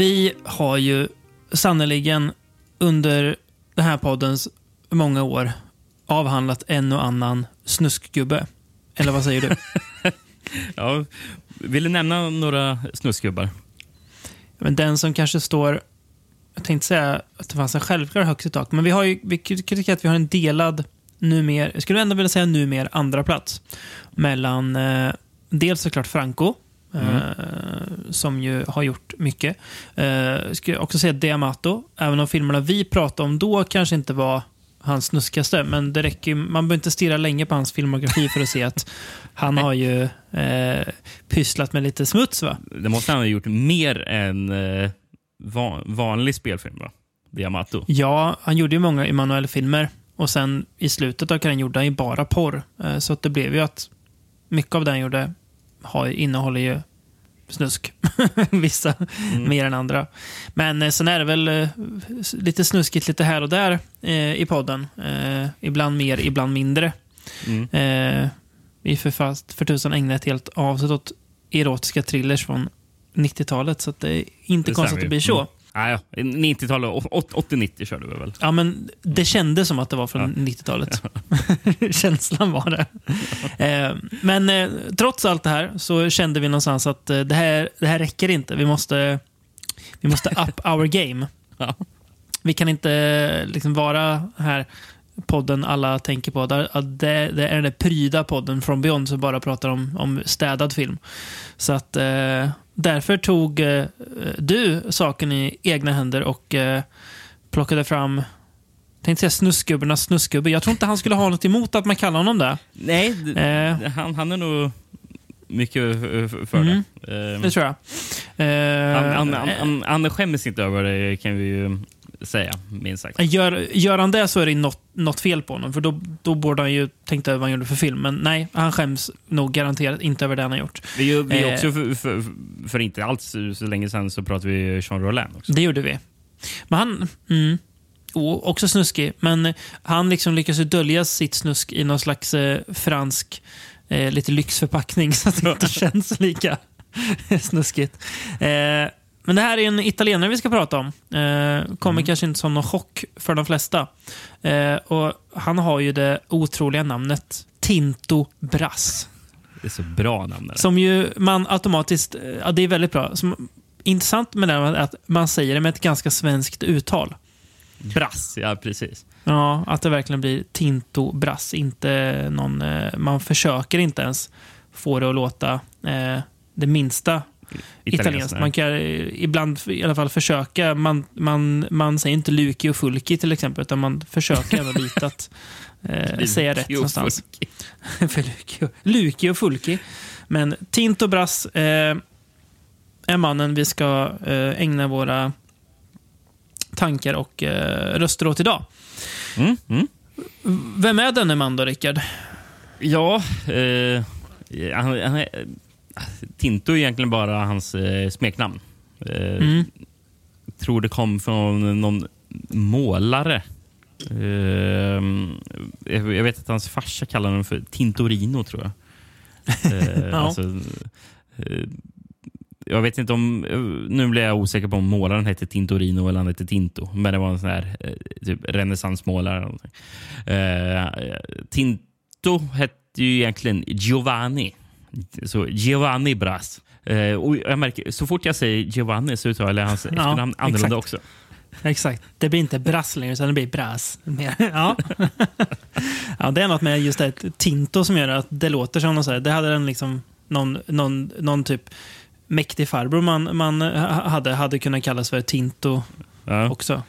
Vi har ju sannoliken under den här poddens många år avhandlat en och annan snuskgubbe. Eller vad säger du? Ja, vill du nämna några snusgubbar? Men den som kanske står... Jag tänkte säga att det fanns en självklar högst i tak, men vi har ju vi tycker att vi har en delad numer, jag skulle ändå vilja säga numer andra plats mellan eh, dels såklart Franco, Mm. eh, som ju har gjort mycket. Eh, skulle också säga Diamato, även om filmerna vi pratade om då kanske inte var hans snuskigaste, men det räcker, man behöver inte stirra länge på hans filmografi för att se att han har ju eh, pysslat med lite smuts. va? Det måste han ha gjort mer än eh, van, vanlig spelfilm, va? Diamato. Ja, han gjorde ju många Emanuel-filmer och sen i slutet av karriären gjorde han ju bara porr. Eh, Så att det blev ju att mycket av det han gjorde har, innehåller ju snusk. Vissa mer än andra. Men eh, sen är det väl eh, lite snuskigt lite här och där eh, i podden. Eh, ibland mer, ibland mindre. Mm. Eh, vi för, fast, för tusan ägnade ett helt avsnitt åt erotiska thrillers från 90-talet, så det är inte Det konstigt att det blir så. Mm. Ja. 90-talet, å- å- 80-90 körde vi väl? Ja, men det kändes som att det var från 90-talet. Känslan var det. Eh, men eh, trots allt det här så kände vi någonstans att eh, det, här, det här räcker inte. Vi måste, vi måste up our game. Ja. Vi kan inte eh, liksom vara här podden alla tänker på. Där, att det, det är den där pryda podden från Beyond som bara pratar om, om städad film. Så att eh, därför tog eh, du saken i egna händer och eh, plockade fram Tänkte säga snuskgubbarnas snuskgubbe. Jag tror inte han skulle ha något emot att man kallar honom det. Nej, Eh, han, han är nog mycket eh, för Mm. det. Eh, det tror jag. Eh, han, han, han, han, han skäms inte över det, kan vi ju säga, minst sagt. Gör, gör han det så är det något, något fel på honom. För då, då borde han ju tänkt över vad han gjorde för film. Men nej, han skäms nog garanterat inte över det han har gjort. Vi, vi Eh. också för, för, för inte alls så länge sedan så pratade vi Jean Rollin också. Det gjorde vi. Men han... Mm, oh, också snuskig. Men han liksom lyckas dölja sitt snusk i någon slags eh, fransk eh, lite lyxförpackning så att det inte känns lika snuskigt. Eh, men det här är en italienare vi ska prata om. Eh, kommer kanske inte som någon chock för de flesta. Eh, och Han har ju det otroliga namnet Tinto Brass. Det är så bra namn. där. Som ju man automatiskt... eh, Ja, det är väldigt bra. Som, intressant med det är att man säger det med ett ganska svenskt uttal. Brass, ja precis. Ja, att det verkligen blir Tinto Brass. Inte någon, eh, man försöker inte ens få det att låta eh, det minsta italienskt. Man kan eh, ibland i alla fall försöka. Man, man, man säger inte Luki och Fulki till exempel, utan man försöker ändå lite att eh, säga rätt någonstans. för Luki och, Luki och Fulki. Men Tinto Brass eh, är mannen vi ska eh, ägna våra tankar och eh, röster åt idag. Mm, mm. Vem är denne man då, Rickard? Ja, eh, han, han, är- Tinto är egentligen bara hans eh, smeknamn. Eh, Mm. tror det kom från någon målare. Eh, jag vet att hans farsa kallade honom för Tintorino, tror jag. Eh, Ja. alltså, eh, jag vet inte om... Nu blir jag osäker på om målaren hette Tintorino eller han hette Tinto. Men det var en sån här eh, typ renässansmålare. Eh, Tinto hette ju egentligen Giovanni. Så Giovanni Brass. Eh, och jag märker, så fort jag säger Giovanni så uttalar jag hans efternamn annorlunda exakt. också. Exakt. Det blir inte Brass längre, utan det blir Brass. Ja. ja, det är något med just det Tinto som gör att det låter som någon så här, Det hade den liksom någon, någon, någon typ mäktig farbror man, man ha- hade, hade kunnat kallas för Tinto Ja. också.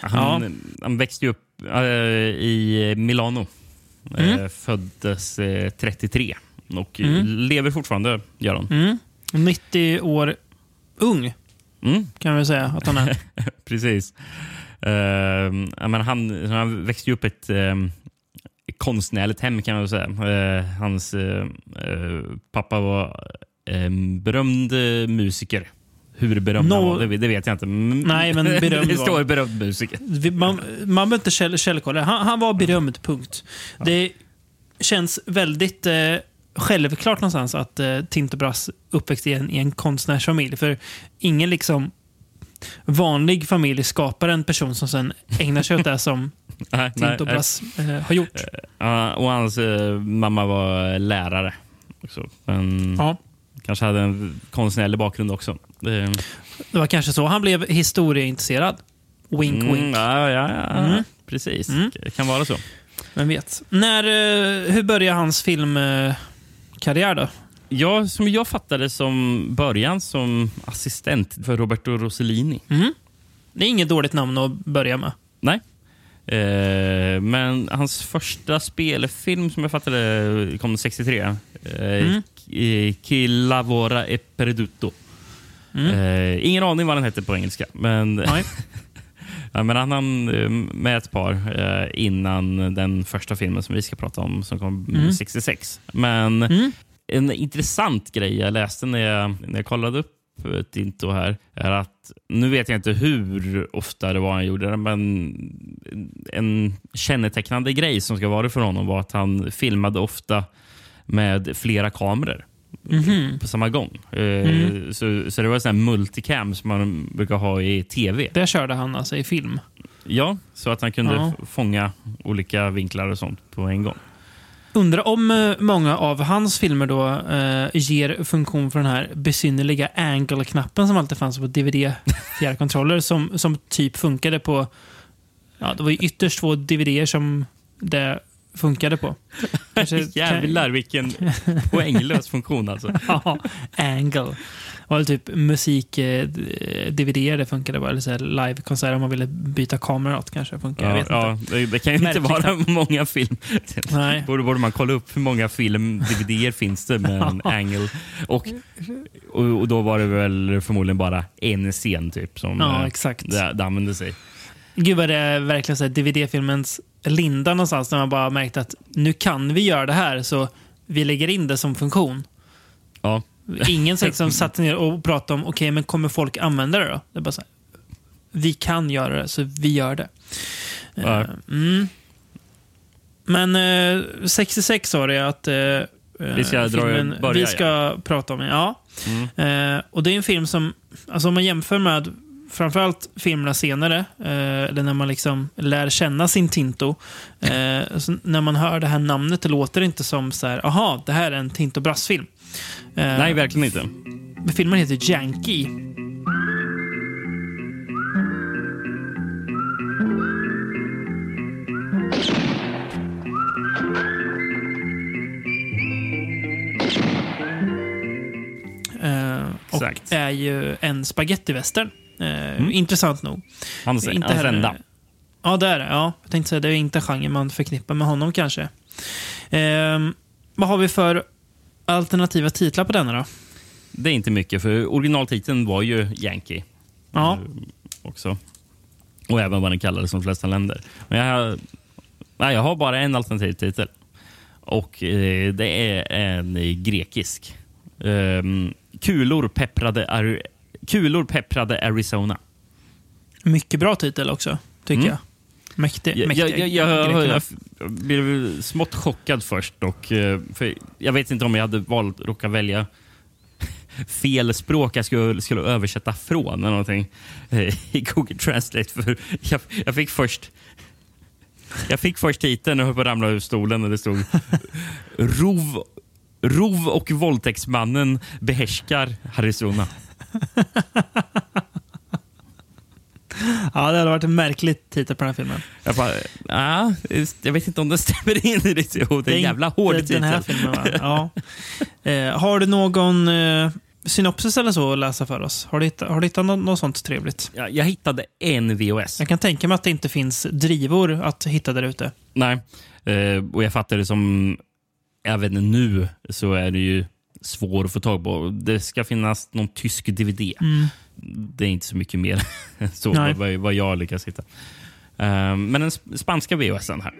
Han, han växte upp eh, i Milano. Eh, Mm. föddes eh, 33 och Mm. lever fortfarande, gör han. Mm. 90 år ung, Mm, kan vi säga att han är. precis. Jag menar, han, han växte upp ett eh, konstnärligt hem kan man väl säga. Eh, hans eh, pappa var en berömd musiker. Hur berömd han No- var, det, det vet jag inte. Nej, men berömd det står berömd musiker. Man, man behöver inte käll, källkolla. Han, han var berömd, punkt. Det känns väldigt eh, självklart någonstans att eh, Tinto Brass uppväxt i en, i en konstnärsfamilj. För ingen liksom vanlig familj skapar en person som sen ägnar sig åt det som Nej, nej, Tinto nej. Brass eh, har gjort. Ja, och hans eh, mamma var lärare. Också. Men Ja. kanske hade en konstnärlig bakgrund också. Det, Det var kanske så han blev historieintresserad. Wink, Mm, wink. Ja, ja, ja Mm. precis. Mm. Det kan vara så. Vem vet. När, eh, hur började hans filmkarriär då? Ja, som jag fattade som början som assistent för Roberto Rossellini. Mm. Det är inget dåligt namn att börja med. Nej. Eh, men hans första spelfilm som jag fattade kom 63. Eh, Mm. Chi lavora e perduto. Mm. Eh, ingen aning vad den hette på engelska. Men, Nej. ja, men han hann eh, med ett par eh, innan den första filmen som vi ska prata om som kom Mm. 66. Men Mm. en intressant grej jag läste när jag, när jag kollade upp eh, Tinto här är att, nu vet jag inte hur ofta det var han gjorde det, men en kännetecknande grej som ska vara för honom var att han filmade ofta med flera kameror Mhm. på samma gång. Mm. Så, så det var här multicam som man brukar ha i tv. Där körde han alltså i film. Ja, så att han kunde Ja. fånga olika vinklar och sånt på en gång. Undrar om eh, många av hans filmer då eh, ger funktion för den här besynnerliga angle-knappen som alltid fanns på DVD-fjärrkontroller som, som typ funkade på... Ja, det var ju ytterst få DVD som det funkade på. Kanske- Jävlar vilken poänglös funktion alltså. Ja, angle. Och typ musik, eh, DVD det funkade bara. Eller så live-konserter om man ville byta kamera åt kanske funkar. Ja, ja, inte. det, det kan ju inte Märkligt. vara många film. Nej. Borde, borde man kolla upp hur många film dvd finns det med en angle. Och, och, och då var det väl förmodligen bara en scen typ som Ja, eh, exakt. det, det använde sig. Gud vad det är verkligen så DVD-filmens linda någonstans när man bara märkt att nu kan vi göra det här så vi lägger in det som funktion. Ja. Ingen som satte ner och pratade om okej, men kommer folk använda det då? Det är bara så här, vi kan göra det, så vi gör det. Ja. Eh, mm. Men eh, 66 sa det att eh, Vi ska dra- filmen börja, vi ska prata om. Ja. Mm. Eh, och det är en film som, alltså om man jämför med framförallt filmerna senare, eh, eller när man liksom lär känna sin Tinto. Eh, när man hör det här namnet, det låter inte som så här, aha, det här är en Tinto Brass-film. Eh, Nej, verkligen inte. Filmen heter Yankee. Eh, och Exakt. är ju en spagettivästern. Eh, Intressant nog. Hans, Inte hans enda. Ja, det är det. Ja, jag tänkte säga det är inte genren man förknippar med honom kanske. Ehm, vad har vi för alternativa titlar på denna då? Det är inte mycket, för originaltiteln var ju Yankee. Ja. Eh, Också. Och även vad den kallades som de flesta länder. Men jag, har- nej, jag har bara en alternativ titel. Och eh, det är en eh, grekisk. Ehm, kulor, pepprade, Ar- kulor pepprade Arizona. Mycket bra titel också, tycker Mm. jag. Mäktig. Jag, mäktig jag, jag, jag, jag, blev smått chockad först. Och, eh, för jag vet inte om jag hade valt råkat välja fel språk jag skulle, skulle översätta från eller någonting eh, i Google Translate. För jag, jag fick först jag fick först titeln och höll på att ramla ur stolen och det stod Rov, rov och våldtäktsmannen behärskar Arizona. Ja, det hade varit en märklig titel på den här filmen. Jag bara, ah, jag vet inte om det stämmer in i det. Jo, det är en jävla hård inte titel. Den här filmen, va? Ja. Eh, har du någon eh, synopsis eller så att läsa för oss? Har du har du hittat något, något sånt trevligt? Jag, jag hittade en VHS. Jag kan tänka mig att det inte finns drivor att hitta där ute. Nej, eh, och jag fattar det som även nu så är det ju svår att få tag på. Det ska finnas någon tysk DVD. Det är inte så mycket mer än så vad, vad jag lyckas hitta. Eh, men den sp- spanska VHSen här.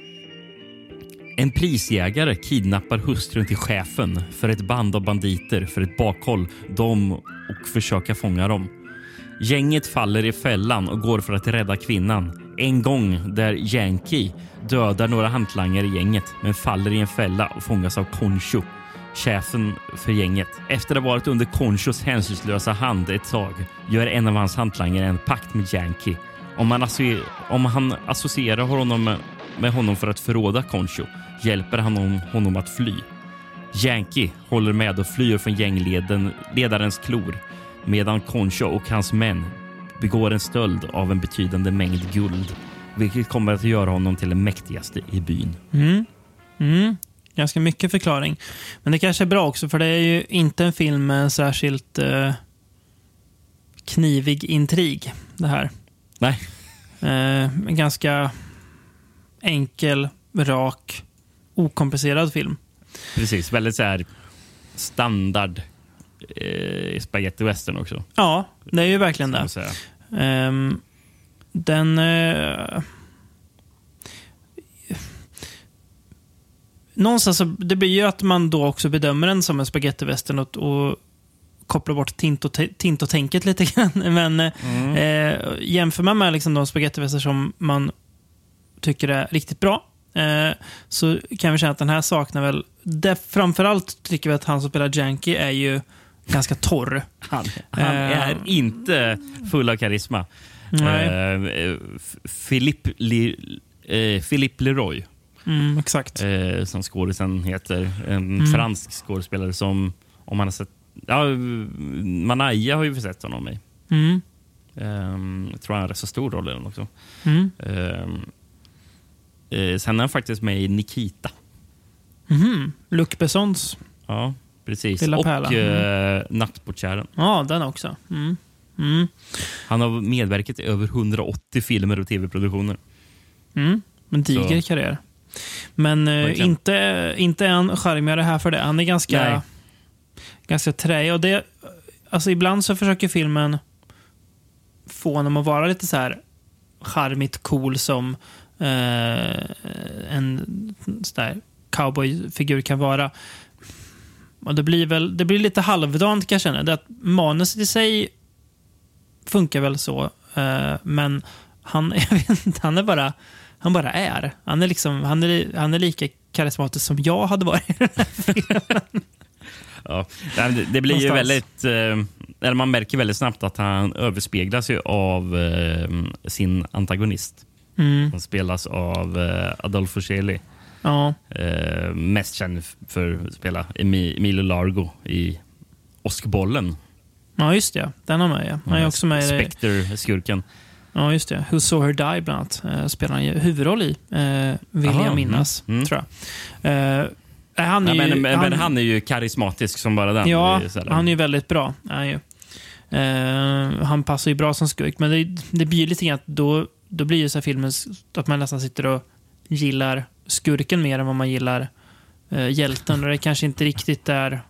En prisjägare kidnappar hustrun till chefen för ett band av banditer för ett bakhåll dem och försöka fånga dem. Gänget faller i fällan och går för att rädda kvinnan. En gång där Yankee dödar några hantlangare i gänget men faller i en fälla och fångas av Concho. chefen för gänget. Efter att ha varit under Conchos hänsynslösa hand ett tag gör en av hans hantlangare en pakt med Yankee. Om han, om han associerar honom med, honom för att förråda Concho hjälper han honom, honom att fly. Yankee håller med och flyr från gängledarens klor medan Concho och hans män begår en stöld av en betydande mängd guld vilket kommer att göra honom till den mäktigaste i byn. Mm. Mm. Ganska mycket förklaring. Men det kanske är bra också, för det är ju inte en film med en särskilt eh, knivig intrig. Det här. Nej, Eh, en ganska enkel, rak, okomplicerad film. precis. Väldigt så här standard eh, spaghetti western också. Ja, det är ju verkligen det. Ehm, den... eh, någonstans så, det blir ju att man då också bedömer den som en spagettivästern och, och kopplar bort Tinto- Tinto-tänket lite grann. Men eh, jämför man med liksom de spagettiväster som man tycker är riktigt bra eh, så kan vi känna att den här saknar väl... Det, framförallt tycker vi att han som spelar Janky är ju ganska torr. Han, han Eh. är inte full av karisma. Eh, Philippe, Li, eh, Philippe Leroy, Mm, exakt. eh, som skådisen heter. En Mm. fransk skådespelare som, om man har sett... Ja, Manaya har ju sett honom i. Mm, Um, jag tror han har rätt så stor roll i den också. mm. Ehm, eh, sen är han faktiskt med i Nikita. Mhm. Luc Bessons. Ja, precis. Lilla och pärlan. eh, Nattportiären. Ja, den också. Mm. Mm. Han har medverkat i över 180 filmer och tv-produktioner. Mm. En diger Så. karriär. Men eh, inte, inte han charmigare här för det. Han är ganska, Nej. ganska träig. Och det, alltså ibland så försöker filmen få honom att vara lite så här charmigt cool som eh, en sån där cowboyfigur kan vara. Och det blir väl det blir lite halvdant kan jag känna. Det att manuset i sig funkar väl så, eh, men han, jag vet inte, han är bara han bara är. Han är, liksom, han är, han är lika karismatisk som jag hade varit. Ja. Nej, men Det, det blir ju väldigt... Eh, eller man märker väldigt snabbt att han överspeglas ju av eh, sin antagonist. Mm, Han spelas av eh, Adolfo Celi. Ja. Eh, mest känd för att spela Emi- Emilio Largo i Åskbollen. ja, just det. Den har med. Ja. Han är också med i Spectre-skurken. ja, just det. Who saw her die, bland annat. Eh, spelar han ju huvudroll i, eh, vill Aha, jag minnas. mm, mm. tror jag. Eh, han är ju, men, men, men han är ju karismatisk som bara den. Ja, han är ju väldigt bra. Han, ju. Eh, han passar ju bra som skurk, men det, det blir ju lite grann att då, då blir ju så filmen att man nästan sitter och gillar skurken mer än vad man gillar eh, hjälten. Och det kanske inte riktigt är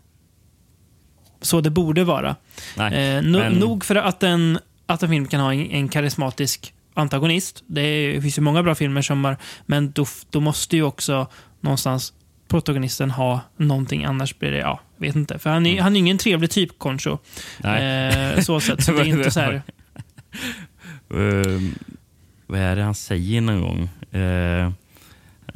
så det borde vara. Nej, Eh, no, men- Nog för att en, att en film kan ha en, en karismatisk antagonist. Det, är, det finns ju många bra filmer som har... Men då, då måste ju också någonstans protagonisten ha någonting, annars blir det... Ja, vet inte. För han är, han är ingen trevlig typ, Concho. Mm. Eh, så sett. Så det är inte så här... Ehm, vad är det han säger någon gång? Eh,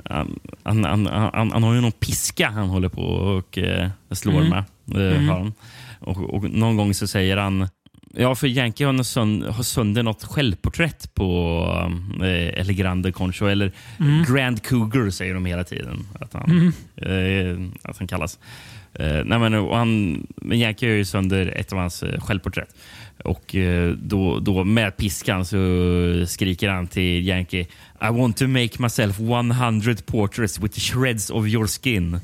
han, han, han, han, har ju någon piska han håller på och eh, slår Mm. med. Eh, Mm. har han. Och, någon gång så säger han Ja, för Yankee har, sönd, har sönder något självporträtt på eh, El Grande Concho. Eller Mm. Grand Cougar säger de hela tiden att han, Mm. eh, att han kallas. Eh, nej men, han, men Yankee gör ju sönder ett av hans eh, självporträtt. Och eh, då, då med piskan så skriker han till Yankee I want to make myself 100 portraits with shreds of your skin.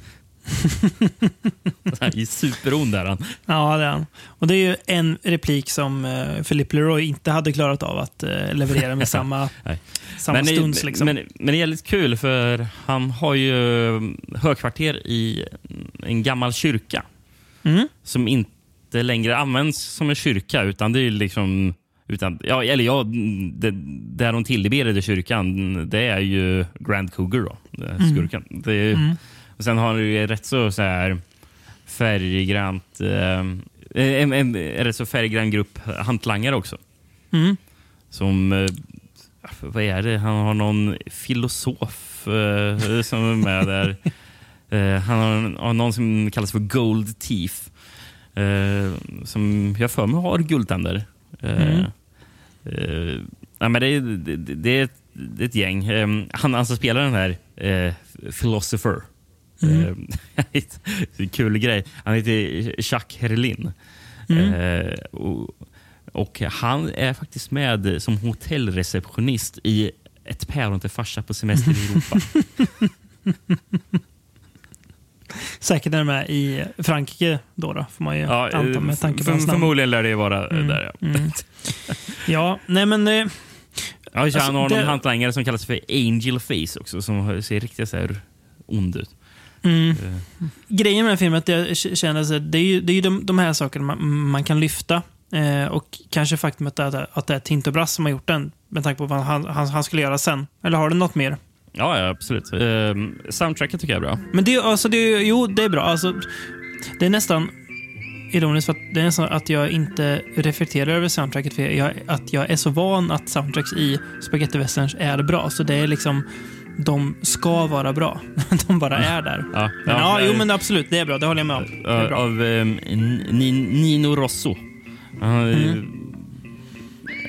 han är superond där han. Ja, det är han. Och det är ju en replik som eh, Philippe Leroy inte hade klarat av att eh, leverera med samma, samma men, stunds. Liksom. men, men det är lite kul för han har ju högkvarter i en gammal kyrka. Mm. som inte längre används som en kyrka utan det är liksom utan, ja, eller ja, det, där de tillberede kyrkan, det är ju Grand Cougar då, det är skurken. Det är, Mm. och sen har du ju rätt så, så här färggrant, eh, en, en, en rätt så färggrann grupp hantlangare också. Mm. Som, eh, vad är det, han har någon filosof eh, som är med där. Eh, han har, har någon som kallas för Gold Teeth. Eh, som jag för mig har guldtänder. Eh, Mm. eh, men det, är, det, det, är ett, det är ett gäng. Eh, han alltså spelar den här Philosopher. Mm. Kul grej. Han heter Jacques Herlin. Mm. Och, och han är faktiskt med som hotellreceptionist i Ett päron till farsa på semester i Europa. Säkert är de med i Frankrike då, då får man ju ja, anta eh, med tanke på hans namn. förmodligen lär det vara eh, Mm, där. Ja. mm. Ja, nej men... Eh, Ja, så han har det- någon hantlangare som kallas för Angel Face också, som ser riktigt så här ond ut. mm. Eh, Grejen med den filmen är att jag känner att det är ju, det är ju de, de här sakerna man, man kan lyfta. Eh, och kanske faktumet att, att det är Tinto Brass som har gjort den, med tanke på vad han, han, han skulle göra sen. Eller har du något mer? Ja, ja absolut. Eh, soundtracket tycker jag är bra. Men det, är- alltså, det, jo, det är bra. Alltså, det är nästan ironiskt för att det är nästan att jag inte reflekterar över soundtracket. För jag, att jag är så van att soundtracks i spaghetti westerns är bra. Så det är liksom, de ska vara bra. De bara är där. Ja, Men, ja, eh, jo, men absolut, det är bra. Det håller jag med om. Är av eh, Ni- Nino Rosso. Eh, Mm.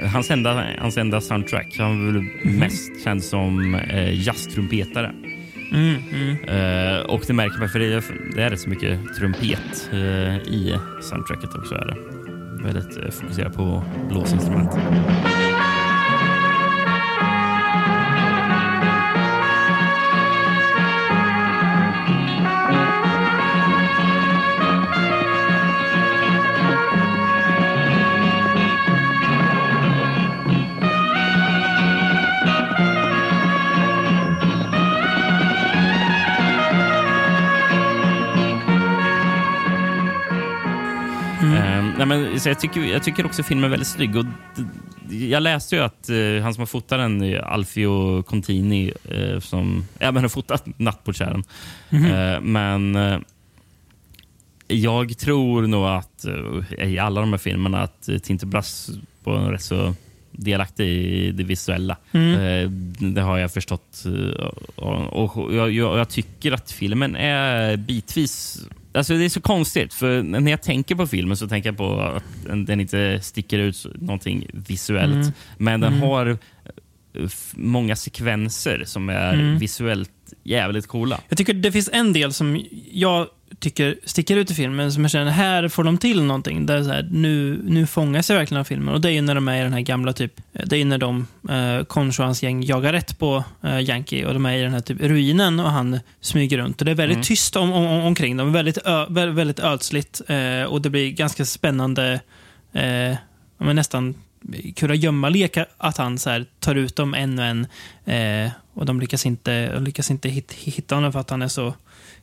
Hans, enda, hans enda soundtrack. Han är väl mest känd som eh, jazztrumpetare. Mm, mm. Eh, och det märker man, för det är, det är rätt så mycket trumpet eh, i soundtracket också. Är det. Väldigt eh, fokuserat på blåsinstrument. Så jag, tycker, jag tycker också filmen är väldigt snygg. Och jag läste ju att eh, han som har fotat den, är Alfio Contini, eh, som ja, men har fotat Nattportieren. Eh, men eh, jag tror nog att eh, i alla de här filmerna att eh, Tinto Brass var rätt så delaktig i det visuella. Mm. Eh, det har jag förstått. eh, och jag, jag, jag tycker att filmen är bitvis... Alltså det är så konstigt, för när jag tänker på filmen så tänker jag på att den- inte sticker ut någonting visuellt. Mm. Men den Mm. har eh, många sekvenser som är Mm. visuellt jävligt coola. Jag tycker det finns en del som jag tycker sticker ut i filmen, som jag känner här får de till någonting. Där så här, nu, nu fångas jag verkligen av filmen. Och det är ju när de är i den här gamla typ, det är ju när de, eh, Concho och hans gäng jagar rätt på eh, Yankee och de är i den här typ ruinen och han smyger runt. Och det är väldigt Mm. tyst om, om, om, omkring dem, väldigt, ö, vä- väldigt ödsligt eh, och det blir ganska spännande, eh, men nästan kurragömma-lek att han så här, tar ut dem en och en eh, och de lyckas inte, de lyckas inte hit, hitta honom för att han är så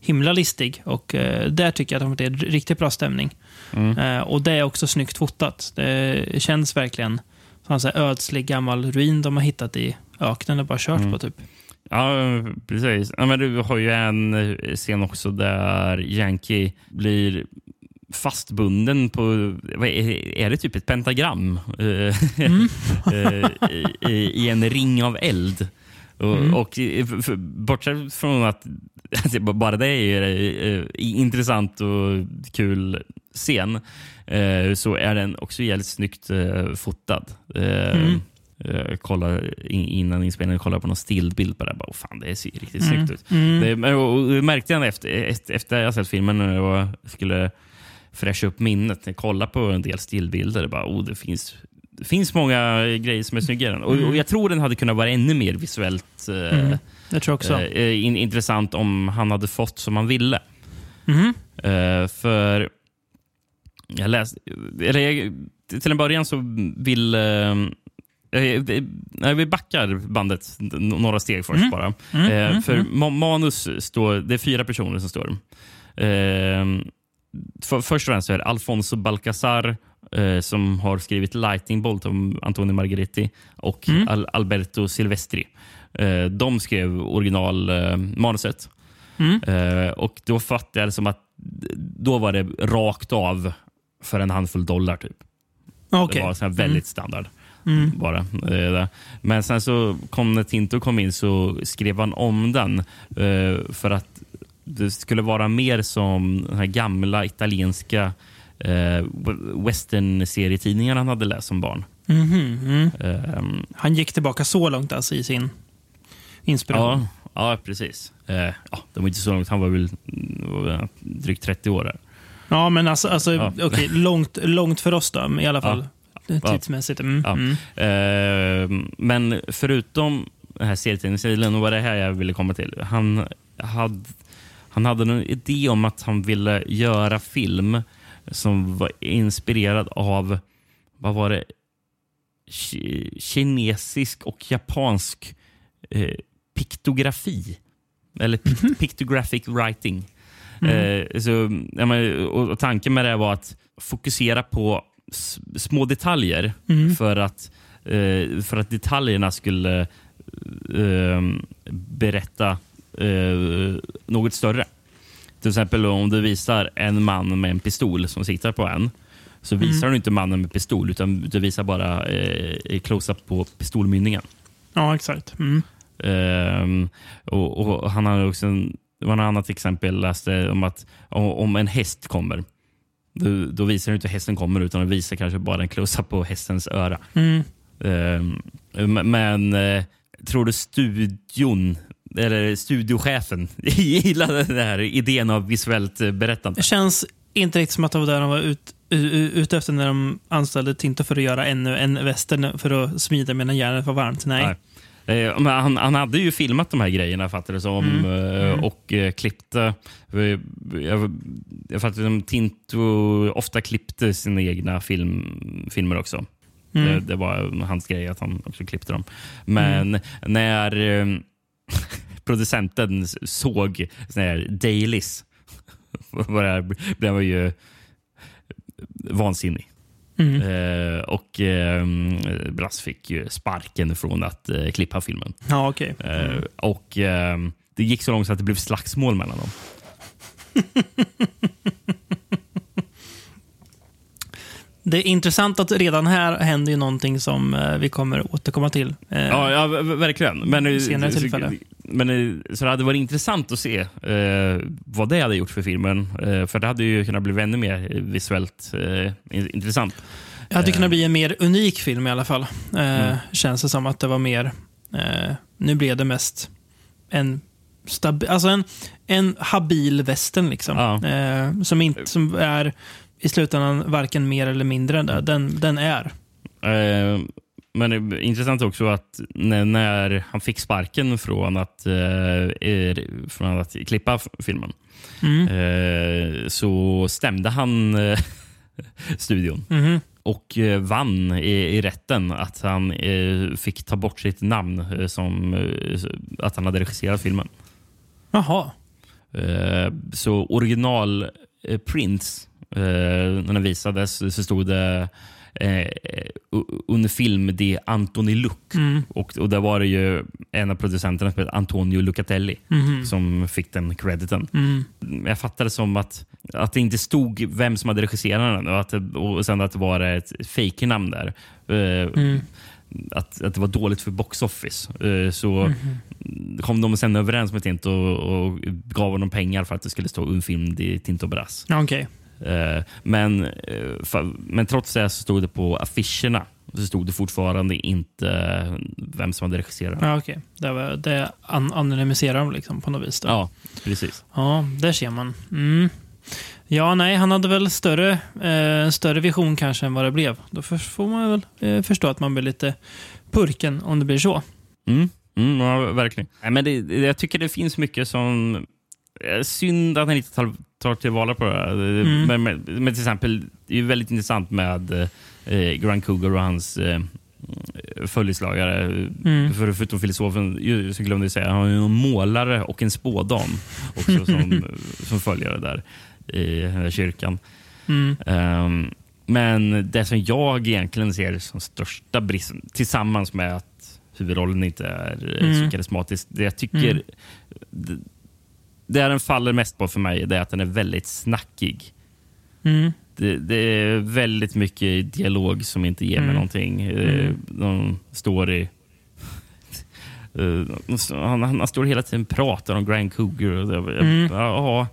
himla listig. Och eh, där tycker jag att de har fått en riktigt bra stämning. Mm. Eh, och det är också snyggt fotat. Det känns verkligen som en ödslig gammal ruin de har hittat i öknen och bara kört Mm. på typ. Ja, precis. Ja, men du har ju en eh, scen också där Yankee blir fastbunden på, är, är det typ ett pentagram? Eh, Mm. eh, i, i en ring av eld. Och, Mm. och f- bortsett från att alltså, bara det är en intressant och kul scen eh, så är den också jävligt snyggt eh, fotad. Eh, Mm. Jag innan inspelningen kollade på någon stillbild på det. Bara, oh, fan, det ser riktigt Mm. snyggt ut. Mm. Det, och, och, jag märkte jag efter, efter, jag sett filmen när jag skulle fräscha upp minnet. När jag kollade på en del stillbilder. Det, bara, oh, det, finns, det finns många grejer som är snyggare. Och, och jag tror den hade kunnat vara ännu mer visuellt eh, Mm. Jag tror också. eh, in, intressant om han hade fått som han ville. Mhm. Eh, för jag läste... Eller jag, till en början så vill... Eh, eh, nej, vi backar bandet några steg först Mm. bara. Mm, Eh, mm, för mm. ma- manus står... Det är fyra personer som står. Eh, för, först och främst är det Alfonso Balcazar eh, som har skrivit Lightning Bolt om Antonio Margheriti och Mm. Al- Alberto Silvestri. Eh, de skrev originalmanuset. Mm. Eh, och då fattade jag det som att då var det rakt av för en handfull dollar. typ. Okej. Det var så här väldigt standard. Mm. bara. eh. Men sen så kom när Tinto kom in så skrev han om den eh, för att det skulle vara mer som den här gamla italienska eh, western-serietidningarna han hade läst som barn. Mhm, mm. Ehm, Han gick tillbaka så långt alltså i sin inspiration. ja, ja, precis. Eh, ja, det var inte så långt. Han var väl mm, drygt 30 år. Där. Ja, men alltså, alltså Ja. okej, långt, långt för oss då, i alla fall. Ja. Tidsmässigt. Mm. Ja. Mm. Eh, men förutom den här serietidningsstilen, och vad det här jag ville komma till. Han hade, han hade en idé om att han ville göra film som var inspirerad av, vad var det, Ki- kinesisk och japansk eh, piktografi. Eller pi- pictographic writing. Eh, så, ja, men, och, och tanken med det var att fokusera på små detaljer för, att, eh, för att detaljerna skulle eh, berätta eh, något större. Till exempel om du visar en man med en pistol som siktar på en så visar du inte mannen med pistol utan du visar bara eh, close-up på pistolmynningen. Ja, exakt. Mm. Ehm, och, och han hade också en, det var ett annat exempel jag läste om att om, en häst kommer, då, då visar du inte hur hästen kommer utan du visar kanske bara en close-up på hästens öra. Mm. Ehm, men eh, tror du studion, eller studiochefen gillade den här idén av visuellt eh, berättande? Det känns inte riktigt som att det var där de var ut, ute efter när de anställde Tinto för att göra ännu en västern för att smida medan järnet var varmt. Nej. Nej. Eh, han, han hade ju filmat de här grejerna fattar det som eh, och eh, klippte. eh, Jag, jag fattar som Tinto ofta klippte sina egna film, filmer också. Det, det var hans grej att han också klippte dem. Men när eh, producenten såg såna här dailies var det här- blev han ju vansinnig. Mm. Eh, och eh, Brass fick ju sparken från att eh, klippa filmen. Ja, okej. Eh, och eh, Det gick så långt så att det blev slagsmål mellan dem. Det är intressant att redan här händer ju någonting som eh, vi kommer återkomma till. Eh, Ja, ja verkligen. Men, eh, Senare tillfälle. Men, eh, så det hade varit intressant att se eh, vad det hade gjort för filmen. Eh, för det hade ju kunnat bli ännu mer visuellt eh, in- intressant. Det hade kunnat bli en mer unik film i alla fall. Eh, Mm. Känns det som att det var mer... Eh, nu blev det mest en, stabi- alltså en, en habil västern. Liksom. Ja. Eh, som, inte, som är i slutändan varken mer eller mindre än det. Den, den är. Eh, men det är intressant också att när, när han fick sparken från att, eh, från att klippa filmen Mm. eh, så stämde han eh, studion Mhm. och eh, vann i, i rätten att han eh, fick ta bort sitt namn som att han hade regisserat filmen. Jaha. Så original prints, eh, när den visades så stod det eh, u- un film di Antoni Luc. Mm. Och, och där var det ju en av producenterna som hette Antonio Lucatelli som fick den crediten. Mm. Jag fattade som att, att det inte stod vem som hade regisserat den och, att och sen att det var ett fejknamn där. Eh, Mm. att, att det var dåligt för box office. Eh, så kom de sen överens med Tinto och, och gav honom pengar för att det skulle stå en film i Tinto Brass. Eh, men, eh, men trots det så stod det på affischerna så stod det fortfarande inte vem som hade regisserat. Ja, okej. Det, var- det an anonymiserar de liksom på något vis. Då. Ja, precis. Ja, där ser man. Mm. Ja, nej, han hade väl större, eh, större vision kanske än vad det blev. Då får man väl eh, förstå att man blir lite purken om det blir så. Mm. Mm, ja, verkligen. Nej, men det- jag tycker det finns mycket som... eh, Synd att han inte tar, tar tillvara på det. här. Mm. Men, men, men till exempel, det är väldigt intressant med eh, Grand Cougar och hans eh, följeslagare. Mm. För, förutom filosofen, så glömde jag säga, han har en målare och en spådam också som, som följare där i den här kyrkan. Mm. Ehm, men det som jag egentligen ser som största bristen, tillsammans med att huvudrollen inte är. Mm. så karismatisk, det jag tycker Mm. Det, det den faller mest på för mig det är att den är väldigt snackig. Mm. Det, det är väldigt mycket dialog som inte ger mig Mm. någonting. Eh, Mm. Någon story. Uh, han, han, står hela tiden och pratar om Grand Cougar. Mm. ja,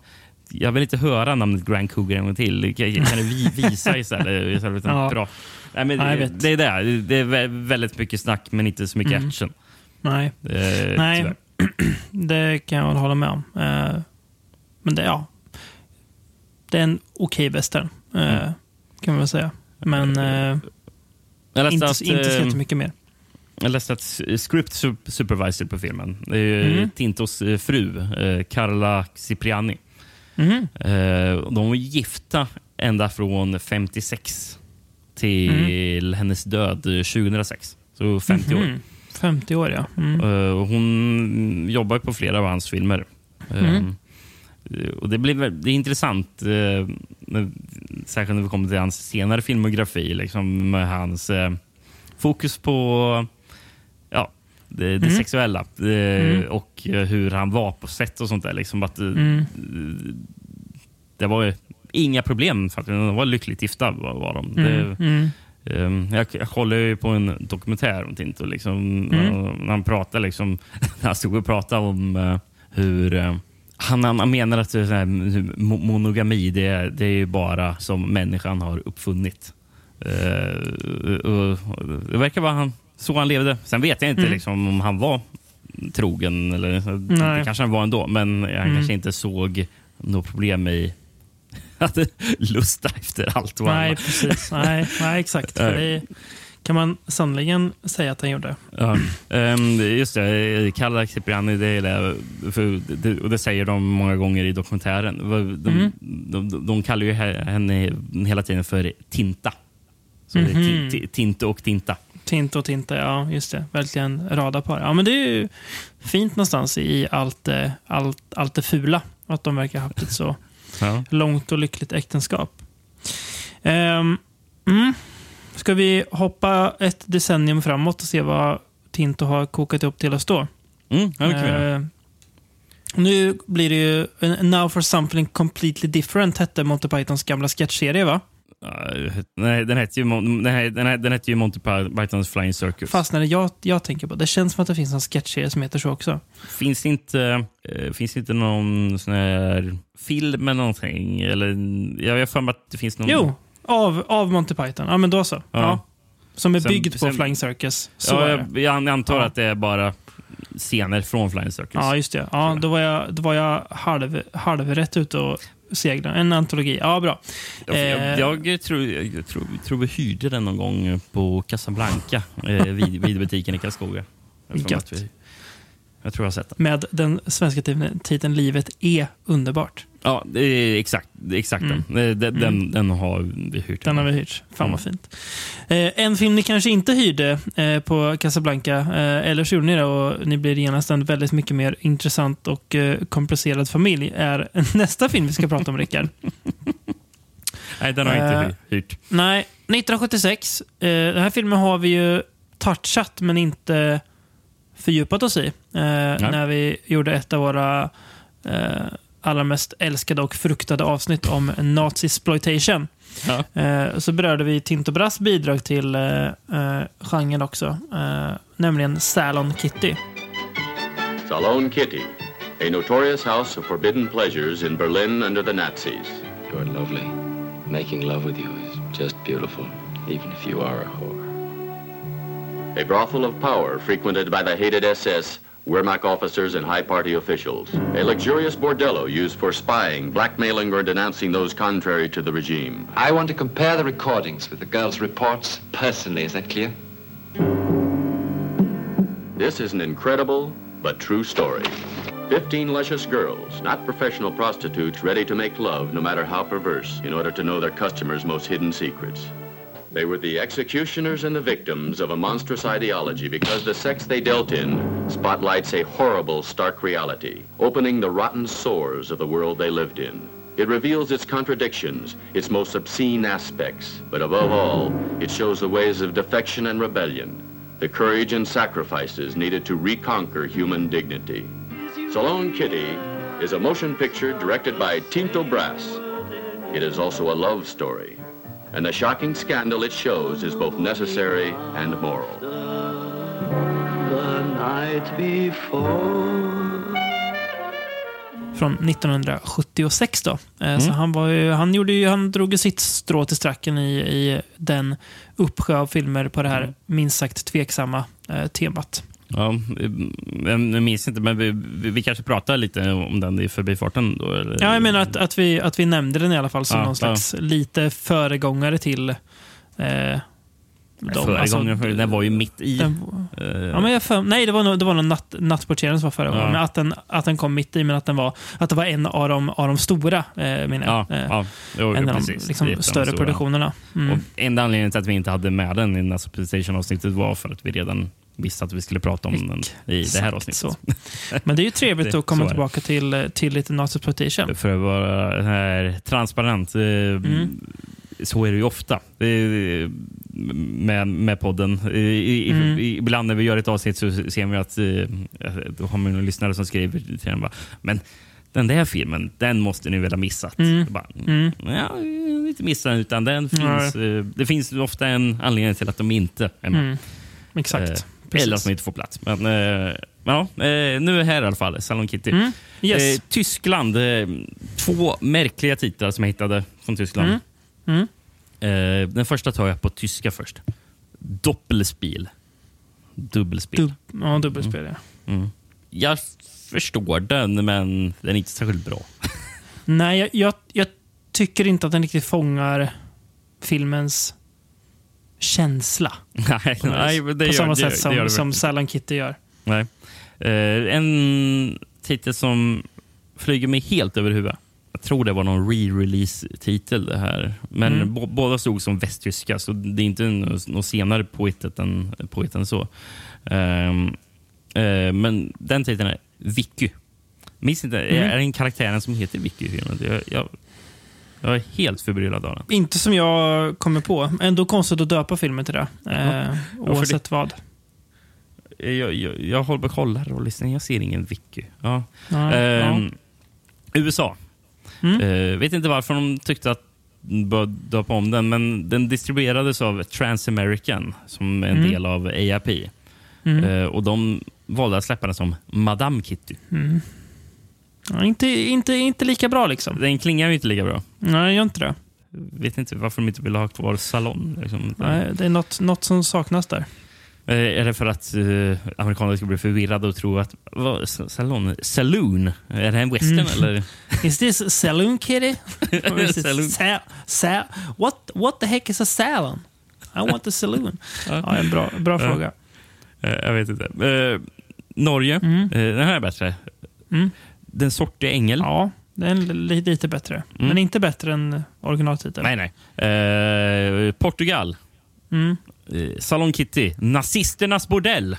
jag vill inte höra namnet Grand Cougar en gång till. Kan, kan du vi- visa istället? istället Ja. pra- Nej, men, vet. det är det. Det är vä- väldigt mycket snack, men inte så mycket Mm. action. Nej, Eh, Nej. tyvärr. det kan jag väl hålla med om. Eh, men det, ja. Det är en okej western, eh, Mm. kan man väl säga. Men eh, Jag läste inte, att, inte så eh, jättemycket mer. Jag läste att script sup- supervisor på filmen det är Mm. Tintos eh, fru, eh, Carla Cipriani. Eh, och De var gifta ända från 56 till Mm. hennes död eh, 2006. Så 50 år. Mhm. 50 år, ja. Mm. Eh, hon jobbar på flera av hans filmer. Eh, Mm. och det, väl- det är intressant, eh, särskilt när vi kommer till hans senare filmografi, liksom, med hans fokus på ja, det, det Mm. sexuella Mm. och hur han var på set och sånt där. Liksom, att, Mm. Det var ju inga problem, för att de var lyckligt gifta. Var, var de. Det, Mm. Jag, jag kollade ju på en dokumentär om Tinto. Liksom, Mm. han pratade liksom, han stod och pratade om uh, hur... uh, han, han menar att här, mo- monogami det är, det är bara som människan har uppfunnit. Uh, det verkar vara han, så han levde. Sen vet jag inte Mm. liksom, om han var trogen. Eller, Nej. det kanske han var ändå, men han Mm. kanske inte såg något problem i att lusta efter allt och Nej, alla. precis. Nej, nej exakt. Det kan man sannoliken säga att han gjorde. Ja, ehm, just det. Kalla Cipriani, det, det, för, det, och det säger de många gånger i dokumentären. De, Mm. de, de, de kallar ju he- henne hela tiden för Tinta. Så det är Mhm. ti- ti- Tinte och Tinta. Tinte och Tinte, ja just det. Verkligen radarpar. Ja, men det är ju fint någonstans i allt, eh, allt, allt det fula. Att de verkar ha haft ett så Ja. långt och lyckligt äktenskap. Um, mm. Ska vi hoppa ett decennium framåt och se vad Tinto har kokat upp till oss då? Mm, ja, det. Eh, nu blir det ju Now for something completely different hette Monty Pythons gamla sketchserie va? Nej, den hette ju, den, här, den, här, den ju Monty Pythons Flying Circus. Fast när det jag, jag tänker på. Det känns som att det finns en sketchserie som heter så också. Finns det inte, eh, finns det inte någon sån här film eller någonting? Eller, jag har för mig att det finns någon... Jo, av, av Monty Python. Ja, men då så. Ja. Ja. Som är Sen- byggd på sen- Flying Circus. Så ja, jag, jag antar Ja. att det är bara scener från Flying Circus. Ja, just det. Ja, då var jag, då var jag halv, halvrätt ute och seglade. En antologi. Ja, bra. Jag, Eh, jag, jag, tror, jag tror, tror vi hyrde den någon gång på Casablanca, eh, vid, i Karlskoga. Jag Gött. vi- Jag tror jag har sett den. Med den svenska titeln- Livet är underbart. Ja, det är exakt, det är exakt Mm. den. Eh, Den, den. Den har vi hyrt. Den har vi hyrt. Fan Mm. vad fint. Eh, en film ni kanske inte hyrde eh, på Casablanca, eh, eller så gjorde ni det och ni blir genast en väldigt mycket mer intressant och eh, komplicerad familj, är nästa film vi ska prata om, Rickard. Nej, den har jag Eh, inte hy- hyrt. Nej, 1976. Eh, den här filmen har vi ju touchat men inte fördjupat oss i. Eh, när vi gjorde ett av våra eh, allra mest älskade och fruktade avsnitt om nazisploitation. Ja. Eh, så berörde vi Tinto Brass bidrag till eh, eh, genren också, eh, nämligen Salon Kitty. Salon Kitty, a notorious house of forbidden pleasures in Berlin under the Nazis. You're lovely. Making love with you is just beautiful, even if you are a whore. A brothel of power frequented by the hated SS, Wehrmacht officers, and high party officials. A luxurious bordello used for spying, blackmailing, or denouncing those contrary to the regime. I want to compare the recordings with the girl's reports personally. Is that clear? This is an incredible but true story. Fifteen luscious girls, not professional prostitutes, ready to make love no matter how perverse, in order to know their customers' most hidden secrets. They were the executioners and the victims of a monstrous ideology because the sex they dealt in spotlights a horrible, stark reality, opening the rotten sores of the world they lived in. It reveals its contradictions, its most obscene aspects, but above all, it shows the ways of defection and rebellion, the courage and sacrifices needed to reconquer human dignity. Salon Kitty is a motion picture directed by Tinto Brass. It is also a love story, and the shocking scandal it shows is both necessary and moral. the night before. Från 1976 då. Eh, Så han, var ju, han, gjorde ju, han drog ju sitt strå till stracken i, i den uppsjö av filmer på det här minst sagt tveksamma eh, temat. Ja, jag minns inte, men vi, vi, kanske pratar lite om den i förbifarten. Då, eller? Ja, jag menar att, att, vi, att vi nämnde den i alla fall som Ja, någon slags lite föregångare till eh. Förra Alltså, den var ju mitt i. den, eh, ja, men jag för, nej, det var nog, det var nog natt, Nattportieren som var förra Ja. att den, att den kom mitt i, men att, den var, att det var en av de, av de stora, eh, menar ja, jag. Eh, ja, jo, en av precis. de liksom, de större stora. produktionerna. Mm. Och enda anledningen till att vi inte hade med den i Nazi Playstation-avsnittet var för att vi redan visste att vi skulle prata om den i det här avsnittet. Så. Men det är ju trevligt Det- att komma tillbaka till, till lite Nazi-exploitation. För att vara här transparent. eh, Mm. Så är det ju ofta eh, med, med podden. I, Mm. i, ibland när vi gör ett avsnitt så ser vi att eh, då har man en lyssnare som skriver till den bara, men den där filmen, den måste ni väl ha missat? Mm. Bara, Mm. Ja, inte missat utan den finns, eh, det finns ofta en anledning till att de inte är med. Mm. Exakt. Precis. eller att de inte får plats. Men eh, ja, eh, nu är här i alla fall, Salon Kitty. Mm. Yes. Eh, Tyskland. Eh, två märkliga titlar som jag hittade från Tyskland. Mm. Mm. Eh, den första tar jag på tyska först. Doppelspiel. Dubbelspel. Dub ja, dubbelspel, ja. Mm. Jag förstår den, men den är inte särskilt bra. Nej, jag, jag, jag tycker inte att den riktigt fångar filmens känsla. nej, nej, det på gör, samma det, sätt det som, gör det som. Salon Kitty gör. Nej. Eh, en titel som flyger mig helt över huvudet. Jag tror det var någon re-release-titel det här. Men Mm. bo- båda stod som västtyska, så det är inte något, något senare påhittat än, påhitt än så. Ehm, eh, men den titeln är Vicky. Minns inte, Mm. är det en karaktären som heter Vicky i filmen? Jag, jag, jag är helt förbryllad av den. Inte som jag kommer på. Ändå konstigt att döpa filmen till det. Eh, för oavsett vad. Jag, jag, jag håller kollar och lyssnar. Jag ser ingen Vicky. Ja. Ja, Ehm, USA. Mm. Eh, vet inte varför de tyckte att de bör döpa om den, men den distribuerades av Transamerican som är en Mm. del av AIP. Mm. Eh, och de valde att släppa den som Madame Kitty. Ja, inte, inte, inte lika bra liksom. Den klingar ju inte lika bra. Nej, jag gör inte det. Vet inte varför de inte vill ha kvar Salon. Liksom. Nej, det är något, något som saknas där. Eh, är det för att uh, amerikaner ska bli förvirrade och tro att vad, salon, saloon, är det en western Mm. eller? Is this saloon kitty? Saloon. sa- sa- what, what the heck is a salon? I want a saloon. ja, en bra, bra Ja. fråga. Eh, jag vet inte. Eh, Norge, Mm. den här är bättre. Mm. Den sorte ängel. Ja, den är li- lite bättre. Men inte bättre än originaltiteln. Nej, nej. Eh, Portugal. Mm. Eh, Salon Kitty. Nazisternas bordell.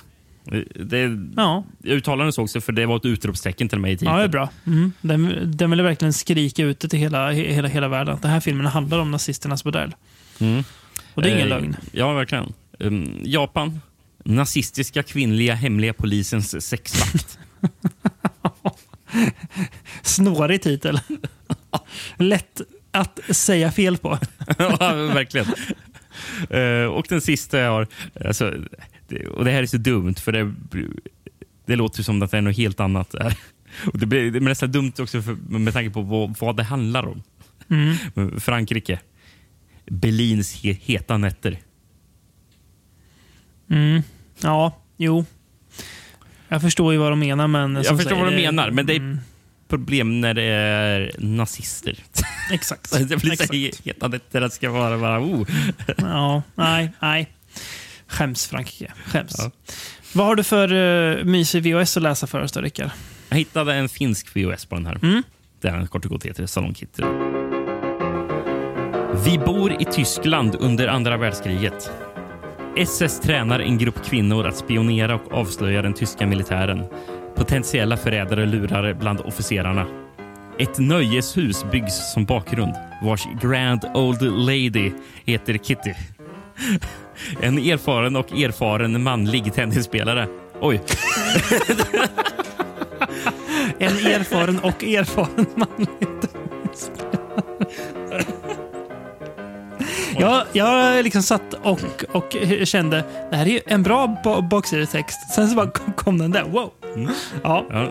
Eh, Det, Ja, uttalanden såg sig för det var ett utropstecken till mig i titeln. ja, det är bra. Mm. Den, den ville verkligen skrika ut det till hela, he- hela, hela världen. Den här filmen handlar om nazisternas bordell. Mm. Och det är ingen Eh, lögn. Ja, verkligen. Um, Japan. Nazistiska kvinnliga hemliga polisens sexvakt. Snårig titel. Lätt att säga fel på. ja, verkligen. Eh, och den sista jag har... Alltså, det, och det här är så dumt, för det, det låter som att det är något helt annat. Och det, blir, det är nästan dumt också för, med tanke på vad, vad det handlar om. Mm. Frankrike. Berlins he, heta nätter. Mm. Ja, jo. Jag förstår ju vad de menar, men... Jag förstår säger, vad det- menar, men det är Mm, problem när det är nazister. exakt. det blir så exakt. he- heta nätter att det ska vara bara... Oh. Ja, nej, nej. Skäms Frankrike. Skäms. Ja. Vad har du för uh, mysig VHS att läsa för oss då, Rickard? Jag hittade en finsk VHS på den här. Mm. Den kort och gott heter Salon Kitty. Vi bor i Tyskland under andra världskriget. SS tränar en grupp kvinnor att spionera och avslöja den tyska militären. Potentiella förrädare lurar bland officerarna. Ett nöjeshus byggs som bakgrund vars Grand Old Lady heter Kitty. En erfaren och erfaren manlig tennisspelare. Oj. En erfaren och erfaren manlig Jag, jag liksom satt och, och kände det här är ju en bra bo- boxertext. Sen så bara kom, den där. Wow! Ja, Ja,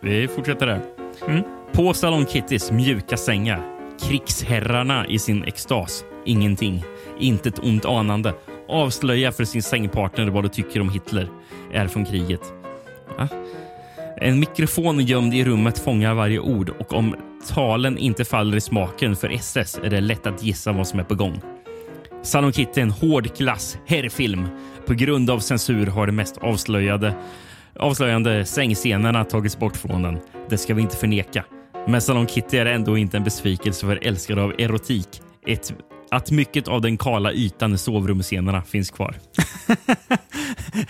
vi fortsätter där. Mm. På Salon Kittys mjuka sängar. Krigsherrarna i sin extas. Ingenting. Inte ett ont anande. Avslöja för sin sängpartner vad du tycker om Hitler. Är från kriget. Va? En mikrofon gömd i rummet fångar varje ord och om talen inte faller i smaken för SS är det lätt att gissa vad som är på gång. Salon Kitty är en hård klass herrfilm. På grund av censur har det mest avslöjade avslöjande sängscenerna tagits bort från den. Det ska vi inte förneka. Men Salon Kitty är ändå inte en besvikelse för älskare av erotik. Ett, att mycket av den kala ytan i sovrumsscenerna finns kvar.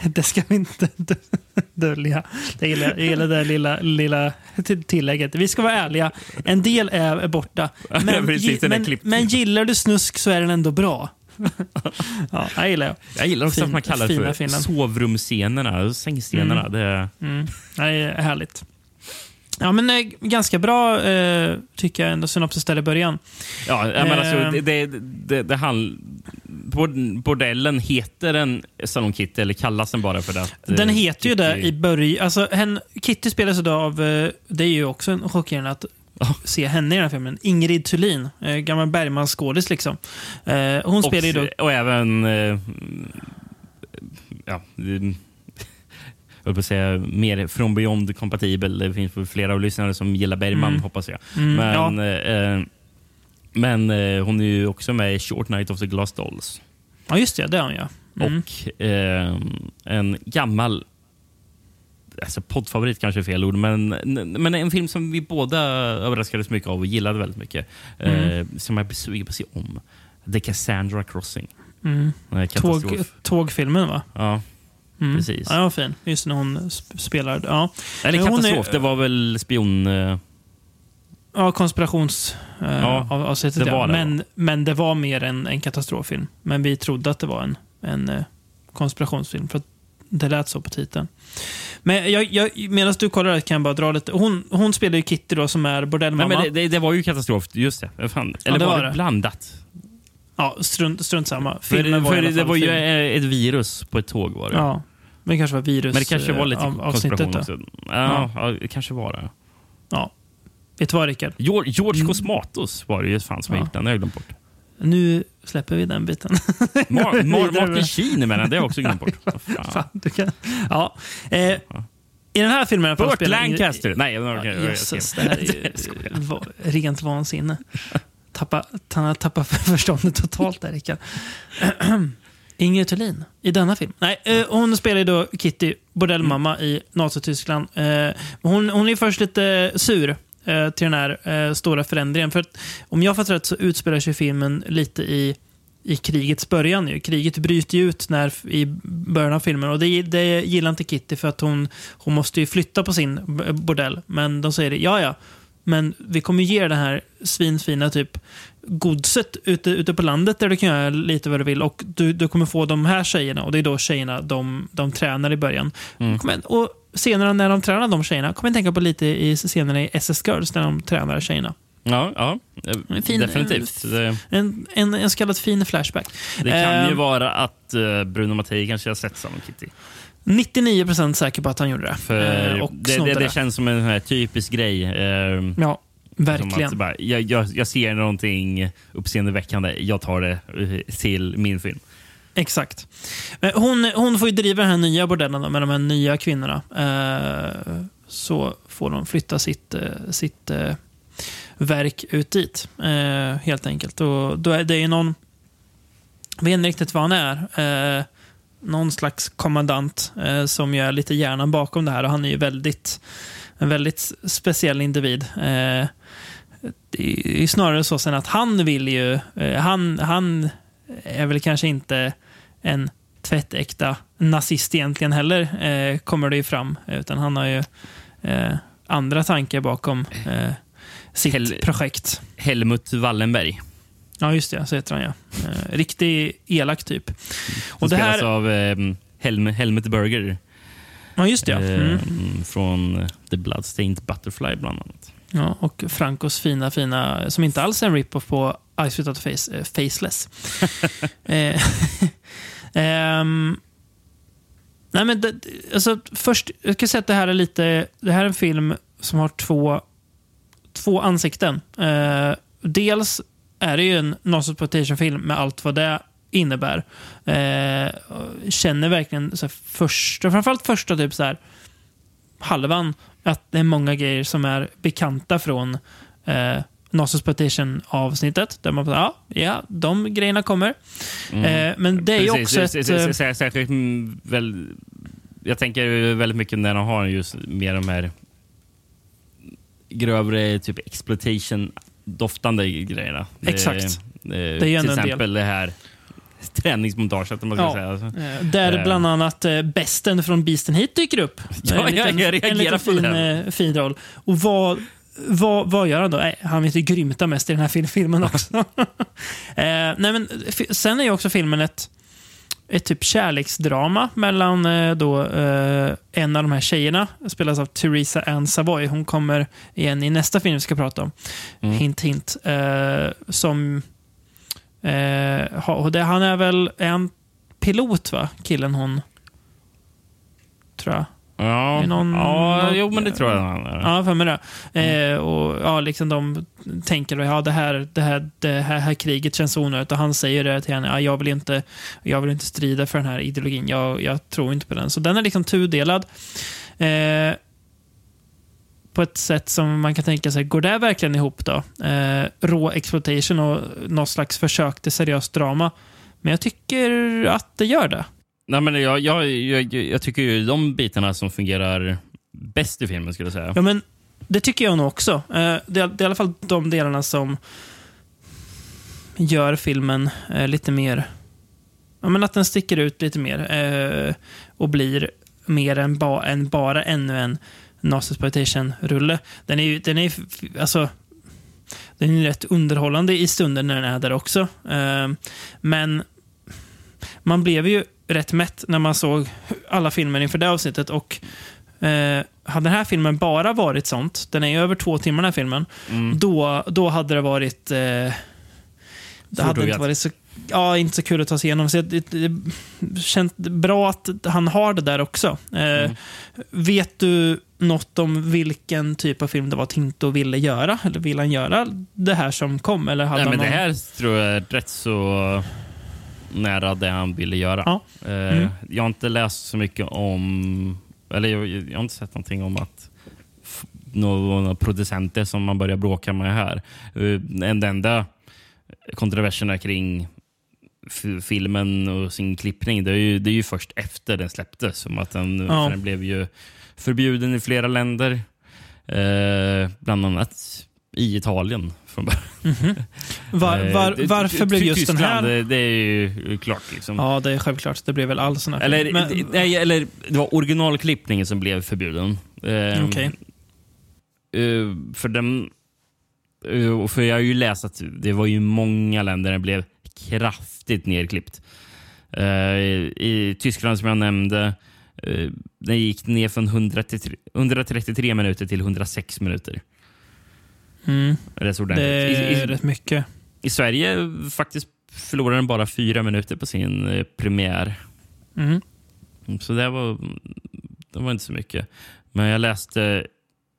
det ska vi inte dölja. Jag gillar, jag gillar det lilla, lilla tillägget. Vi ska vara ärliga. En del är borta. Men, Precis, men, men gillar du snusk så är den ändå bra. Ja, jag gillar det. Jag gillar också Fin- att man kallar det för sovrumsscenerna, sängscenerna. Det, Mm. Det är härligt. Ja, men eh, ganska bra eh, tycker jag ändå synopsis där i början. ja, jag alltså, Eh. det, det, det, det handl- bord- Bordellen heter den Salon Kitty eller kallas den bara för det? att, Den eh, heter ju det Kitty- i början. Alltså, hen, Kitty spelas idag av, eh, det är ju också en chockerande att. Se henne i den här filmen. Ingrid Thulin, eh, gammal Bergman-skådis liksom. Eh, hon spelar ju då... Och, även... Eh, ja, jag på att säga mer från Beyond kompatibel. Det finns flera av lyssnare som gillar Bergman, Mm. hoppas jag. Mm, men ja. eh, men eh, hon är ju också med i Short Night of the Glass Dolls. ja, just det. Det är hon ja. Mm. Och eh, en gammal alltså poddfavorit kanske är fel ord, men, men en film som vi båda överraskades mycket av och gillade väldigt mycket. Mm. Eh, som jag är sugen på att se om. The Cassandra Crossing. Mm. Eh, Tåg, tågfilmen va? Ja, Mm. Precis. Ja, fin. Just när hon sp- spelar. Ja, Eller katastrof, är- det var väl spion... eh, ja konspirations... Eh, Ja, ja. men, men det var mer en, en katastroffilm. Men vi trodde att det var en, en eh, konspirationsfilm. För att det lät så på titeln. Men jag, jag, medan du kollar där kan jag bara dra lite. Hon, hon spelar ju Kitty då som är Nej, bordellmamma. men det, det, det var ju katastrof, just det. Fan. Eller det var var det det. blandat? Ja, strunt, strunt samma. För, Filmen var för i alla det fall var ju film. ett virus på ett tåg. var det. Ja, men det kanske var virus. Men det kanske var lite eh, av- konspiration då. också. Ja, ja. det kanske var det. Ja. Vet du vad Rickard? George, George Cosmatos var det ju fan som Mm. Ja. Det har jag glömt bort. Nu släpper vi den biten. Sheen är med den. Det har jag också glömt bort. Fan. Du kan... Ja. Eh, I den här filmen i Burt Lancaster. Nej, Ja, Jesus, det här är ju rent vansinne. Tappa, han har tappat förståndet totalt där, Rickard. Ingrid Thulin i denna film. Nej, eh, hon spelar då Kitty, bordellmamma i Nazityskland. Eh, hon, hon är först lite sur eh, till den här eh, stora förändringen. För att, om jag fattar rätt så utspelar sig filmen lite i, i krigets början. Ju. Kriget bryter ju ut när, i början av filmen och det, det gillar inte Kitty för att hon, hon måste ju flytta på sin bordell. Men de säger ja ja, men vi kommer ge er det här svinfina typ godset ute, ute på landet där du kan göra lite vad du vill och du, du kommer få de här tjejerna och det är då tjejerna de, de tränar i början. Mm. Och senare när de tränar de tjejerna, kommer jag tänka på lite i scenerna i SS Girls när de tränar tjejerna. Ja, ja En fin- definitivt. Det, En, en, en så kallad fin flashback. det kan ju Eh, vara att eh, Bruno Mattei kanske har sett Salon Kitty. 99% säker på att han gjorde det. För Eh, och det, det, det. känns som en här typisk grej. Eh, Ja, verkligen. bara, jag, jag, jag ser någonting uppseendeväckande, jag tar det eh, till min film. Exakt. Eh, hon, hon får ju driva den här nya bordellen då, med de här nya kvinnorna. Eh, så får de flytta sitt, eh, sitt eh, verk ut dit, eh, helt enkelt. Och då är det ju någon, jag vet inte riktigt vad han är, eh, någon slags kommandant eh, som ju är lite hjärnan bakom det här. Och han är ju väldigt, en väldigt speciell individ. Det är ju snarare så sen att han vill ju, han, han är väl kanske inte en tvättäkta nazist egentligen heller, eh, kommer det ju fram. Utan han har ju eh, andra tankar bakom eh, sitt Hel- projekt. Helmut Wallenberg. Ja, just det. Så heter han ja. Eh, riktig elak typ. Som Och det spelas här... av eh, Helm, Helmut Berger. Ja, just det. Ja. eh, Mm. Från eh, The Bloodstained Butterfly bland annat. ja. Och Francos fina, fina, som inte alls är en rip-off på Ice Without Face, eh, Faceless. Um, nej men det, alltså, först, jag ska säga att det här är lite, det här är en film som har två, två ansikten. Uh, dels är det ju en non-exploitation-film med allt vad det innebär. Uh, känner verkligen så här, första, framförallt första typ så här, halvan att det är många grejer som är bekanta från eh, eh, avsnittet Där man bara, ja, ja, de grejerna kommer. Eh, men det är ju också ett... eh, Särskilt mm, väl, jag tänker väldigt mycket när de har just mer de här grövre typ exploitation-doftande grejerna. Det- Exakt. Det, är ju till en exempel det här träningsmontaget, man Ja. säga. Eh, Där Eh. bland annat eh, besten från Beasten Hit dyker upp. Ja, en liten, jag en reagerar liten på fin, det. eh, fin roll. Och vad, vad, vad gör han då? Nej, han vet ju grymta mest i den här fil- filmen också. eh, nej, men, sen är ju också filmen ett, ett typ kärleksdrama mellan eh, då, eh, en av de här tjejerna, spelas av Theresa Ann Savoy. Hon kommer igen i nästa film vi ska prata om. Hint, hint. Eh, som... Eh, och det, han är väl en pilot, va? Killen hon... Tror jag. Ja, någon- ja någon- jo, men det tror jag han är. Ja, för mig det. Eh, och ja, liksom de tänker ja, det här, det här, det här, här kriget känns onödigt. Och han säger det till henne. Ja, jag, vill inte, jag vill inte strida för den här ideologin. Jag, jag tror inte på den. Så den är liksom tudelad. Eh, på ett sätt som man kan tänka sig, går det verkligen ihop då? Eh, rå exploitation och något slags försök till seriöst drama. Men jag tycker att det gör det. Nej, men jag, jag, jag, jag tycker ju de bitarna som fungerar bäst i filmen, skulle jag säga. Ja, men det tycker jag nog också. Eh, det är, det är i alla fall de delarna som gör filmen eh, lite mer... Ja, men att den sticker ut lite mer eh, och blir mer än, ba, än bara ännu en Nazi-exploitation-rulle. Den är ju den är, ju alltså, den är rätt underhållande i stunden när den är där också. Men man blev ju rätt mätt när man såg alla filmer inför det avsnittet och Eh, hade den här filmen bara varit sånt, den är ju över två timmar den här filmen, Mm. då, då hade det varit... Eh, det hade inte varit så, ja, inte så kul att ta sig igenom. Så det, det, det känns bra att han har det där också. Eh, Mm. Vet du något om vilken typ av film det var Tinto ville göra? Eller vill han göra det här som kom? Eller hade Nej, men han det någon- här tror jag är rätt så nära det han ville göra. Ja. Eh, Mm. Jag har inte läst så mycket om... Eller jag, jag har inte sett någonting om att några producenter som man börjar bråka med här. Eh, Den enda kontroverserna kring filmen och sin klippning, det är ju, det är ju först efter den släpptes. Som att den, Ja. den blev ju förbjuden i flera länder. Eh, bland annat i Italien från början. var, Eh, var, varför blev just den här... Det, det är ju klart. Liksom. Ja, det är självklart. Det blev väl all sån här Eller, film. Men- det- nej, eller det var originalklippningen som blev förbjuden. Eh, Okej. eh, för den... eh, för jag har ju läst att det var ju många länder det blev kraftigt nedklippt. Eh, I Tyskland som jag nämnde, den gick ner från 133, 133 minuter till 106 minuter. Mm, Rätt det ordentligt. I, är i, rätt mycket. I Sverige faktiskt förlorade den bara fyra minuter på sin eh, premiär. Mm. Så det var, det var inte så mycket. Men jag läste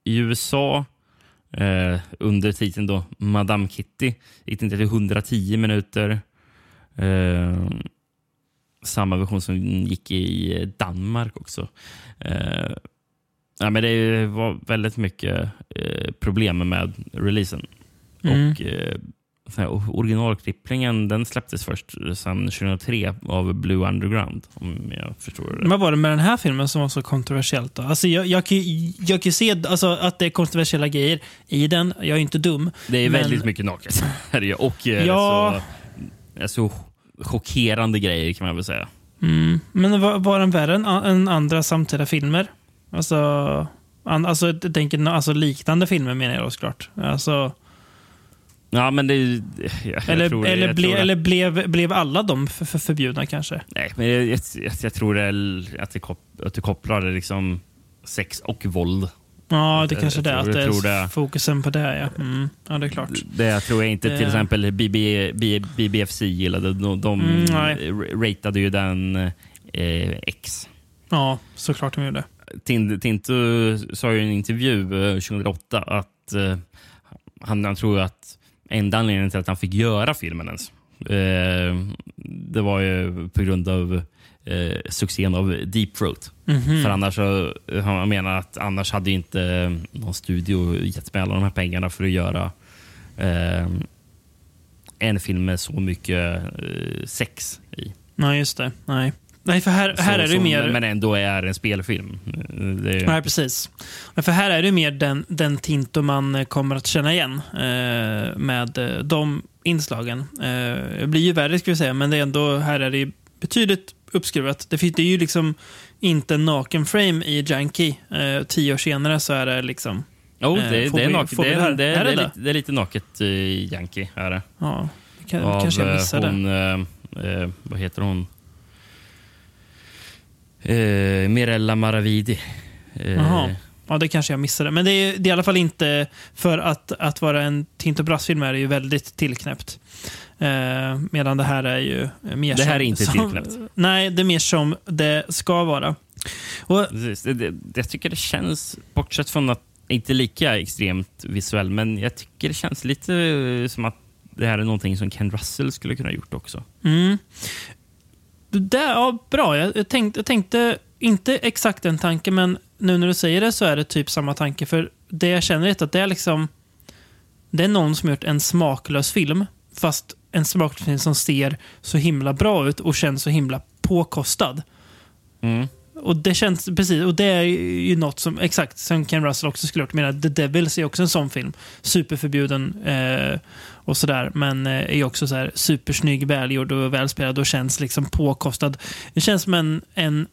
i USA eh, under titeln då Madame Kitty gick den till 110 minuter. Eh, samma version som gick i Danmark också. Eh, ja, men det var väldigt mycket eh, problem med releasen. Mm. Och eh, originalklippningen den släpptes först sedan 2003 av Blue Underground. Om jag förstår det. Vad var det med den här filmen som var så kontroversiellt? Då? Alltså jag, jag, kan jag kan se alltså, att det är kontroversiella grejer i den. Jag är inte dum. Det är men- väldigt mycket naket. Och eh, Ja. så, så chockerande grejer kan man väl säga. Mm. Men var, var den värre än, än andra samtida filmer? Alltså, an, alltså, jag tänker, alltså liknande filmer menar jag då såklart. Alltså, Ja, men det är eller tror det- eller, ble, eller blev, blev alla de för, för förbjudna kanske? Nej, men jag, jag, jag tror det är att det, kop, att det kopplar liksom sex och våld Ja, det Jag- kanske är det. jag Att det är det. fokusen på det, ja. Mm. Ja, det är klart. Det tror jag inte till Eh. exempel BB, B- BBFC gillade. De, de Mm, ratade ju den eh, X. Ja, såklart de gjorde. Tin- Tinto sa ju i en intervju eh, 2008 att eh, han, han tror att enda anledningen till att han fick göra filmen ens, eh, det var ju på grund av eh, succén av Deep Throat. Mhm. För annars så, han menar att annars hade inte någon studio gett med alla de här pengarna för att göra eh, en film med så mycket eh, sex i. Nej, just det. Nej. Nej, för här, här Så- är det som- mer... Men ändå är en spelfilm. Det Nej, precis. Men För här är det mer den, den Tinto man eh, kommer att känna igen eh, med eh, de inslagen. Eh, det blir ju värre, ska vi säga, men det är ändå, här är det betydligt uppskruvat. Det, finns, det är ju liksom inte en naken frame i Janky. Eh, tio år senare så är det liksom... Jo, det, är naket, det, det, det lite, det är lite naket i Yankee. Är det. Ja, det kan, Av kanske jag eh, missade. hon... Eh, vad heter hon? Eh, Mirella Maravidi. Eh. Ja, det kanske jag missade. Men det är, det är i alla fall inte... För att, att vara en Tinto Brass-film är det ju väldigt tillknäppt. Eh, medan det här är ju mer Det här som, är inte som, tillknäppt. Nej, det är mer som det ska vara. Och, Precis. Det, det, jag tycker det känns, bortsett från att inte lika extremt visuell, men jag tycker det känns lite som att det här är någonting som Ken Russell skulle kunna ha gjort också. mm, det, ja, bra. Jag, jag, tänkte, jag tänkte inte exakt den tanken, men nu när du säger det så är det typ samma tanke. För det jag känner är att det är liksom... Det är någon som har gjort en smaklös film, fast en smaklös film som ser så himla bra ut och känns så himla påkostad. Mm. Och det känns precis, och det är ju något som, exakt, som Ken Russell också skulle ha gjort. Menar, The Devils är också en sån film. Superförbjuden eh, och sådär, men eh, är också så här supersnygg, välgjord och välspelad och känns liksom påkostad. Det känns som en, en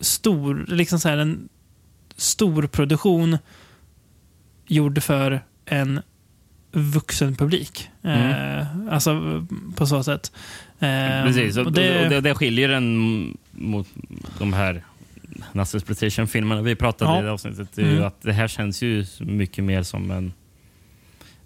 stor, liksom så här en stor produktion gjord för en vuxen publik. Eh, alltså på så sätt. Eh, Precis, och, och det... Och det, det skiljer den mot de här Nasse Exploitation-filmerna vi pratade Ja. i det avsnittet. Mm. att det här känns ju mycket mer som en...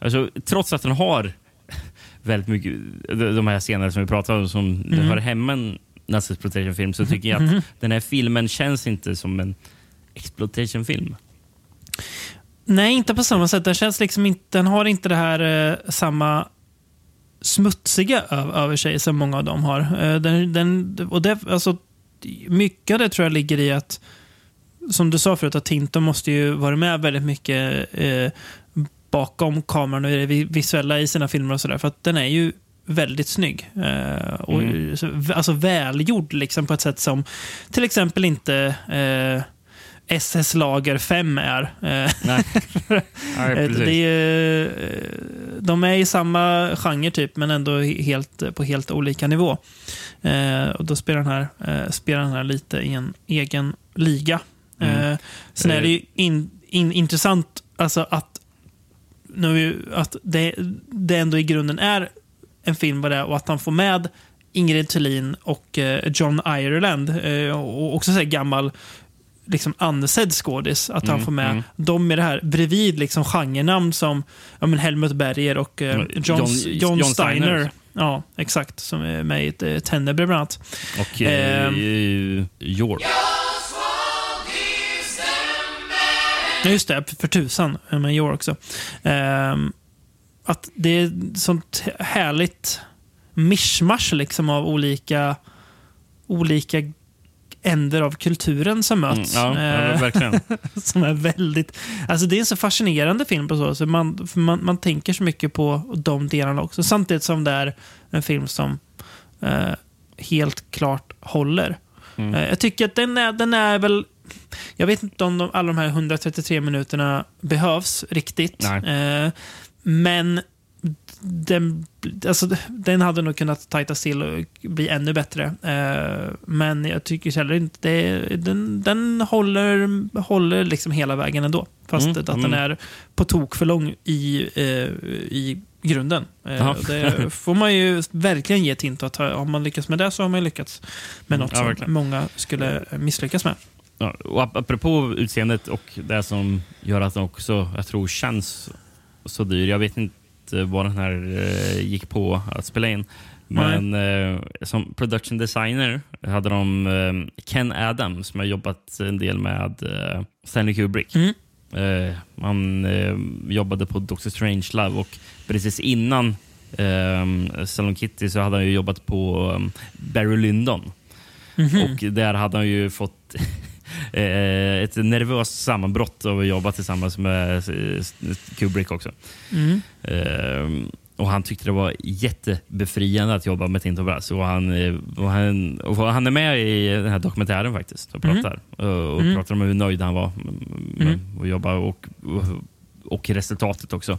Alltså, trots att den har väldigt mycket, de här scenerna som vi pratade om, som det Mm. hör hemma en Nasse Exploitation-film, så tycker jag att den här filmen känns inte som en exploitation-film. Nej, inte på samma sätt. Den, känns liksom inte, den har inte det här eh, samma smutsiga över sig som många av dem har. Eh, den, den, och det, alltså, mycket av det tror jag ligger i att, som du sa förut, att Tinto måste ju vara med väldigt mycket eh, bakom kameran och det vi- visuella i sina filmer och sådär. För att den är ju väldigt snygg. Eh, och, Mm. så, alltså välgjord liksom på ett sätt som till exempel inte eh, SS Lager 5 är. Eh, Nej, Nej Eh, det är, eh, de är i samma genre typ, men ändå helt, på helt olika nivå. Eh, och då spelar den, här, eh, spelar den här lite i en egen liga. Mm. Eh, sen är det ju in, in, intressant alltså att, nu, att det, det ändå i grunden är en film vad det är och att han får med Ingrid Thulin och eh, John Ireland, eh, och också så gammal liksom ansedd skådis. Att han Mm, får med mm. dem i det här bredvid liksom genrenamn som ja, men Helmut Berger och eh, Mm, John, John- John, Steiner. Steiner. Ja, exakt. Som är med i eh, Tennebre bland annat. Och eh, Ehm. York. Ja, just det. För tusan. Med York också. Ehm, att det är sånt härligt mischmasch liksom av olika, olika änder av kulturen som Mm, möts. ja, ja, Eh, verkligen. som är väldigt... Alltså det är en så fascinerande film på så så man, man, man tänker så mycket på de delarna också. Samtidigt som det är en film som eh, helt klart håller. Mm. Eh, jag tycker att den är, den är väl... Jag vet inte om de, alla de här 133 minuterna behövs riktigt. Eh, men den, alltså, den hade nog kunnat tajtas till och bli ännu bättre. Eh, men jag tycker heller inte det, den, den håller, håller liksom hela vägen ändå. Fast Mm, att den mm. är på tok för lång i, eh, i grunden. Eh, det får man ju verkligen ge Tinto att ha- har man lyckats med det så har man lyckats med Mm, något ja, som många skulle misslyckas med. Ja, och ap- apropå utseendet och det som gör att den också, jag tror, känns så dyr. Jag vet inte vad den här eh, gick på att spela in. Men eh, som production designer hade de eh, Ken Adams som har jobbat en del med eh, Stanley Kubrick. Mm. Eh, han eh, jobbade på Doctor Strangelove och precis innan eh, Salon Kitty så hade han ju jobbat på Barry Lyndon. Och där hade han ju fått ett nervöst sammanbrott av att jobba tillsammans med eh, Kubrick också. Eh, och Han tyckte det var jättebefriande att jobba med Tinto Brass. Och han, eh, och han, och han är med i den här dokumentären faktiskt och pratar. Och, och pratar om hur nöjd han var med att jobba och, och, och resultatet också.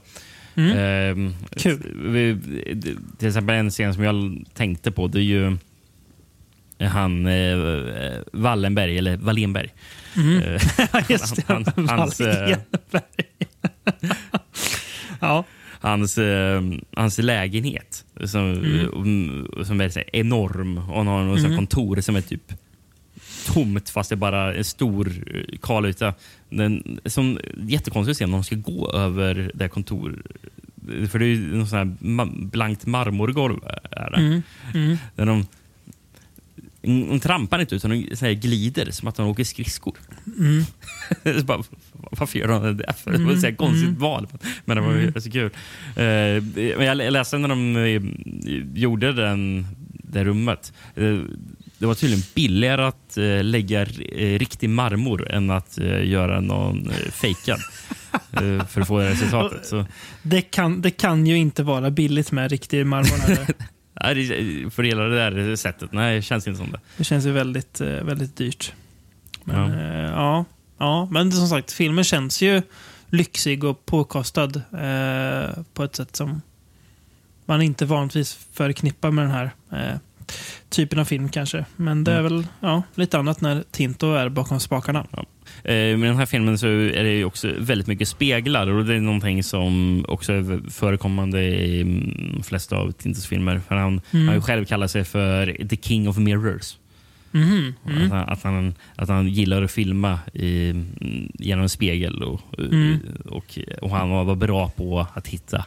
Eh, Kul. till exempel en scen som jag tänkte på, det är ju han eh, Wallenberg, eller Wallenberg. Eh, Just det. Han- han- hans, eh, Wallenberg. ja. hans, eh, hans lägenhet som, eh, som är här enorm. Och han har något mm. kontor som är typ tomt fast det är bara en stor eh, kalyta. Den, som jättekonstigt att se om de ska gå över det kontor. För det är ju något sånt här blankt marmorgolv. Är det. Där de, de trampar inte utan de så här glider som att de åker skridskor. Så bara, varför gör de det? För det var ett här konstigt val. Men det var ju så kul. Eh, men jag läste när de eh, gjorde den, det rummet. Eh, det var tydligen billigare att eh, lägga eh, riktig marmor än att eh, göra någon eh, fejkad. för att få resultatet. Så, Det, kan, det kan ju inte vara billigt med riktig marmor. Nej, för hela det där sättet, nej, det känns inte som det. Det känns ju väldigt, eh, väldigt dyrt. Men, Ja. ja. ja, ja, men som sagt, filmen känns ju lyxig och påkostad eh, på ett sätt som man inte vanligtvis förknippar med den här eh, typen av film kanske. Men det är väl ja, lite annat när Tinto är bakom spakarna. Eh, Med den här filmen så är det också väldigt mycket speglar och det är någonting som också är förekommande i mm, de flesta av Tintos filmer. För han han har ju själv kallat sig för the king of mirrors. Mhm, Att, han, att, han, att han gillar att filma i, mm, genom en spegel och, och, och han var bra på att hitta eh,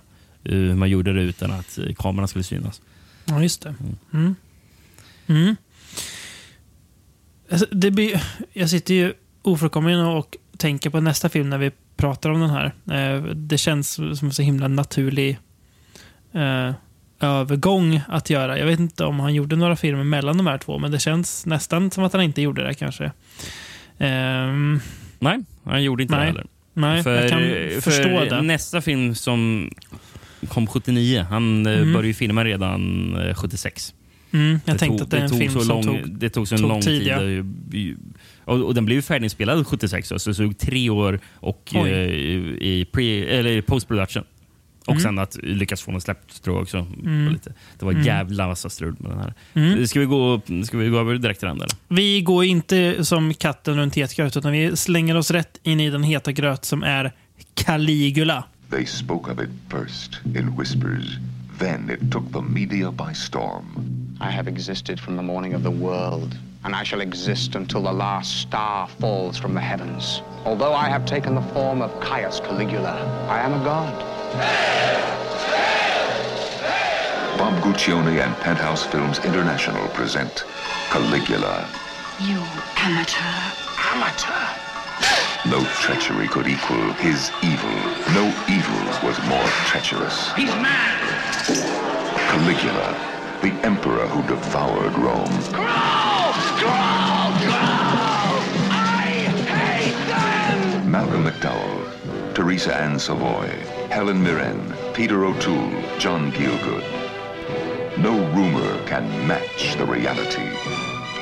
hur man gjorde det utan att eh, kameran skulle synas. Ja, just det. Mm. Mm. Alltså, det blir, jag sitter ju ofrånkomligen och tänker på nästa film när vi pratar om den här. Eh, Det känns som en så himla naturlig eh, övergång att göra. Jag vet inte om han gjorde några filmer mellan de här två, men det känns nästan som att han inte gjorde det kanske. Ehm, Nej, han gjorde inte Nej, det heller. nej, jag kan för förstå det. Nästa film som kom 79, han mm. började ju filma redan eh, 76. Mm, jag Det tänkte tog- att det är en film som lång, tog... Det tog så en tog lång tid, tid. ja. Och, och den blev ju färdiginspelad 76, så det tog tre år och, eh, i pre, eller post production. Och Mm. sen att lyckas få den släppt tror jag också. var Lite. Det var jävla massa strul med den här. Mm. Ska, vi gå, ska vi gå över direkt till den? Eller? Vi går inte som katten runt het gröt, utan vi slänger oss rätt in i den heta gröt som är Caligula. They spoke of it first in whispers. Then it took the media by storm. I have existed from the morning of the world, and I shall exist until the last star falls from the heavens. Although I have taken the form of Caius Caligula, I am a god. Bob Guccione and Penthouse Films International present Caligula. You amateur. Amateur! No treachery could equal his evil. No evil was more treacherous. He's mad! Caligula, the emperor who devoured Rome. Growl! Growl! I hate them! Malcolm McDowell, Teresa Ann Savoy, Helen Mirren, Peter O'Toole, John Gielgud. No rumor can match the reality.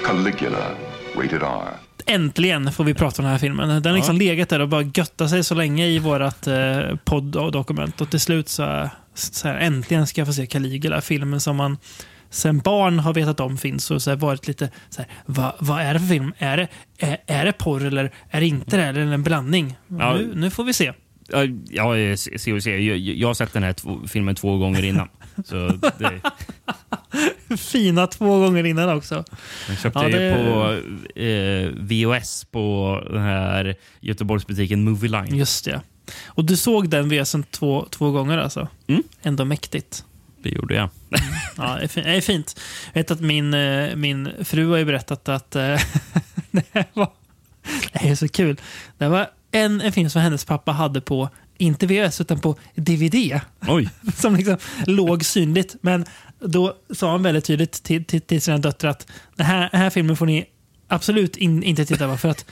Caligula, rated R. Äntligen får vi prata om den här filmen. Den har liksom legat där och bara göttat sig så länge i vårt eh, podd-dokument. Och till slut så, så här, äntligen ska jag få se Caligula, filmen som man sen barn har vetat om finns och så varit lite så här, vad, vad är det för film? Är det, är, är det porr eller är det inte det? Eller en blandning? Ja. Nu, nu får vi se. Ja, Ja, se se. Jag, jag har sett den här två, filmen två gånger innan. Så det, Fina två gånger innan också. jag köpte Ja, det- på eh, VOS på den här Göteborgsbutiken Movie Line. Just det. Och du såg den VSen två, två gånger alltså? Mm. Ändå mäktigt. Det gjorde jag. Ja, det är fint. Jag vet att min, eh, min fru har ju berättat att eh, det här var... Det är så kul. Det var en, en film som hennes pappa hade på, inte VHS, utan på DVD. Oj. Som liksom låg synligt. Men då sa han väldigt tydligt till, till, till sina döttrar att den här, den här filmen får ni absolut in, inte titta på för att,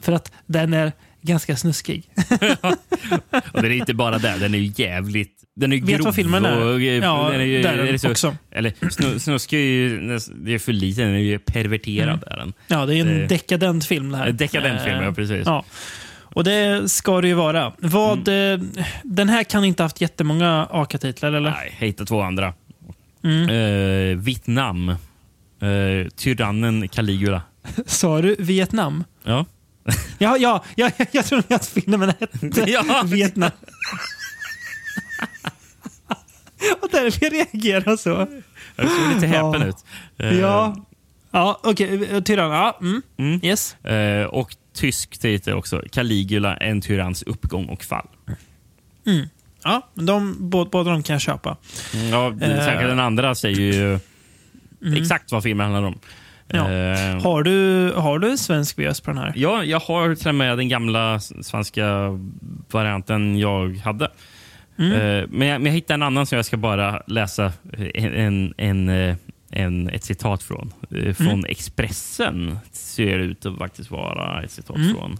för att den är ganska snuskig. Och den är inte bara där, den är ju jävligt... Den är ju Vet du grov vad filmen är? och, eh, Ja, den är ju, där är så, också. Eller snu- snuskig är ju det är för lite, den är ju perverterad. Är den. Ja, det är en Det- dekadent film det här. En dekadent film, Eh, ja, precis. Ja. Och det ska det ju vara. Vad, eh, Den här kan inte ha haft jättemånga AKA-titlar, eller? Nej, jag hittade två andra. Mm. Eh, Vietnam. Eh, tyrannen Caligula. Sa du Vietnam? Ja. Ja, ja, ja jag trodde att filmen hette Ja. Vietnam. Och därför jag reagerar så. Det såg lite häpen Ja. ut. Eh, Ja, ja okej. Tyrann. Ja, mm. Mm. Yes. Eh, och tysk titel också. Caligula, en tyranns uppgång och fall. Ja, de, båda, båda de kan jag köpa. Mm, Ja, Eh. Särskilt den andra säger ju exakt vad filmen handlar om. Ja. Eh, Har, du, har du en svensk VS på den här? Ja, jag har till och med den gamla svenska varianten jag hade. Mm. Eh, Men, jag, men jag hittade en annan som jag ska bara läsa en, en, en, eh, en, ett citat från. Eh, Från Mm. Expressen ser det ut att faktiskt vara ett citat Mm. från.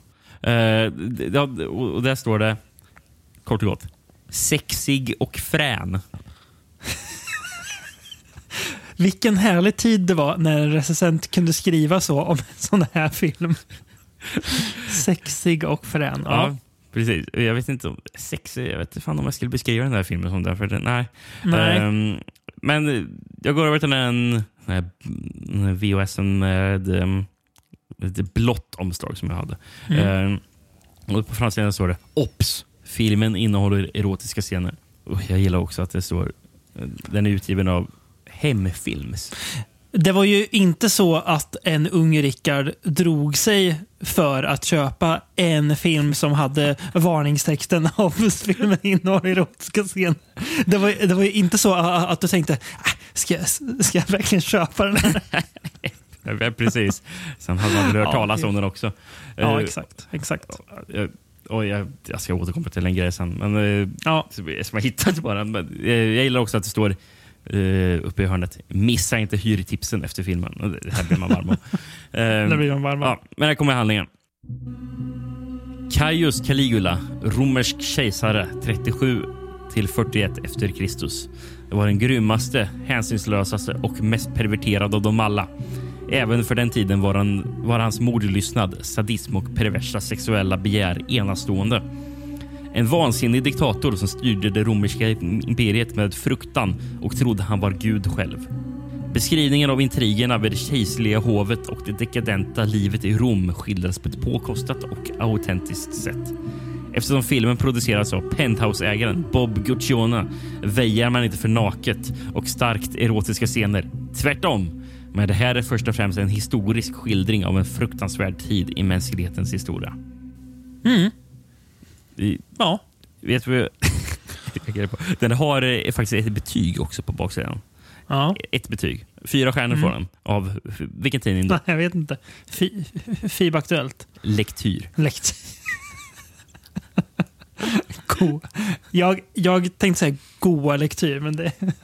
Eh, och där står det kort och gott. Sexig och frän. Vilken härlig tid det var när en recensent kunde skriva så om en sån här film. Sexig och frän. Ja. Ja. precis. Jag vet inte om sexig, jag vet inte fan om jag skulle beskriva den där filmen som. För det nej. Nej. Ehm, men jag går över till den, den här VHS med um, ett blått omslag som jag hade. Ehm, och på framsidan står det OPS. Filmen innehåller erotiska scener. Och jag gillar också att det står den är utgiven av Hemfilms. Det var ju inte så att en ung Rickard drog sig för att köpa en film som hade varningstexten av filmen innehåller erotiska scener. Det var, det var ju inte så att du tänkte, "Ah, ska jag, ska jag verkligen köpa den här? Ja, precis. Sen hade man väl hört talas om den också. Ja, Eh, exakt. exakt. Jag, oj, jag, jag ska återkomma till en grej sen. Men, eh, Ja. som jag hittade bara. Men, eh, jag gillar också att det står eh, uppe i hörnet. Missa inte hyrtipsen efter filmen. Det här blir man varm om. Eh, Det blir man varm ja, Men här kommer handlingen. Caius Caligula, romersk kejsare 37 till 41 efter Kristus. Det var den grymmaste, hänsynslösaste och mest perverterade av dem alla. Även för den tiden var, han, var hans mordlystnad, sadism och perversa sexuella begär enastående. En vansinnig diktator som styrde det romerska imperiet med fruktan och trodde han var Gud själv. Beskrivningen av intrigerna vid det kejserliga hovet och det dekadenta livet i Rom skildras på ett påkostat och autentiskt sätt. Eftersom filmen produceras av Penthouse-ägaren Bob Guccione väjar man inte för naket och starkt erotiska scener. Tvärtom. Men det här är först och främst en historisk skildring av en fruktansvärd tid i mänsklighetens historia. Mm. Vi, Ja. vet vi... reagerar på. Den har eh, faktiskt ett betyg också på baksidan. ja. Ett betyg. Fyra stjärnor får den. Av vilken tidning då? Jag vet inte. Fi- FIB Aktuellt. Lektyr. Lekt. Go. Jag, jag tänkte säga goa lektyr, men det...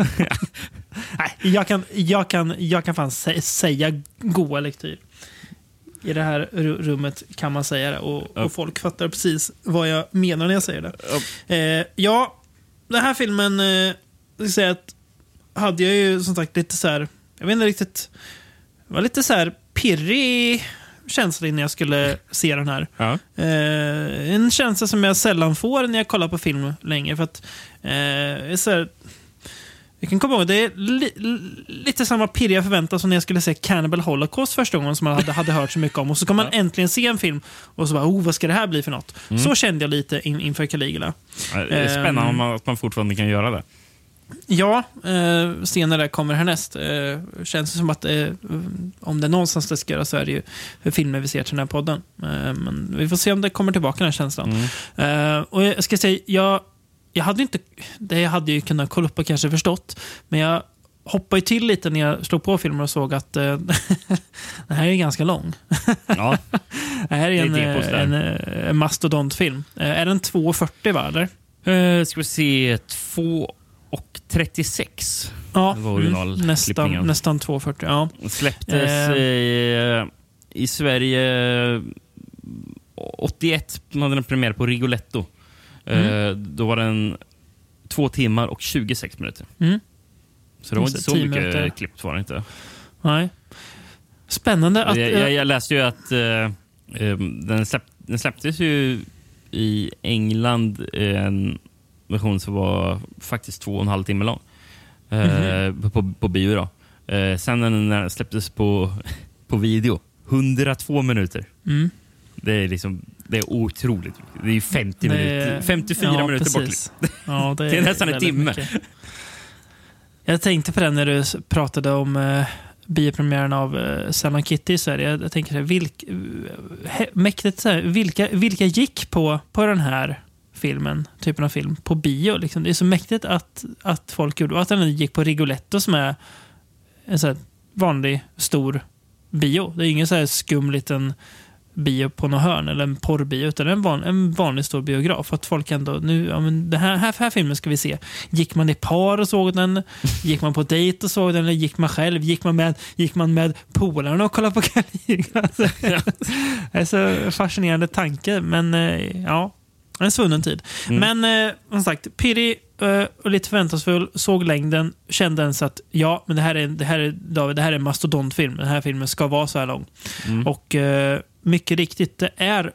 Nej, jag kan, jag kan, jag kan fan sä- säga goa lektyr. I det här ru- rummet kan man säga det och, Ja. och folk fattar precis vad jag menar när jag säger det. Eh, ja, den här filmen, eh, ska säga att hade jag ju som sagt lite så här, jag vet inte riktigt, det var lite så här pirrig känsla innan jag skulle se den här. Ja. Eh, en känsla som jag sällan får när jag kollar på film länge. För att, eh, så här, jag kan komma ihåg, det är li, li, lite samma pirriga förväntan som när jag skulle se Cannibal Holocaust första gången som man hade, hade hört så mycket om. Och så kommer man äntligen se en film och så bara, oh, vad ska det här bli för något? Så kände jag lite in, inför Caligula. Det är spännande om man, att man fortfarande kan göra det. Ja, eh, där kommer härnäst. Eh, känns det som att eh, om det är någonstans det ska göra så är det ju filmer vi ser till den här podden. Eh, men vi får se om det kommer tillbaka den här känslan. Eh, och jag ska säga, jag, jag hade inte, det jag hade ju kunnat kolla upp och kanske förstått, men jag hoppade ju till lite när jag slog på filmen och såg att eh, den här är ganska lång. Ja, Det här är en, är en, eh, en mastodontfilm. Eh, är den 2.40 va, eller? uh, ska vi se. 2 och 36 Ja, var originalklippningen. nästan, nästan 2.40. Ja. släpptes Eh. i, i Sverige 81. Man hade den premiär på Rigoletto. Mm. Eh, då var den två timmar och 26 minuter. Mm. Så det var inte så 10 mycket minuter. klippt var det inte. Nej. Spännande att... jag, jag, jag läste ju att eh, eh, den, släpp, den släpptes ju i England eh, en version som var faktiskt två och en halv timme lång. Eh, Mhm. på, på bio då. Eh, sen när den släpptes på, på video, 102 minuter. Mm. Det är liksom det är otroligt. Det är ju 50 Det- minuter, 54 ja, minuter bort. precis. Ja, det, Det är nästan en timme. mycket. Jag tänkte på det när du pratade om eh, biopremiären av eh, Sam Kitty i Sverige. Jag, jag tänker, så här, vilk, eh, he, mäktigt, så här, vilka, vilka gick på, på den här filmen, typen av film, på bio? Liksom? Det är så mäktigt att, att folk gjorde, och att den gick på Rigoletto som är en så här vanlig stor bio. Det är ingen så här skum liten bio på något hörn eller en porrbio, utan en, van, en vanlig stor biograf. Att folk ändå, nu, ja, men det här, här, här filmen ska vi se. Gick man i par och såg den? Gick man på dejt och såg den? Eller gick man själv? Gick man med, gick man med polarna och kollade på Caligula? Alltså, det är så fascinerande tanke, men eh, ja, en svunnen tid. Men eh, som sagt, pirrig eh, och lite förväntansfull, såg längden, kände ens att ja, men det här är, det här är, David, det här är en mastodontfilm. Den här filmen ska vara så här lång. Och eh, mycket riktigt, det är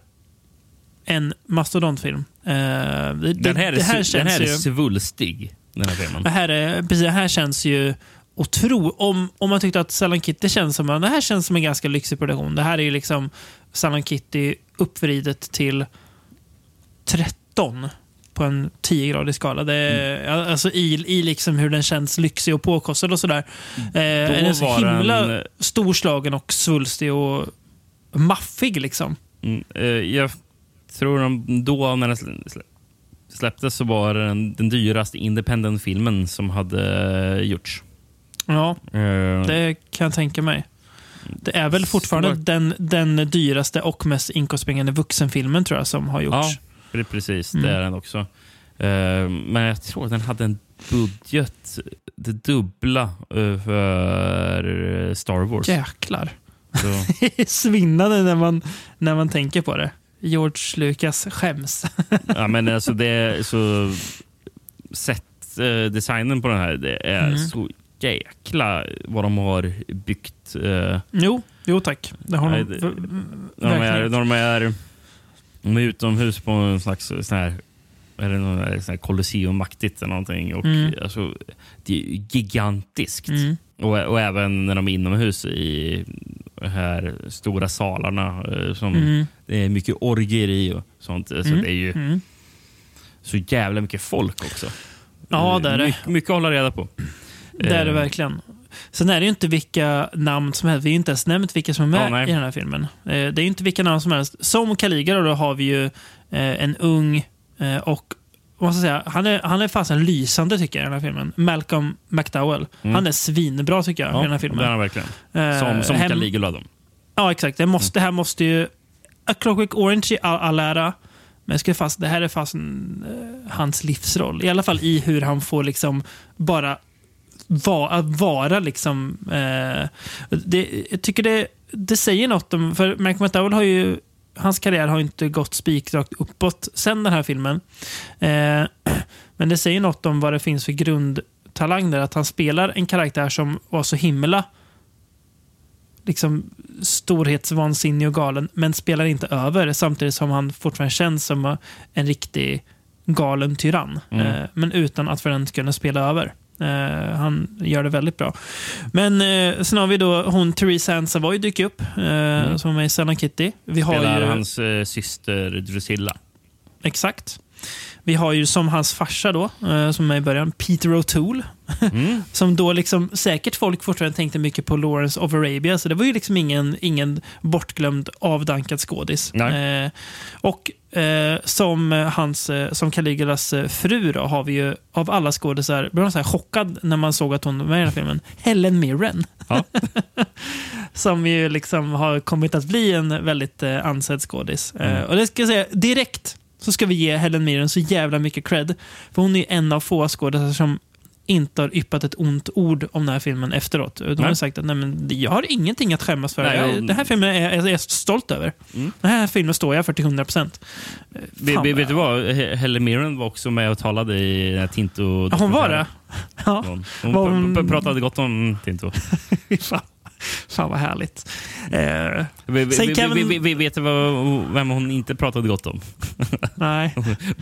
en mastodontfilm. Eh, det, Den här är, det här den här är ju... svulstig, den här filmen. Det här, är, precis, det här känns ju otro... Om, om man tyckte att Salon Kitty känns som, det här känns som en ganska lyxig produktion. Det här är ju liksom Salon Kitty uppvridet till 13 på en 10-gradig skala. Det är, Alltså i, i liksom hur den känns lyxig och påkostad och sådär. Eh, den är så himla den- storslagen och svulstig och maffig liksom. Mm, eh, jag tror de, då när den slä- slä- släpptes så var den, den dyraste independent-filmen som hade eh, gjorts. Ja, Eh, det kan jag tänka mig. Det är väl fortfarande Svårt. den, den dyraste och mest inkomstbringande vuxenfilmen tror jag som har gjorts. Ja, det är precis. Mm. Det är den också. Eh, men jag tror att den hade en budget det dubbla eh, för Star Wars. Jäklar. Svinnande när man, när man tänker på det. George Lucas skäms. ja, men alltså det är så... Sett eh, designen på den här, det är Mm. så jäkla vad de har byggt. Eh, Jo, jo tack. Det har de När de är, de är, de är utomhus på en slags sån här, är det någon där sån här Colosseum-aktigt eller någonting. Och, Mm. alltså, det är gigantiskt. Mm. Och, och även när de är inomhus i de här stora salarna. eh, Som Mm. Det är mycket orger i och sånt. Så Mm. det är ju Mm. så jävla mycket folk också. Ja, det är det. My, mycket att hålla reda på. Det är det Eh, verkligen. Sen är det ju inte vilka namn som helst. Vi har inte ens nämnt vilka som är med Ja, i den här filmen. Eh, Det är ju inte vilka namn som helst. Som Caligula då har vi ju eh, en ung eh, och ska jag säga, han är, han är fasen lysande tycker jag i den här filmen. Malcolm McDowell. Han är svinbra tycker jag Mm. Ja, i den här det filmen. är han verkligen. Eh, Som, som hem- Caligula. Då. Ja, exakt. Det, måste, det här måste ju... A Clockwork Orange i all, all ära, men jag skulle fast, det här är fast eh, hans livsroll. I alla fall i hur han får liksom bara va, att vara liksom... Eh, det, jag tycker det, det säger något om... För Malcolm McDowell har ju... Hans karriär har inte gått spikrakt uppåt sen den här filmen. Eh, men det säger något om vad det finns för grundtalang där. Att han spelar en karaktär som var så himla liksom storhetsvansinnig och galen, men spelar inte över samtidigt som han fortfarande känns som en riktig galen tyrann. Mm. Eh, men utan att för den skull spela över. Eh, han gör det väldigt bra. Men eh, sen har vi då hon Therese Ann Savoy dyker upp, eh, som är med i Sally Kitty. Vi har Mm. Spelar ju, hans syster Drusilla. Exakt. Vi har ju som hans farsa då, eh, som är i början, Peter O'Toole. som då liksom, säkert folk fortfarande tänkte mycket på Lawrence of Arabia, så det var ju liksom ingen, ingen bortglömd avdankad skådis. Eh, och eh, som, hans, eh, som Caligulas fru då, har vi ju av alla skådisar, blev man så här chockad när man såg att hon var med i den här filmen, Helen Mirren. Ja. som ju liksom har kommit att bli en väldigt eh, ansedd skådis. Mm. och det ska jag säga, direkt så ska vi ge Helen Mirren så jävla mycket cred. För hon är en av få skådisar som inte har yppat ett ont ord om den här filmen efteråt. De har sagt att Nej, men jag har ingenting att skämmas för. Nej, jag, den här filmen är jag, är stolt över. Mm. Den här filmen står jag för till 100 procent. Vet, du vad? He- Helen Mirren var också med och talade i den här Tinto. Ja, hon var det? Ja. Hon, hon, hon- pr- pr- pratade gott om Tinto. fan, vad härligt. Eh, Vi, vet vem hon inte pratade gott om? nej,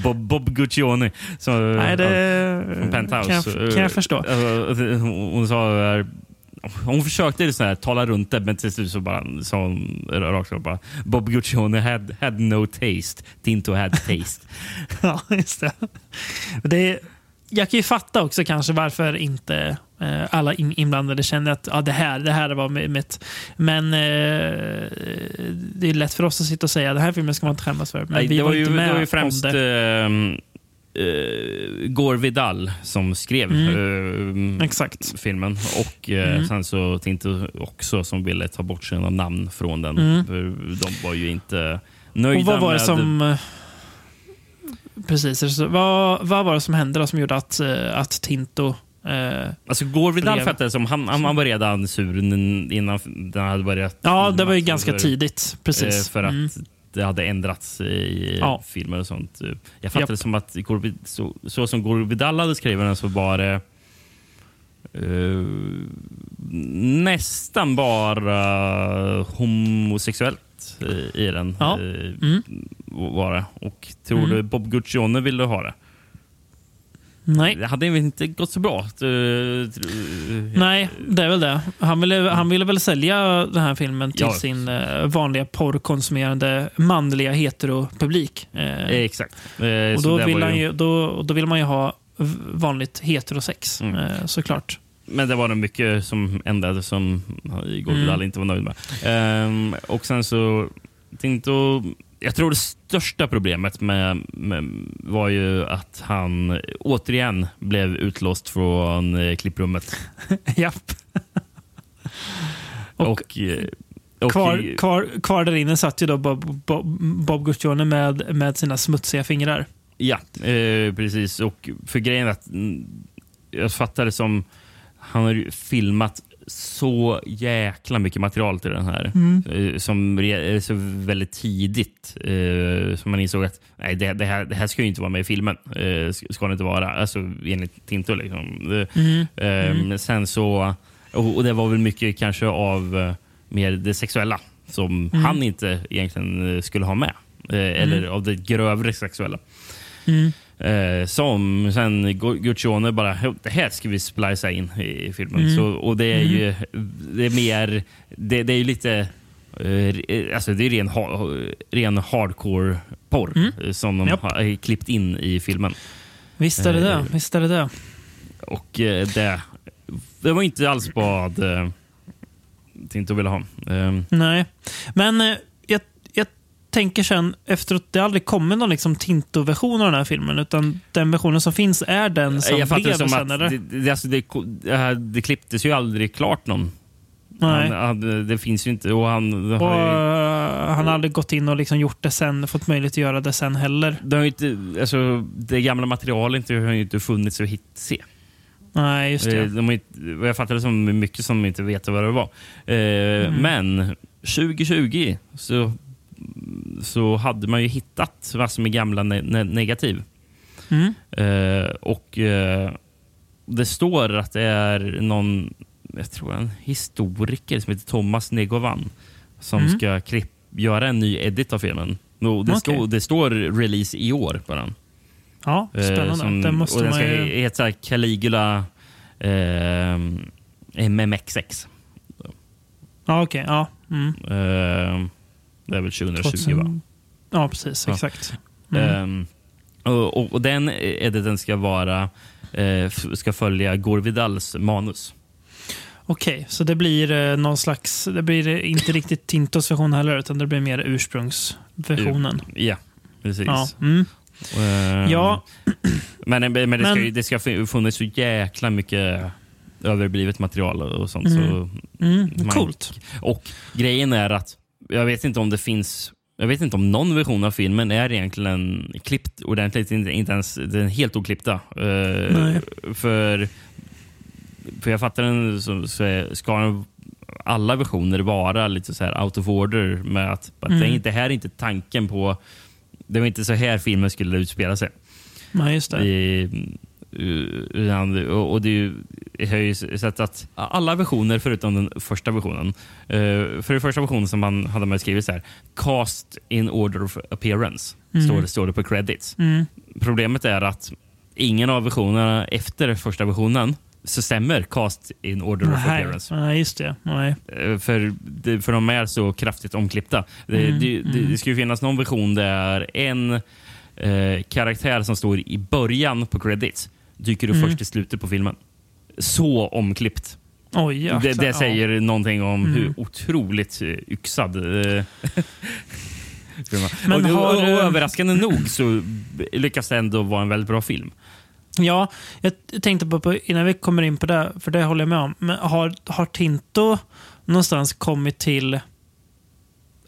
Bob, Bob Guccione. Som, nej, det från Penthouse. kan jag, kan jag förstå. Alltså, Hon, sa... eh, Hon försökte så här, tala runt det, men till slut så bara sa hon rakt upp bara Bob Guccione had, had no taste. Tinto had taste. Ja, just det. det är, jag kan ju fatta också kanske varför inte eh, alla in, inblandade känner att ja, det, här, det här var mitt. Men eh, det är lätt för oss att sitta och säga den här filmen ska man inte skämmas för. Men Nej, vi det var, ju, inte med det var ju främst eh, Gore Vidal som skrev ehm, Exakt. filmen. Och eh, Mm. sen så Tinto också som ville ta bort sina namn från den. Mm. De var ju inte nöjda Och vad var det med... som... Precis. så Vad, vad var det som hände då som gjorde att, eh, att Tinto... Eh, Alltså Gore Vidal fattade som han, han var redan sur innan den hade börjat. ja, det var ju ganska för- tidigt. Precis. eh, För att Mm. det hade ändrats i Ja. filmer och sånt. Jag fattade det som att så, så som Gore Vidal hade skrivit den så var det eh, nästan bara homosexuellt i, i den. Ja. eh, Mm. Var det. Och tror Mm. du Bob Guccione ville ha det? Nej. Det hade inte gått så bra. Nej, det är väl det. Han ville, han ville väl sälja den här filmen till Ja. sin eh, vanliga porrkonsumerande manliga heteropublik. Eh, Exakt. Eh, och då vill, han ju, då, då vill man ju ha vanligt heterosex, Mm. eh, såklart. Men det var nog mycket som ändrades som Igor Vidal inte var nöjd med. Ehm, och sen så Tinto... Jag tror det största problemet med, med var ju att han återigen blev utlåst från eh, klipprummet. Japp. Och, Och eh, och, Kvar, kvar, kvar där inne satt ju då Bob, Bob, Bob Guccione med, med sina smutsiga fingrar. Ja, eh, precis. Och för grejen att mm, jag fattar det som han har filmat så jäkla mycket material till den här. Eh, som eh, så väldigt tidigt. Eh, som man insåg att nej, det, det, här, det här ska ju inte vara med i filmen. Eh, ska det inte vara. Alltså enligt Tinto. Liksom. Eh, eh, men Sen så... Och, och det var väl mycket kanske av mer det sexuella som han inte egentligen skulle ha med. Eh, Eller av det grövre sexuella. Eh, som sen Gu- Guccione bara, "Jo, det här ska vi splicea in i filmen. Så, och det är ju det är mer, det, det är ju lite, eh, alltså det är ren, ha, ren hardcore-porr eh, som de Japp. har eh, klippt in i filmen. Visst är det Eh, det. Visst är det det. Och eh, det, det var inte alls vad eh, Tinto ville ha. Eh, Nej. Men eh, tänker sen efteråt, det har aldrig kommit någon liksom Tinto-version av den här filmen. Utan den versionen som finns är den som jag blev det som sen, att eller? det, det, alltså det, det, klipptes ju aldrig klart någon. Nej. Han, han, det finns ju inte. Och han, Och, har ju, eh, han har aldrig gått in och liksom gjort det sen, fått möjlighet att göra det sen heller. det, har inte, alltså, det gamla materialet har ju inte funnits att se. Nej, just Eh, det. De har inte, vad jag fattar det som mycket som inte vet vad det var. Eh, Mm. Men 2020 så, så hade man ju hittat massor med gamla ne ne negativ. Mm. Eh, och eh, det står att det är någon, jag tror en historiker som heter Thomas Negovan som Mm. ska göra en ny edit av filmen. Och det, Okej. står, det står release i år på den. Ja, Eh, spännande. som- den måste och den man ska ju... heta Caligula eh, MMX6. Ja, okej. ja. Mm. Eh, det är väl 2020 va? 2000 Ja, precis. Ja. Exakt. Mm. Ehm, Och, och, och den är det den ska vara eh, ska följa Gore Vidals manus. Okej, så det blir eh, någon slags... Det blir eh, inte riktigt Tintos version heller, utan det blir mer ursprungsversionen. Ja, precis. Ja. Mm. Eh, Ja. Men, men det, ska, Men- det ska funnits så jäkla mycket överblivet material och sånt. Mm. Så Mm. man- Coolt. Och grejen är att jag vet inte om det finns jag vet inte om någon version av filmen är egentligen klippt ordentligt. Inte, inte ens den helt oklippta. Eh, Nej. för, för jag fattar den så, så ska alla versioner vara lite så här out of order med att, att Mm. det, är inte, det här är inte tanken på... Det var inte så här filmen skulle utspela sig. Nej, just det. I, utan- och, det är jag har ju sett att alla versioner förutom den första versionen. eh, för den första versionen som man hade man skrivit så här. Cast in order of appearance. Mm. Står, det, står det på credits. Mm. Problemet är att ingen av versionerna efter första versionen så stämmer cast in order of Nej, appearance. nej, just det. Nej. Eh, För, för de är så kraftigt omklippta. Det, Mm, det, det, det ska ju finnas någon version där en eh, karaktär som står i början på credits dyker upp Mm. först i slutet på filmen. Så omklippt. Oj, jäklar, det det ja. säger någonting om Mm. hur otroligt eh, yxad eh. Men och, och, har, och, eh, överraskande nog så lyckas det ändå vara en väldigt bra film. Ja, jag tänkte på, på innan vi kommer in på det, för det håller jag med om. Men har, har Tinto någonstans kommit till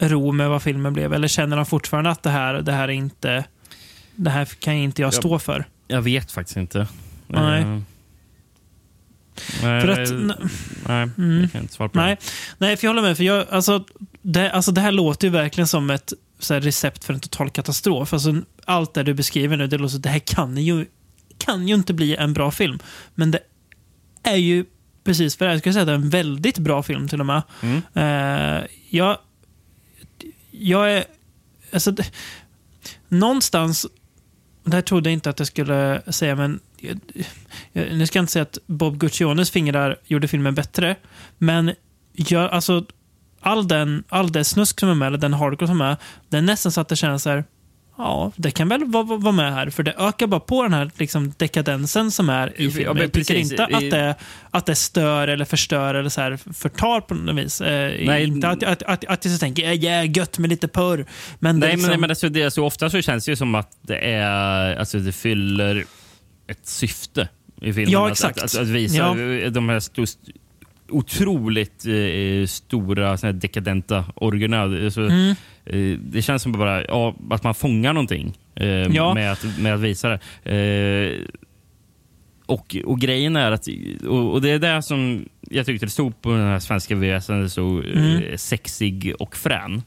ro med vad filmen blev? Eller känner de fortfarande att det här, det här är inte... Det här kan inte jag stå för? Jag vet faktiskt inte. Nej. Eh, nej, För att- nej, nej, Mm. jag kan inte svara på Nej, det. nej för jag håller med. För jag, alltså, det, alltså, det här låter ju verkligen som ett här, recept för en total katastrof. Alltså, allt det du beskriver nu, det låter det här kan ju, kan ju inte bli en bra film. Men det är ju precis för det. Jag skulle säga att det är en väldigt bra film till och med. Mm. Eh, jag, jag är... Alltså, det, någonstans... Det här trodde jag inte att jag skulle säga, men... Jag, jag, nu ska jag inte säga att Bob Gucciones fingrar gjorde filmen bättre, men jag, alltså, all, den, all det snusk som är med, eller den hardcore som är med, det är nästan så att det känns så här, ja, det kan väl vara, vara med här, för det ökar bara på den här liksom, dekadensen som är i Ja, filmen. men jag tycker inte att det, att det stör eller förstör eller så här förtar på något vis. Eh, Nej. inte att, att, att, att jag så tänker, ja, yeah, gött med lite porr. Men Nej, liksom, men, men alltså, det är så ofta så känns det ju som att det är alltså det fyller ett syfte i filmen. Ja, Att- exakt. Att, att, att visa Ja. de här sto, otroligt eh, stora såna dekadenta orgerna. Alltså, Mm. Eh, det känns som bara ja, att man fångar någonting eh, Ja. med, att, med att visa det. Eh, och, och grejen är att, och, och det är det som jag tyckte det stod på den här svenska VHSen, så Mm. sexig och frän.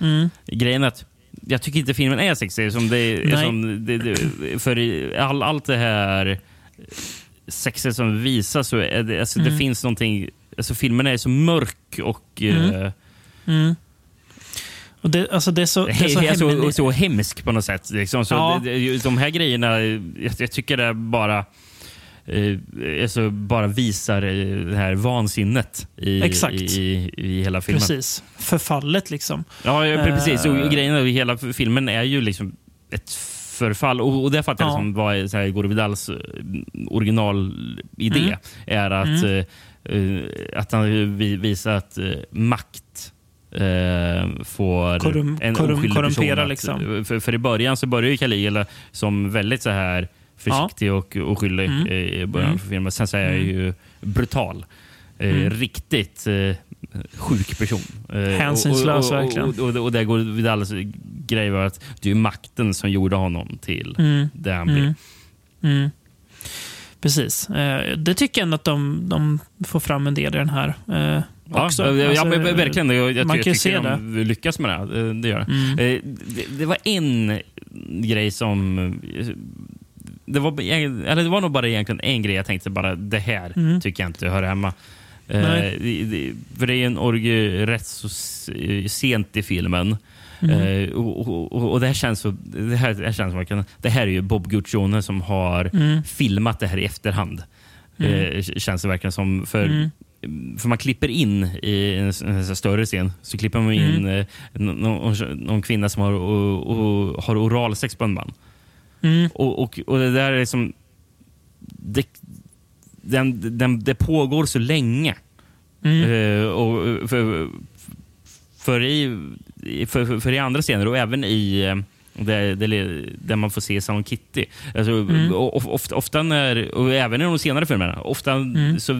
Mm. Grejen är att jag tycker inte filmen är sexig. Som det, som det, det, för all, allt det här sexet som visas så är det, alltså, det Mm. finns någonting... Alltså, filmen är så mörk och... Mm. eh, Mm. Och det, alltså det är så, det är så, så, hemlig- så hemsk på något sätt. Liksom. Så Ja. det, det, de här grejerna, jag, jag tycker det bara... Eh, alltså bara visar eh, det här vansinnet i, Exakt. i, i hela filmen. Precis. Förfallet liksom. Ja, ja precis. Och Eh. grejen är hela filmen är ju liksom ett förfall. Och, och det fattar jag Ja. som var så här, Gore Vidals eh, originalidé. Mm. Är att, Mm. eh, att han vi- visar att eh, makt eh, får Korrum- en korrum- oskyldig korrumpera, person att, liksom. för, för i början så börjar ju Caligula som väldigt så här försiktig och oskyldig Mm. eh, i början Mm. av filmen. Sen så är jag Mm. ju brutal. Eh, Mm. Riktigt eh, sjuk person. Eh, Hänsynslös, och, och, verkligen. och, och, och där går Vidals grej var att det är makten som gjorde honom till Mm. det han blev. Mm. Mm. Precis. Eh, det tycker jag ändå att de, de får fram en del i den här. Ja, också. ja, ja, Alltså, men verkligen. Jag, jag, man jag kan se de lyckas med det. Eh, Det gör det. Mm. Eh, det. Det var en grej som... eh, Det var, eller det var nog bara egentligen en grej jag tänkte bara det här Mm. tycker jag inte hör hemma. Nej. det, det, för det är en orgie rätt så sent i filmen. Mm. Och, och, och, det här känns så... Det här, det här känns verkligen... Det här är ju Bob Guccione som har Mm. filmat det här i efterhand. Mm. Känns det verkligen som. För, Mm. För man klipper in i en, en större scen så klipper man in Mm. eh, nå- någon, någon kvinna som har, o, o, har oralsex på en man. Mm. Och, och, och det där är som... Det, den, den, det pågår så länge. Mm. Eh, och för, för, i, för, för i andra scener och även i eh, där, där, man får se Sam och Kitty. Alltså, Mm. och, och, ofta, när, och även i de senare filmerna, ofta Mm. så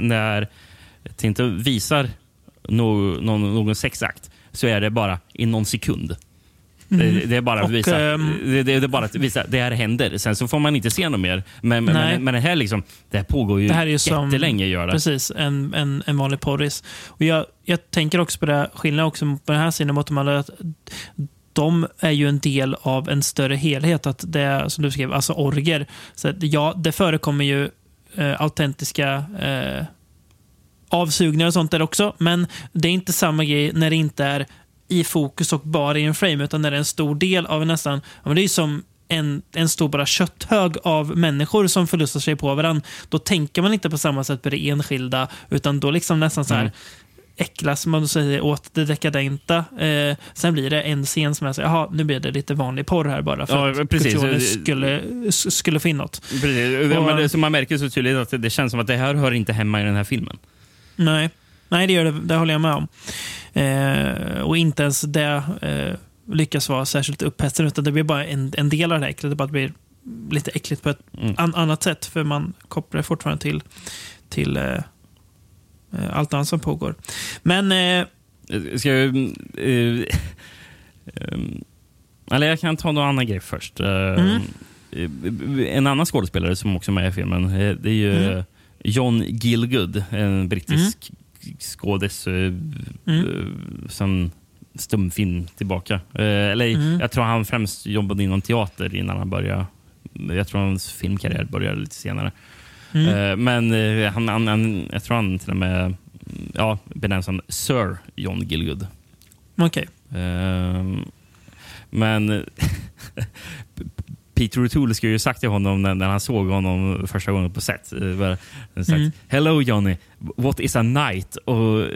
när Tinto visar no, någon, någon sexakt så är det bara i någon sekund. Mm. Det, det är bara att Och, visa. ehm, det, det, det är bara att visa det här händer. Sen så får man inte se något mer. Men, men, men, men det här liksom, det här pågår ju, Det här är ju som- jättelänge. Gör det. Precis, en, en, en vanlig porris. Och jag, jag tänker också på det skillnaden också på den här sidan mot de andra. Att de är ju en del av en större helhet. Att det som du skrev, alltså orger. Så att, ja, det förekommer ju eh, autentiska eh, avsugningar och sånt där också. Men det är inte samma grej när det inte är i fokus och bara i en frame. Utan när det är en stor del av en nästan, ja, men det är ju som en, en stor bara kötthög av människor som förlustar sig på varandra. Då tänker man inte på samma sätt på det enskilda, utan då liksom nästan så här Mm äcklas man säger åt det dekadenta. Eh, sen blir det en scen som så här, jaha, nu blir det lite vanlig porr här bara för Ja, att precis. skulle, skulle få in något. Precis. Och- men så man märker så tydligt att det, känns som att det här hör inte hemma i den här filmen. Nej, Nej det gör det. Det håller jag med om. Eh, och inte ens det eh, lyckas vara särskilt upphetsande, utan det blir bara en, en del av det här äcklet. Det bara blir lite äckligt på ett Mm. an, annat sätt, för man kopplar det fortfarande till, till eh, allt annat som pågår. Men eh, Ska jag... Uh, eller jag kan ta någon annan grej först. Eh, Mm. eh, En annan skådespelare som också är med i filmen, eh, det är ju Mm. John Gilgood, en brittisk skådis uh, Mm. sen stumfilm tillbaka. Eh, eller Mm. Jag tror han främst jobbade inom teater innan han började. Jag tror hans filmkarriär började lite senare. Mm. Eh, men eh, han, han, han, jag tror han till och med ja, benämns som Sir John Gilgood. okej. Ehm, men Peter O'Toole skulle ju sagt till honom när, han såg honom första gången på set. eh, sagt, Mm. Hello Johnny, what is a night? Och,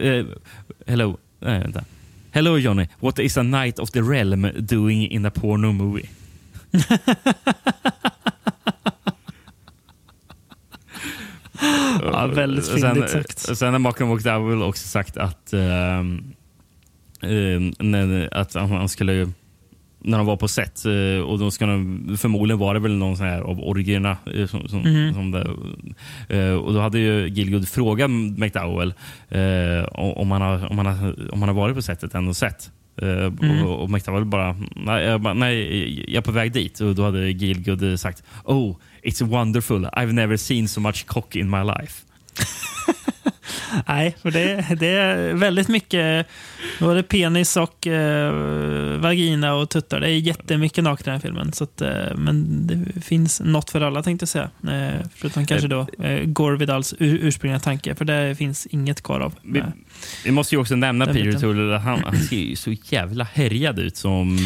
hello, nej vänta. Hello Johnny, what is a night of the realm doing in a porno movie? Ja, väldigt fyndigt sagt. Sen har Malcolm McDowell också sagt att, ehm, när, att han, skulle när de var på set eh, och då ska de, förmodligen var det väl någon sån här av orgierna eh, som, som, Mhm. som det, eh, och då hade ju Gilgood frågat McDowell eh, om, han har, om, han har, om han har varit på setet än och sett. Eh, Mm. och, och McDowell bara nej, jag bara, nej, jag är på väg dit. Och då hade Gilgood sagt Oh, it's wonderful. I've never seen so much cock in my life. Nej, för det, det är väldigt mycket både penis och eh, vagina och tuttar. Det är jättemycket naket i den här filmen. Så att, eh, men det finns något för alla tänkte jag säga. Eh, förutom kanske då eh, Gore Vidals ur, ursprungliga tanke. För det finns inget kvar av. Vi, Nej. vi måste ju också nämna Peter. O'Toole. Han, han ser ju så jävla härjad ut som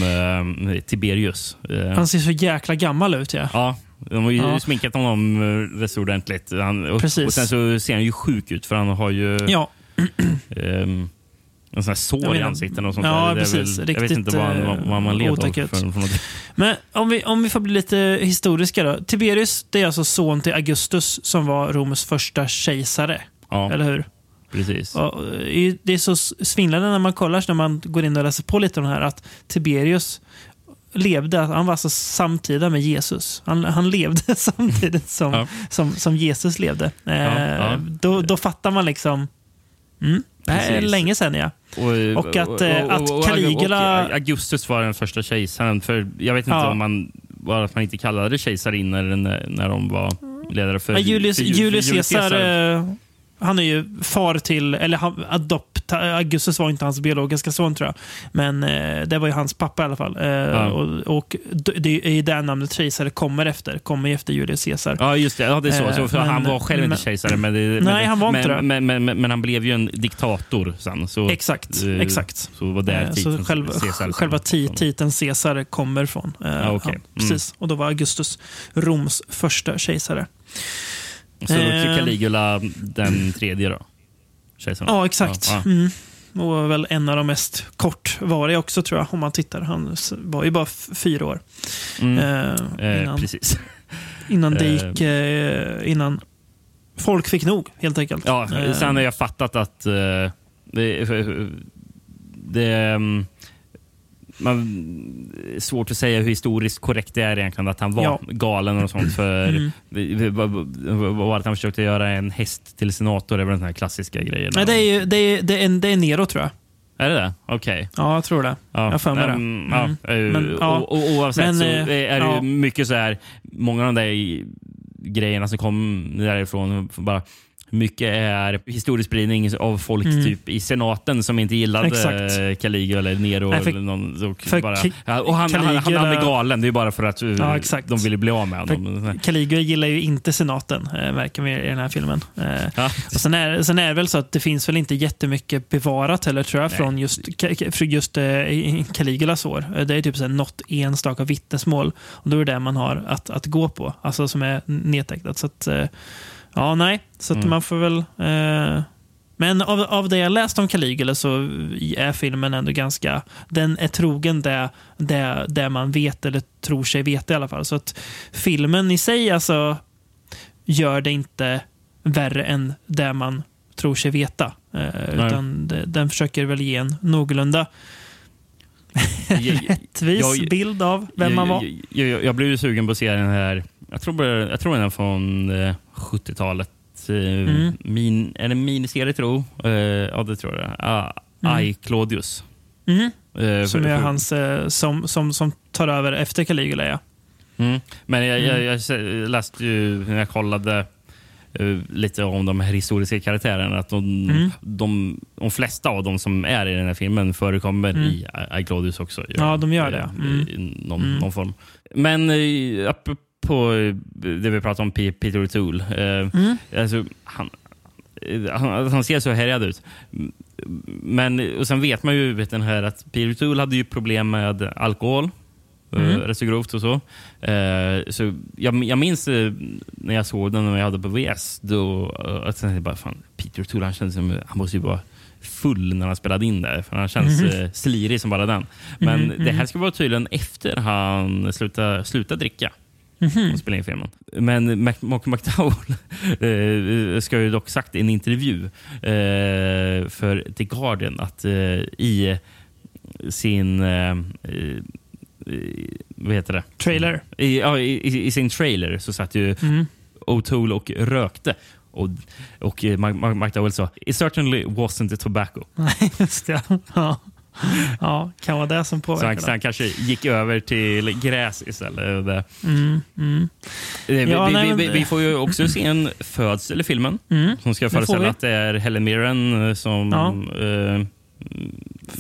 eh, Tiberius. Eh, Han ser så jäkla gammal ut. Ja. Ja, de har ju Ja. sminkat honom eh, rätt ordentligt. Han, och, Precis. och sen så ser han ju sjuk ut för han har ju Ja, ehm, en sån här sår i ansiktet och sånt Ja, där. Det är precis. jag vet Riktigt, inte vad, vad, vad man eh, led av för, för. Men om vi, om vi får bli lite historiska då. Tiberius det är alltså son till Augustus som var Roms första kejsare. Ja, Eller hur? precis. Och, eh, det är så svindlande när man kollar, när man går in och läser på lite om det här, att Tiberius levde, han var alltså samtida med Jesus. Han, han levde samtidigt som, Ja. som, som Jesus levde. Eh, ja. Då, då fattar man liksom, mm, det är länge sedan ja. Och, Och att, eh, att Caligula- och Augustus var den första kejsaren. För jag vet inte Ja. om man, var att man inte kallade kejsarinnor när, när de var ledare för Ja, Julius, för Ju- Julius för Caesar, eh, han är ju far till, eller han, adopt, Augustus var inte hans biologiska son tror jag. Men eh, det var ju hans pappa i alla fall. Eh, och, och d- det är ju det namnet kejsare kommer efter. Kommer ju efter Julius Caesar. Ja, just det. Ja, det är så. Eh, så men- han var själv men- inte kejsare. Men det, Nej, han var inte det. men, men, men, han blev ju en diktator sen. Så, Exakt, eh, exakt. Så var där Eh, titeln så själva, Caesar- själva ti, titeln Caesar kommer från. Eh, Ja, okej. Mm. precis. Och då var Augustus Roms första kejsare. Så Eh. Caligula den tredje då? Kejsaren. Ja, exakt. Ja, ja. Mm. Och väl en av de mest kortvariga också tror jag, om man tittar. Han var ju bara fyra år. Mm. Eh, Eh, innan, precis. innan det Eh. gick... Eh, innan folk fick nog, helt enkelt. Ja, sen har jag fattat att det, det man, svårt att säga hur historiskt korrekt det är egentligen att han var Ja. galen och sånt. För Mm. var- att han försökte göra en häst till senator. Det är väl den här klassiska grejen. Nej, det är, ju- det, är, det, är, det är Nero tror jag. Är det det? Okej. Ja, jag tror det. Ja. Jag har för mig det. Mm, Mm. ja, eh, Men, ja. och, och, oavsett Men, så eh, är det ja. mycket så här, många av de där grejerna som kom därifrån, bara mycket är historiespridning av folk Mm. typ i senaten som inte gillade Exakt. eh, Caligula eller Nero. Nej, för- eller någon, och, bara, och han, han, han, Caligula- han är galen. Det är bara för att eh, Ja, de ville bli av med honom. För Caligula gillar ju inte senaten, eh, märker vi i den här filmen. Eh, Ja. och sen, är, sen är det väl så att det finns väl inte jättemycket bevarat heller tror jag Nej. från just, från just eh, i- Caligulas år. Eh, Det är typ så här något enstaka vittnesmål. Och då är det det man har att, att gå på, alltså som är nedtecknat. Så att, eh, ja, nej. Så att Mm. man får väl... Eh, men av, av det jag läst om Caligula så är filmen ändå ganska... Den är trogen det, det, det man vet eller tror sig veta i alla fall. Så att filmen i sig alltså gör det inte värre än det man tror sig veta. Eh, utan det, den försöker väl ge en någorlunda rättvis Jag- bild av vem man var. Jag, jag, jag, jag blev ju sugen på att se den här, jag tror, jag tror den är från eh, 70-talet. Eh, Mm. min, är det miniserie tro? Eh, ja, det tror jag. Ah, Mm. I, Claudius. Mm. Eh, Som är hans, eh, som, som, som tar över efter Caligula, ja. Mm. Men jag, Mm. jag, jag läste ju när jag kollade eh, lite om de här historiska karaktärerna att de, Mm. de, de flesta av dem som är i den här filmen förekommer Mm. i I, I Claudius också. Ja, de gör det. Eh. I någon, Mm. någon form. Men apropå eh, det vi pratade om, Peter O'Toole. Eh, Mm. alltså, han, eh, han, han ser så härjad ut. Men och sen vet man ju vet den här att Peter O'Toole hade ju problem med alkohol. Mm. Mm. Rätt så grovt och så. Så jag, jag minns när jag såg den och jag hade på VS. Då, uh, att jag bara, fan, Peter O'Toole han känns som han måste ju vara full när han spelade in det. För han känns eh, slirig som bara den. Men Mhm, det här mhm. ska vara tydligen efter han slutade, slutade dricka. Mhm. och spela in filmen. Men Mark McDowell eh, ska ju dock sagt i en intervju eh, för The Guardian att eh, i sin vad heter det? Trailer. I, ja, i, i, sin trailer så satt ju Mm. O'Toole och rökte. Och, och Mark McDowell sa “It certainly wasn't the tobacco”. Nej, just det. Ja. ja, kan vara det som Så han, påverkar. så han kanske gick över till gräs istället. Mm, mm. Eh, Vi, Ja, vi, nej, vi, vi, får ju också se en födsel i filmen Mm, som ska föreställa att det är Helen Mirren eh, som, Ja. eh,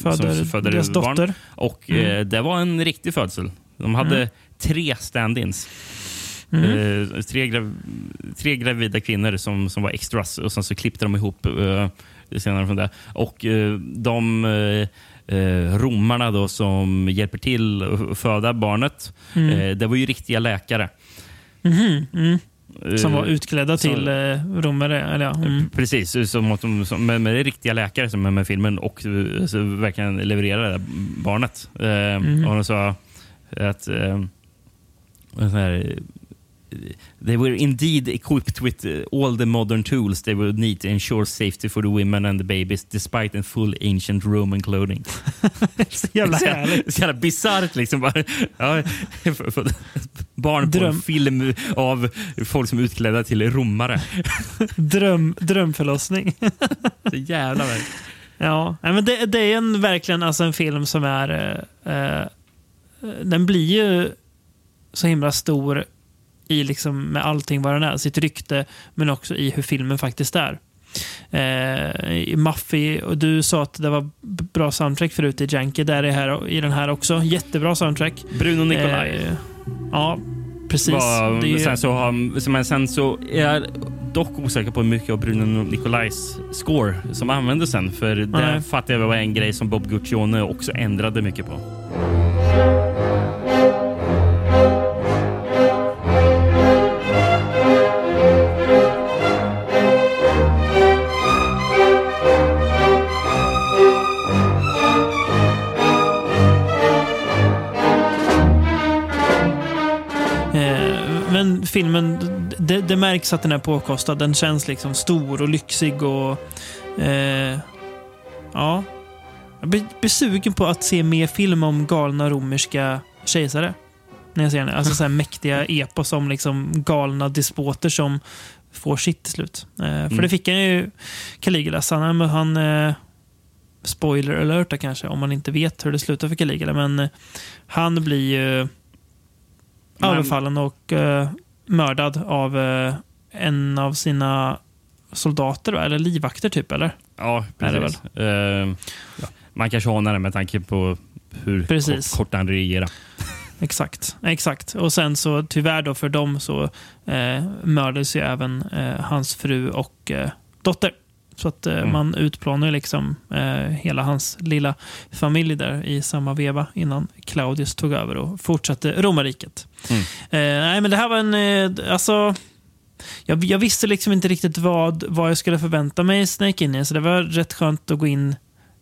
Föder som föder deras barn. dotter. Och Mm. eh, det var en riktig födsel. De hade Mm. tre stand-ins. Mm. Eh, tre, grav, tre gravida kvinnor som, som var extras och sen så klippte de ihop eh, senare från det. Och eh, de eh, romarna då som hjälper till att föda barnet, Mm. eh, det var ju riktiga läkare. Mhm, mm. Som Eh, var utklädda så- till eh, romare. Eller, ja. mm. Precis, som som, med, med det är riktiga läkare som är med i filmen och eh, så verkligen levererar det barnet. Eh, Mm. Och de sa att eh, här, They were indeed equipped with eh, all the modern tools they would need to ensure safety for the women and the babies despite a full ancient Roman clothing. Så jävla härligt. Så jävla bisarrt liksom. Bara, ja, barn på en film av folk som är utklädda till romare. Dröm, drömförlossning. Så jävla verk. Ja, men det, det är en, verkligen alltså en film som är... Eh, eh, den blir ju så himla stor i liksom med allting vad den är. Sitt rykte, men också i hur filmen faktiskt är. Eh, i Muffy, och du sa att det var bra soundtrack förut i Janky. Där är här, i den här också. Jättebra soundtrack. Bruno Nicolai. Eh, ja, precis. Var, Det sen, så har, men sen så är jag dock osäker på hur mycket av Bruno Nicolais score som användes sen. För det fattar jag var en grej som Bob Guccione också ändrade mycket på. Filmen, det, det märks att den är påkostad. Den känns liksom stor och lyxig och... Eh, ja. Jag blir, sugen på att se mer film om galna romerska kejsare. När jag ser den. Alltså så här mäktiga epos om liksom galna despoter som får sitt till slut. Eh, för Mm. det fick han ju Caligula. Så han, han eh, spoiler alert kanske, om man inte vet hur det slutar för Caligula. Men eh, han blir ju överfallen och eh, mördad av eh, en av sina soldater, va? eller livvakter typ, eller? Ja, Är det precis. Eh, ja. Man kanske anar det med tanke på hur Precis. kort, kort han regerar. Exakt. Exakt. Och sen så tyvärr då för dem så eh, mördades ju även eh, hans fru och eh, dotter. Så att eh, Mm. man utplånar ju liksom eh, hela hans lilla familj där i samma veva innan Claudius tog över och fortsatte romarriket. Mm. Eh, nej, men det här var en... Alltså, jag, jag visste liksom inte riktigt vad, vad jag skulle förvänta mig i Snake in så det var rätt skönt att gå in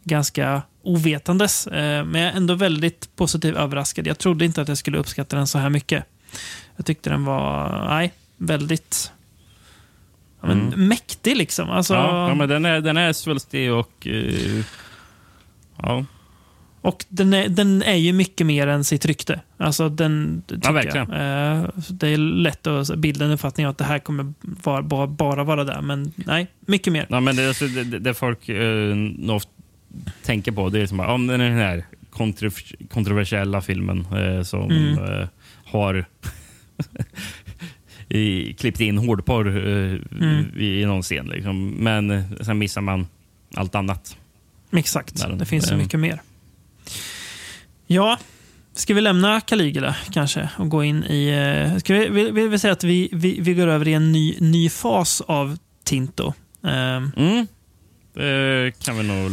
ganska ovetandes. Eh, men jag är ändå väldigt positivt överraskad. Jag trodde inte att jag skulle uppskatta den så här mycket. Jag tyckte den var, nej, väldigt men, Mm. mäktig liksom. Alltså, Ja, ja, men den är, den är svulstig och... eh, ja. Och den är, den är ju mycket mer än sitt rykte. Alltså den, tycker verkligen. Jag. Eh, det är lätt att bilda en uppfattning att det här kommer vara, bara, bara vara där. Men nej, mycket mer. Ja, men det, alltså, det, det folk eh, nog tänker på det är som, om den är den här kontro- kontroversiella filmen eh, som Mm. eh, har i, klippt in hårdporr eh, Mm. i, någon scen. Liksom. Men eh, sen missar man allt annat. Exakt. Där, Det finns så eh, mycket mer. Ja, ska vi lämna Caligula kanske och gå in i... Ska vi, vill, vill vi säga att vi, vi, vi går över i en ny, ny fas av Tinto? Ehm, Mm. Det kan vi nog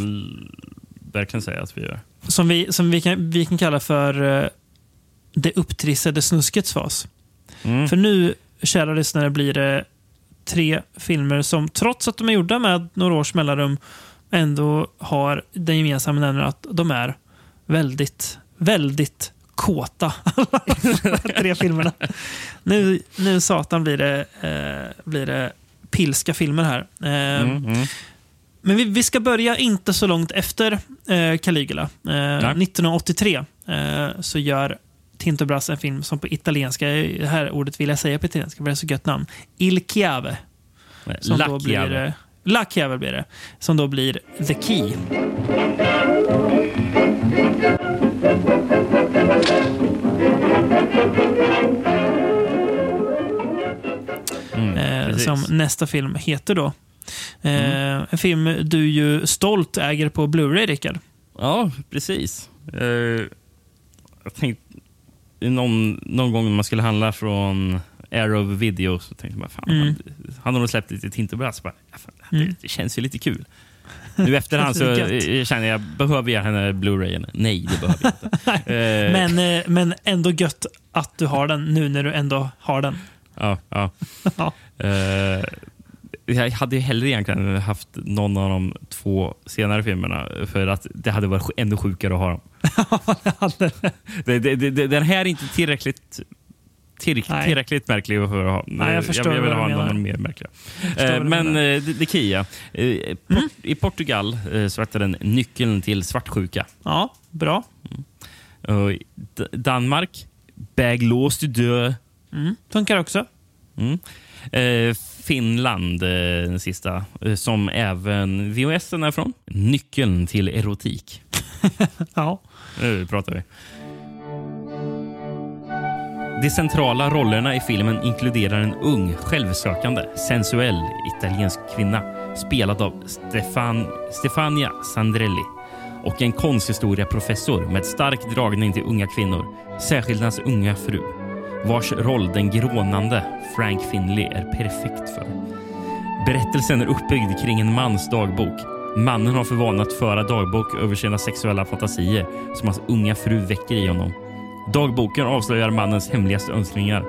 verkligen säga att vi gör. som vi, som vi, kan, vi kan kalla för eh, det upptrissade snuskets fas. Mm. För nu, kära lyssnare, blir det tre filmer som trots att de är gjorda med några års mellanrum ändå har den gemensamma nämnaren att de är väldigt, väldigt kåta. Alla tre filmerna. Nu, nu satan blir det, eh, blir det pilska filmer här. Eh, Mm, mm. men vi, vi ska börja inte så långt efter eh, Caligula. Eh, 1983 eh, så gör Tinto Brass en film som på italienska, det här ordet vill jag säga på italienska för det är så gött namn. Il Chiave. Som La då Chiave. blir, eh, La Chiave blir det. Som då blir The Key. Mm, eh, som nästa film heter då. Eh, En film du ju stolt äger på Blu-ray, Rickard. Ja, precis. Eh, jag tänkte, någon, någon gång när man skulle handla från Arrow Video så tänkte man fan, Mm. han, har nog släppt lite Tintobrass. Ja, Mm. det känns ju lite kul. Nu efterhand så eh, känner jag, behöver jag henne Blu-rayen? Nej, det behöver jag inte. Eh, Men, eh, men ändå gött att du har den nu när du ändå har den. Ja, ja. Ja. Eh, jag hade ju hellre egentligen haft någon av de två senare filmerna för att det hade varit ännu sjukare att ha dem. det, det, det, den här är inte tillräckligt till, Nej. tillräckligt märklig för att ha. Nej, jag förstår jag, vill ha någon mer märklig. Eh, men. Mm. eh, det, Kia. Eh, Port, I Portugal eh, så hette den nyckeln till svartsjuka. Ja, bra. D- Danmark, Bäglås du dö. Mm. Funkar också. Mm. Eh, Finland, eh, den sista, eh, som även VHS är från. Nyckeln till erotik. Ja. Nu pratar vi. De centrala rollerna i filmen inkluderar en ung, självsökande, sensuell italiensk kvinna spelad av Stefan, Stefania Sandrelli och en konsthistoria-professor med stark dragning till unga kvinnor, särskilt hans unga fru vars roll den grånande Frank Finley är perfekt för. Berättelsen är uppbyggd kring en mans dagbok. Mannen har för vana att föra dagbok över sina sexuella fantasier som hans unga fru väcker i honom. Dagboken avslöjar mannens hemligaste önskningar.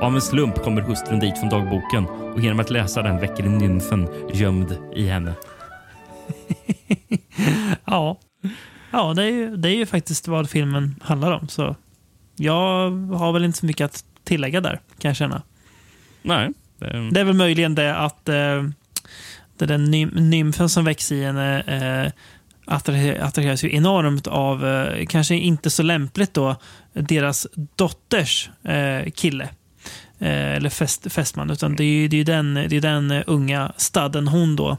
Av en slump kommer hustrun dit från dagboken och genom att läsa den väcker nymfen gömd i henne. Ja, ja det, är ju, det är ju faktiskt vad filmen handlar om. Så jag har väl inte så mycket att tillägga där, kan jag känna. Nej. Det, Det är väl möjligen det att eh, det den nym, nymfen som växer i henne eh, attraher- attraheras ju enormt av, eh, kanske inte så lämpligt då, deras dotters eh, kille. Eh, eller fest, fästman. Utan det är ju det är den, det är den eh, unga sladden hon då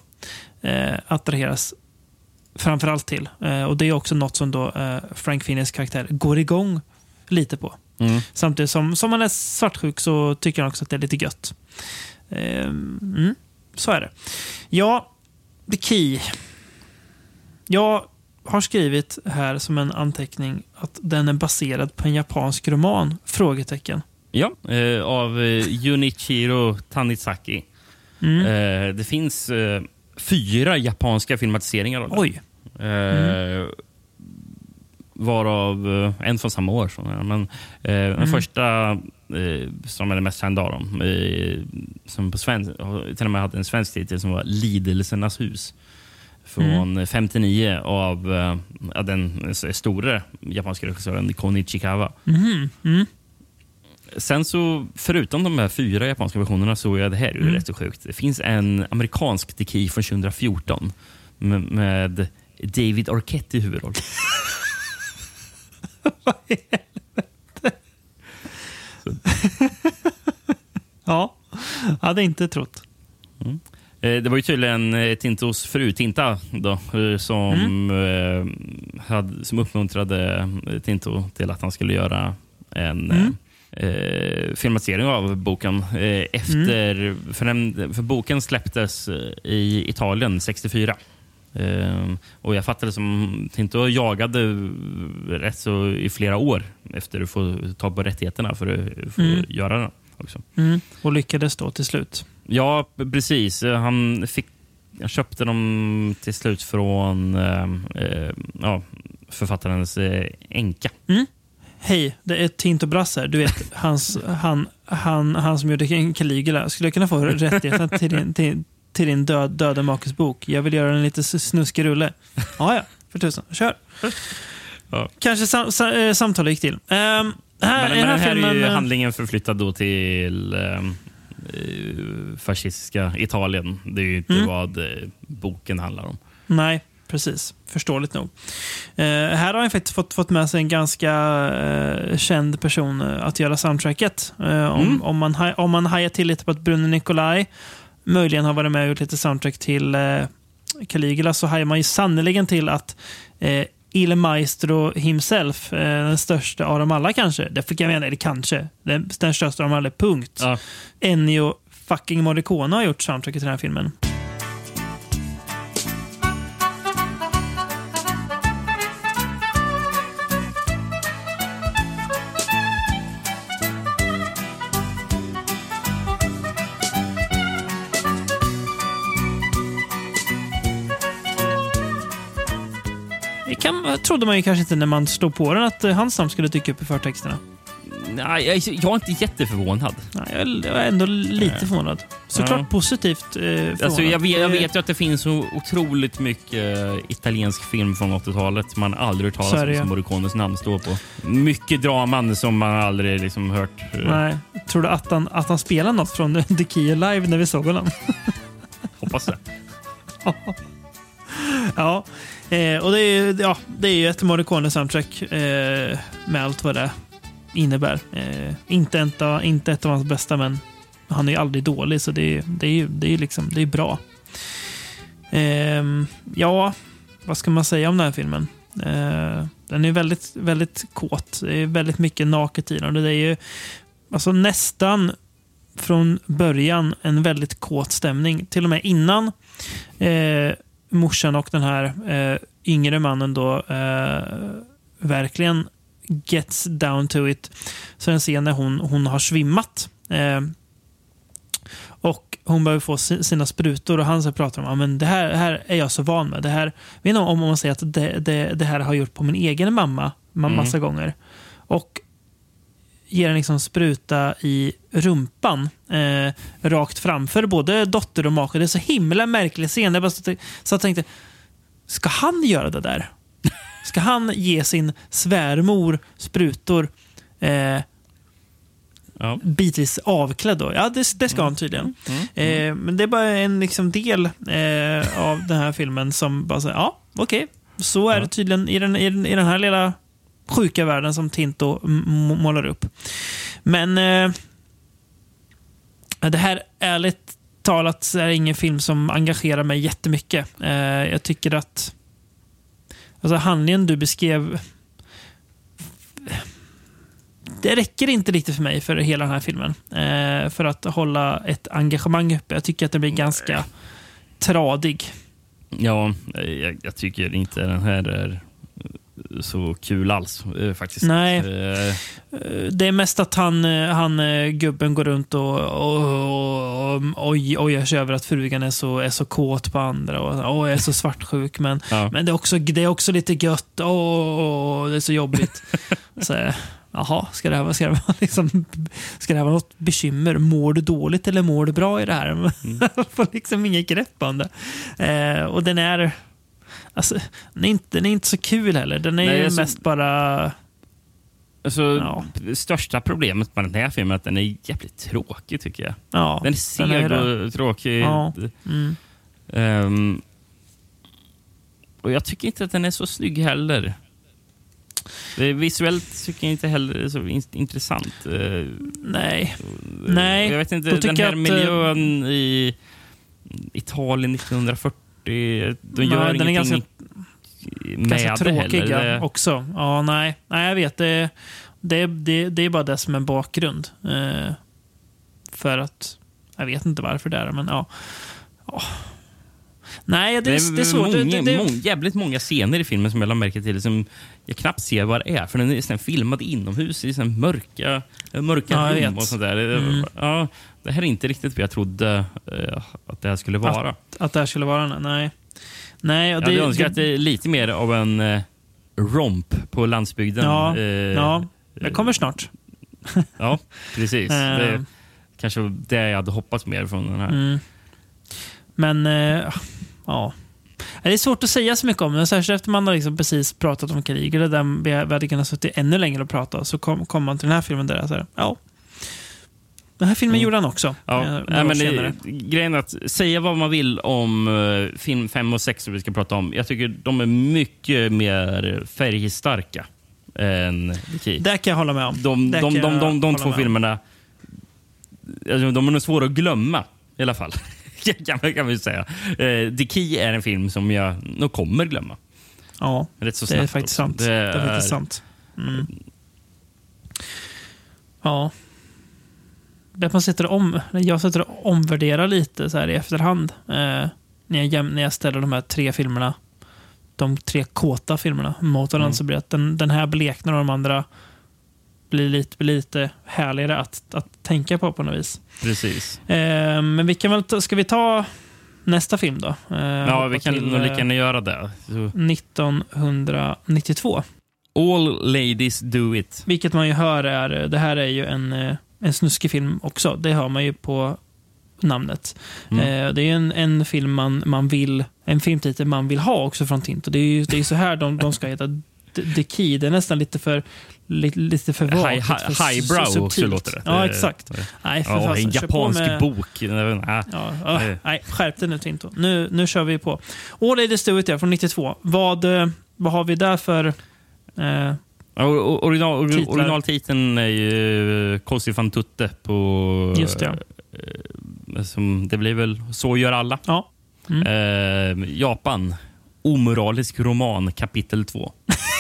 eh, attraheras framförallt till. Eh, och Det är också något som då eh, Frank Finis karaktär går igång lite på. mm. Samtidigt som, som man är svartsjuk så tycker han också att det är lite gött. Ehm, mm, så är det. Ja, The Key. Jag har skrivit här som en anteckning att den är baserad på en japansk roman? Frågetecken. Ja, eh, av eh, Junichiro Tanizaki. Mm. Eh, det finns eh, fyra japanska filmatiseringar av den. Oj. Eh, Varav eh, en från samma år. Men, eh, Den första, eh, som är den mest kända av dem, eh, som på svensk, till och med hade en svensk titel som var Lidelsernas hus. Från 59 av eh, den stora japanska regissören Konichi Kawa. Mhm, mm. Sen så, förutom de här fyra japanska versionerna, så är det här ju rätt så sjukt. Det finns en amerikansk Deki från 2014 med, med David Arquette i huvudroll. Ja, hade inte trott. Eh, Det var ju tydligen eh, Tintos fru Tinta då, eh, som, eh, hade, som uppmuntrade Tinto till att han skulle göra en Mm. eh, filmatisering av boken. Eh, efter, för, den, för boken släpptes i Italien 64. Eh, och Jag fattade som Tinto jagade rätt så i flera år efter att få ta på rättigheterna för att få Mm. göra den. Också. Mm. Och lyckades då till slut. Ja, precis. Han fick, jag köpte dem till slut från eh, eh, ja, författarens eh, änka. Hej, det är Tinto Brass här. Du vet, hans, han, han, han som gjorde Caligula. Skulle jag kunna få rättigheten till din, till, till din död, döda makes bok? Jag vill göra en lite snuskig rulle. Ja, ja. För tusan. Kör. Ja. Kanske sam, sa, eh, samtalet gick till. Um, här, Men, men den här här är ju handlingen förflyttad då till eh, fascistiska Italien. Det är ju inte Mm. vad eh, boken handlar om. Nej, precis. Förståeligt nog. Eh, här har han faktiskt fått, fått med sig en ganska eh, känd person att göra soundtracket. Eh, om, Mm. om, man, om man hajar till lite på att Bruno Nicolai möjligen har varit med och gjort lite soundtrack till eh, Caligula så hajar man ju sannerligen till att eh, Il Maestro himself, eh, den största av dem alla kanske, det fick jag mena, eller kanske, den, den största av dem alla, punkt. Ja. Ennio fucking Morricone har gjort soundtracket till den här filmen. Kan, trodde man ju kanske inte när man slog på den att eh, hans namn skulle dyka upp i förtexterna. Nej, jag, jag är inte jätteförvånad. Nej, jag är- jag är ändå lite förvånad. Såklart Ja. positivt eh, förvånad. Alltså, jag, vet, jag vet ju att det finns så otroligt mycket eh, italiensk film från 80-talet man aldrig hört talas om som Morricones namn står på. Mycket draman som man aldrig liksom hört. eh, Nej. Tror du att han, att han spelar något från The Key Live när vi såg honom? Hoppas det. ja. Eh, och det är, ju- ja, det är ju ett Morricone-soundtrack eh, med allt vad det innebär. Eh, inte, ett av, inte ett av hans bästa, men han är ju aldrig dålig, så det är, det är ju det är liksom, det är bra. Ehm, ja, vad ska man säga om den här filmen? Eh, den är väldigt, väldigt kåt. Det är väldigt mycket naket i den. Det är ju alltså nästan från början en väldigt kåt stämning. Till och med innan eh, morsan och den här eh, yngre mannen då eh, verkligen gets down to it. Så en scen när hon, hon har svimmat. Eh, och hon behöver få si- sina sprutor och han så pratar om att men det här, här är jag så van med. Det här, vet inte om man säger att det, det, det här har jag gjort på min egen mamma ma- Mm. massa gånger. Och ger en liksom spruta i rumpan eh, rakt framför både dotter och make. Det är så himla märklig scen. Jag bara så, så jag tänkte, ska han göra det där? Ska han ge sin svärmor sprutor? Eh, Ja. bitvis avklädd. Då. Ja, det, det ska han tydligen. Eh, men det är bara en liksom, del eh, av den här filmen som bara säger, ja, okej. Så är det tydligen i den, i, den, i den här lilla sjuka världen som Tinto målar upp. Men eh, det här, ärligt talat, är ingen film som engagerar mig jättemycket. Eh, jag tycker att alltså, handlingen du beskrev det räcker inte riktigt för mig för hela den här filmen. Eh, för att hålla ett engagemang uppe. Jag tycker att den blir ganska tradig. Ja, jag, jag tycker inte den här är så kul alls eh, faktiskt. Nej. Eh, Eh, Det är mest att han, han gubben går runt och, och, och, och oj, ojar sig över att frugan är så, är så kåt på andra och jag är så svartsjuk. Men, Ja. men det, är också, det är också lite gött. Åh, det är så jobbigt. så, jaha, ska det här, vara- ska, det vara liksom, ska det här vara något bekymmer? Mår du dåligt eller mår du bra i det här? Jag får liksom inget grepp om det. Eh, och den är... Alltså, den, är inte, den är inte så kul heller. Den är Nej, ju alltså- mest bara... alltså, Ja. Största problemet med den här filmen är att den är jävligt tråkig tycker jag. Ja, Den är seg och tråkig. Ja. Mm. Ehm, och jag tycker inte att den är så snygg heller. Visuellt tycker jag inte heller är så in intressant. Eh, Nej. Nej, Jag vet inte, den här att, eh, miljön i Italien 1940, de Nej, gör den är ganska- Ganska tråkiga heller. Också. Ja, nej. nej, jag vet. Det, det, det, det är bara det som är bakgrund. Eh, för att... Jag vet inte varför det är men ja. Ja. Nej, det, Det är, det är svårt. många, Det, det, det, många, jävligt många scener i filmen som jag la märke till som jag knappt ser vad det är. För den är sån filmad inomhus i sån mörka, mörka Ja, jag rum och sånt där. Det- Mm. Ja, det här är inte riktigt vad jag trodde eh, att det här skulle vara. att det här skulle vara. Nej. Nej, och jag hade det, önskat det, det, lite mer av en eh, romp på landsbygden. Ja, Eh, ja, det kommer snart. ja, precis. Det, kanske det jag hade hoppats mer från den här. Mm. Men, eh, ja. Det är svårt att säga så mycket om det, särskilt efter man har liksom precis pratat om krig. Eller där vi hade kunnat suttit ännu längre och prata. Så kom, kom man till den här filmen där jag säger, ja. Den här filmen Mm. gjorde han också. Ja, nej, år men det, grejen är att säga vad man vill om eh, film 5 och 6 som vi ska prata om. Jag tycker de är mycket mer färgstarka än The. Där kan jag hålla med om. De, de, de, de, de hålla två filmerna alltså, de är nog svåra att glömma i alla fall. kan, man, kan man säga. Eh, The Key är en film som jag nog kommer glömma. Ja, Rätt så det är faktiskt också. sant. Det är faktiskt sant. Mm. Ja. Det att man sitter och om, jag sitter och omvärderar lite så här i efterhand. Eh, när, jag, jäm- när jag ställer de här tre filmerna, de tre kåta filmerna mot varandra, Mm. så blir det att den, den här bleknar och de andra blir lite, blir lite härligare att, att tänka på på något vis. Precis. Eh, men vi kan väl ta, ska vi ta nästa film då? Eh, Ja, vi kan nog eh, lika gärna göra det. Så, 1992. all ladies do it. Vilket man ju hör är, det här är ju en, eh, en snuskig film också. Det hör man ju på namnet. Mm. Eh, det är ju en, en film man, man vill, en filmtitel man vill ha också från Tinto. Det är ju det är så här de, de ska heta. The Key, det är nästan lite för lite, lite för vagt. High, high, highbrow subtilt. också låter det. Ja, exakt. Nej, för Ja, fasen, en japansk med- bok. Ja, ja, Nej. nej, skärp dig nu Tinto. Nu, nu kör vi på. All Do It ja, från 92. Vad, eh, vad har vi där för... Eh, Original, originaltiteln är ju Cosi fan tutte på... Just det. eh, Som, det blir väl Så gör alla. ja. Mm. Eh, Japan. Omoralisk roman kapitel 2.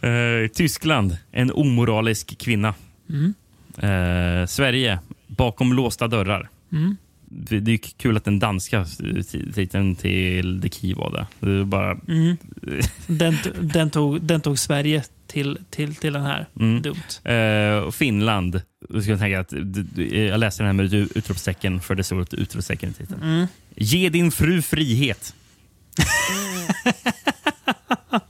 Eh, Tyskland. En omoralisk kvinna. Mm. Eh, Sverige. Bakom låsta dörrar. Mm. Det det är kul att den danska ti- titeln till The Key var det. det är bara, Mm. Den, den, tog, den tog Sverige till, till, till den här. Mm. Dumt. Och Finland. Då ska jag, tänka att, jag läste den här med ut- utropstecken för det stod ett utropstecken i titeln. Mm. Ge din fru frihet.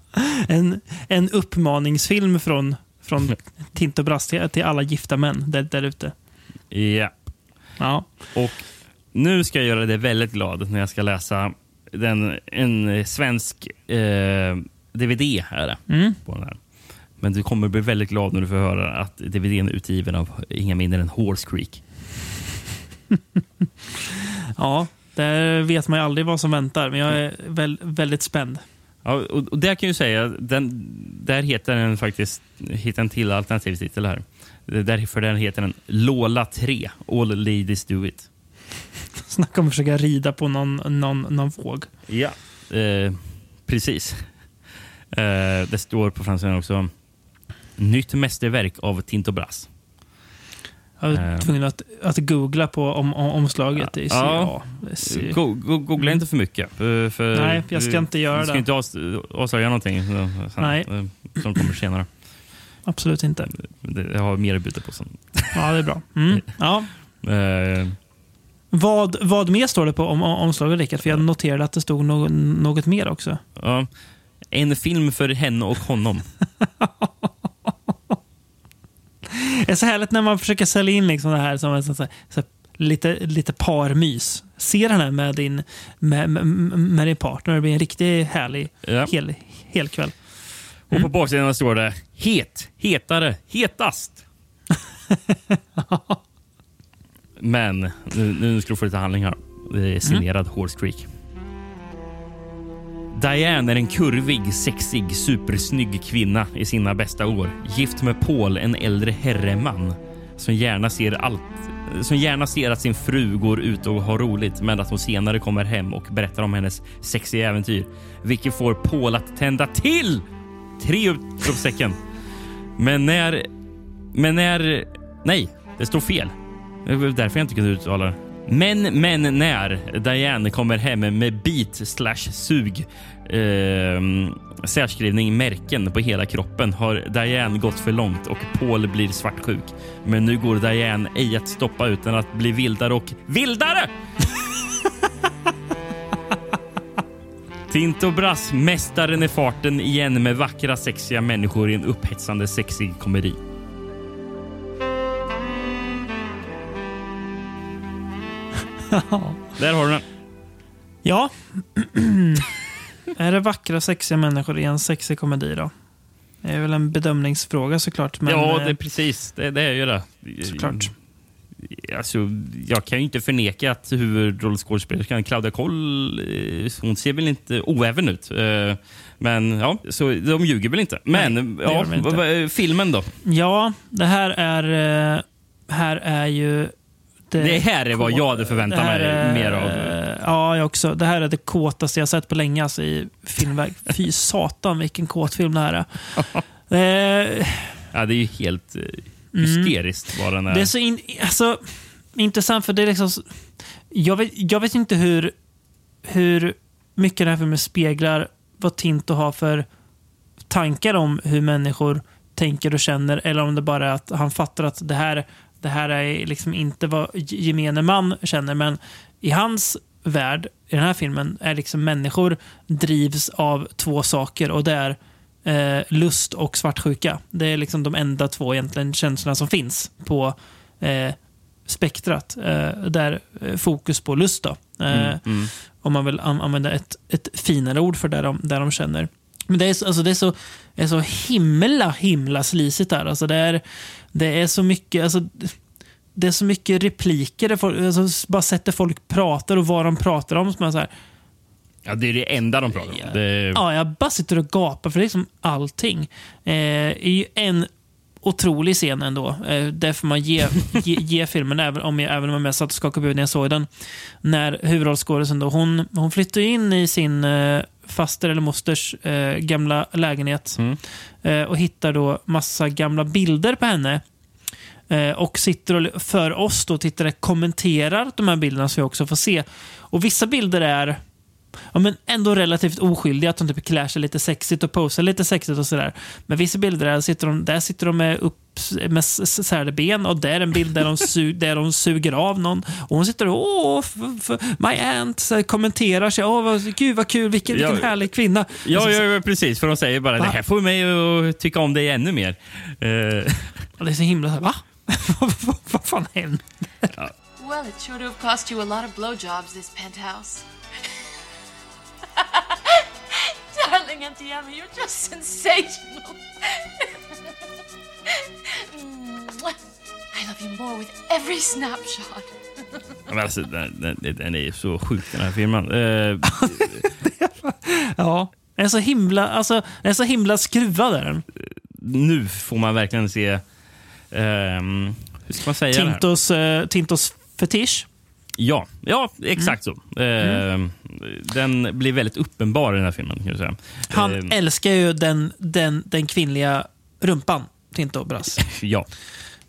En, en uppmaningsfilm från, från Tinto Brass till, till alla gifta män där, där ute. Ja. Ja. Och nu ska jag göra dig väldigt glad när jag ska läsa den, en svensk eh, DVD. Är det, Mm. på den här. Men du kommer bli väldigt glad när du får höra att DVDn är utgiven av inga mindre än Horse Creek. Ja, där vet man ju aldrig vad som väntar, men jag är väl, väldigt spänd. Ja, och, och där kan jag ju säga, den, där heter den faktiskt heter en till alternativ titel här. Därför den heter den Lola 3, All Ladies Do It. Snacka om att försöka rida på någon, någon, någon våg. Ja, eh, precis. Eh, det står på franska också Nytt mästerverk av Tinto Brass. Jag var Eh. tvungen att, att googla på om, om, omslaget. Det ser, Ja. det Go, go, googla inte för mycket. För, för, Nej, jag ska inte göra Du ska det. inte avs- avslöja någonting eh, sen, Nej. eh, som kommer senare. absolut inte. Det, jag har mer att bjuda på sen. Ja, det är bra. Mm. Ja. Eh, Vad, vad mer står det på om, om omslaget, Rickard? För jag noterade att det stod något, något mer också. ja. En film för henne och honom. Det är så härligt när man försöker sälja in liksom det här som en sån, så så lite, lite parmys. Se den här med din, med, med, med din partner. Det blir en riktigt härlig Ja. hel, helkväll. Och på baksidan står det Het, hetare, hetast. Men nu, nu ska du få lite handling här. Det är signerad Horse Creek. Diane är en kurvig, sexig, supersnygg kvinna i sina bästa år. Gift med Paul, en äldre herreman som gärna ser allt som gärna ser att sin fru går ut och har roligt men att hon senare kommer hem och berättar om hennes sexiga äventyr. Vilket får Paul att tända till! Tre utropstecken. Men när... Men när... Nej, det står fel. Det var därför jag inte kunde uttala det. Men, men när Diane kommer hem med bit slash sug eh, särskrivning märken på hela kroppen har Diane gått för långt och Paul blir svartsjuk. Men nu går Diane ej att stoppa utan att bli vildare och vildare! Tinto Brass, mästaren i farten igen med vackra sexiga människor i en upphetsande sexig komedi. Där har du den. Ja. är det vackra, sexiga människor i en sexig komedi då? Det är väl en bedömningsfråga såklart. Men, ja, det är eh, precis. Det, det är ju det. Såklart. Alltså, jag kan ju inte förneka att huvudrollskådespelerskan Claudia Koll, eh, hon ser väl inte oäven ut. Eh, Men ja, så de ljuger väl inte. Men Nej, ja, inte. filmen då? Ja, det här är, eh, här är ju... Det här är vad jag hade förväntat det mig är- mer av. Ja, jag också. Det här är det kåtaste jag sett på länge alltså, i filmväg. Fy satan vilken kåt film det här är. Eh, Ja, det är ju helt eh, hysteriskt vad den är. Det är så in, alltså, intressant för det är liksom... Jag vet, jag vet inte hur, hur mycket den här filmen speglar vad Tinto har för tankar om hur människor tänker och känner eller om det bara är att han fattar att det här, det här är liksom inte vad gemene man känner. Men i hans värld, i den här filmen, är liksom människor drivs av två saker och det är eh, lust och svartsjuka. Det är liksom de enda två egentligen känslorna som finns på eh, spektrat. Eh, där eh, fokus på lust då. Eh, Mm, mm. Om man vill an- använda ett, ett finare ord för det de, där de känner. Men det är, så- alltså det är, så, det är så himla, himla slisigt där. Alltså det, är, det är så mycket... Alltså, det är så mycket repliker, där folk, alltså, bara sätter folk pratar och vad de pratar om. Som är så här, Ja, det är det enda de pratar om. Det, Ja, jag bara sitter och gapar för liksom allting. Eh, är ju en otrolig scen ändå. Eh, där får man ge, ge, ge filmen, även om jag, även om jag satt och skakade på huvudet när jag såg den. När huvudrollskådisen då, hon, hon flyttar in i sin eh, faster eller mosters eh, gamla lägenhet eh, och hittar då massa gamla bilder på henne. Och sitter och för oss då tittare kommenterar de här bilderna så vi också får se. Och vissa bilder är ja, men ändå relativt oskyldiga. Att de typ klär sig lite sexigt och posar lite sexigt och sådär. Men vissa bilder där sitter de, där sitter de med, upp, med s- s- särade ben och där är en bild där de, su, där de suger av någon. Och hon sitter och åh, f- f- my aunt så här, kommenterar sig. Åh, vad, gud vad kul, vilken, vilken Ja. härlig kvinna. ja, Alltså, ja, ja, precis. För de säger bara Va? det här får mig att tycka om dig ännu mer. Eh, och det är så himla så här, va? vad, vad, vad fan händer? Well, it sure to have cost you a lot of blowjobs, this penthouse. Darling, MTM. You're just sensational. I love you more with every snapshot. Men alltså, den, den, den är så sjuk den här filmen. Uh, ja, den är så himla, alltså, den är så himla skruvad. Den. Nu får man verkligen se... Um, hur ska man säga Tintos, uh, Tintos fetisch. Ja, ja exakt mm. så. Uh, Den blir väldigt uppenbar i den här filmen. Kan jag säga. Han uh, älskar ju den, den, den kvinnliga rumpan, Tinto Brass. ja.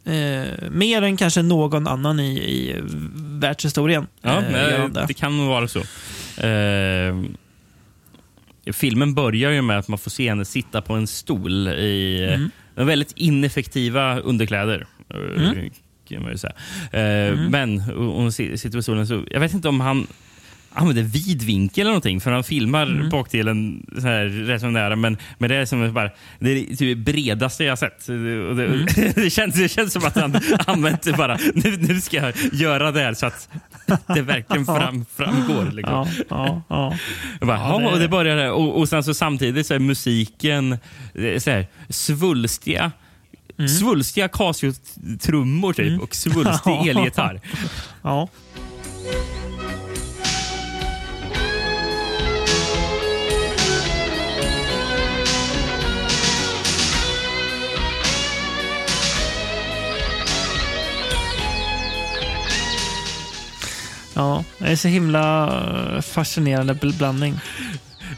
Eh, mer än kanske någon annan i, i världshistorien. Ja, eh, det. det kan nog vara så. Eh, filmen börjar ju med att man får se henne sitta på en stol i mm. väldigt ineffektiva underkläder. Eh, mm. Kan man ju säga. Eh, mm. Men hon sitter på stolen, så jag vet inte om han använder vid vinkel eller någonting. För han filmar mm. bakdelen så här, rätt som nära. Men, men det är som bara, det är typ bredaste jag sett. Det, mm. det, känns, det känns som att han använt det bara. Nu, nu ska jag göra det här så att det verkligen fram, framgår. Liksom. Ja, ja, ja. Bara, ja, det... Och det börjar och, och sen så samtidigt så är musiken så här, svulstiga. Mm. Svulstiga Casio-trummor typ, mm. och svulstig elgitarr. ja. Ja, det är så himla eh, fascinerande blandning.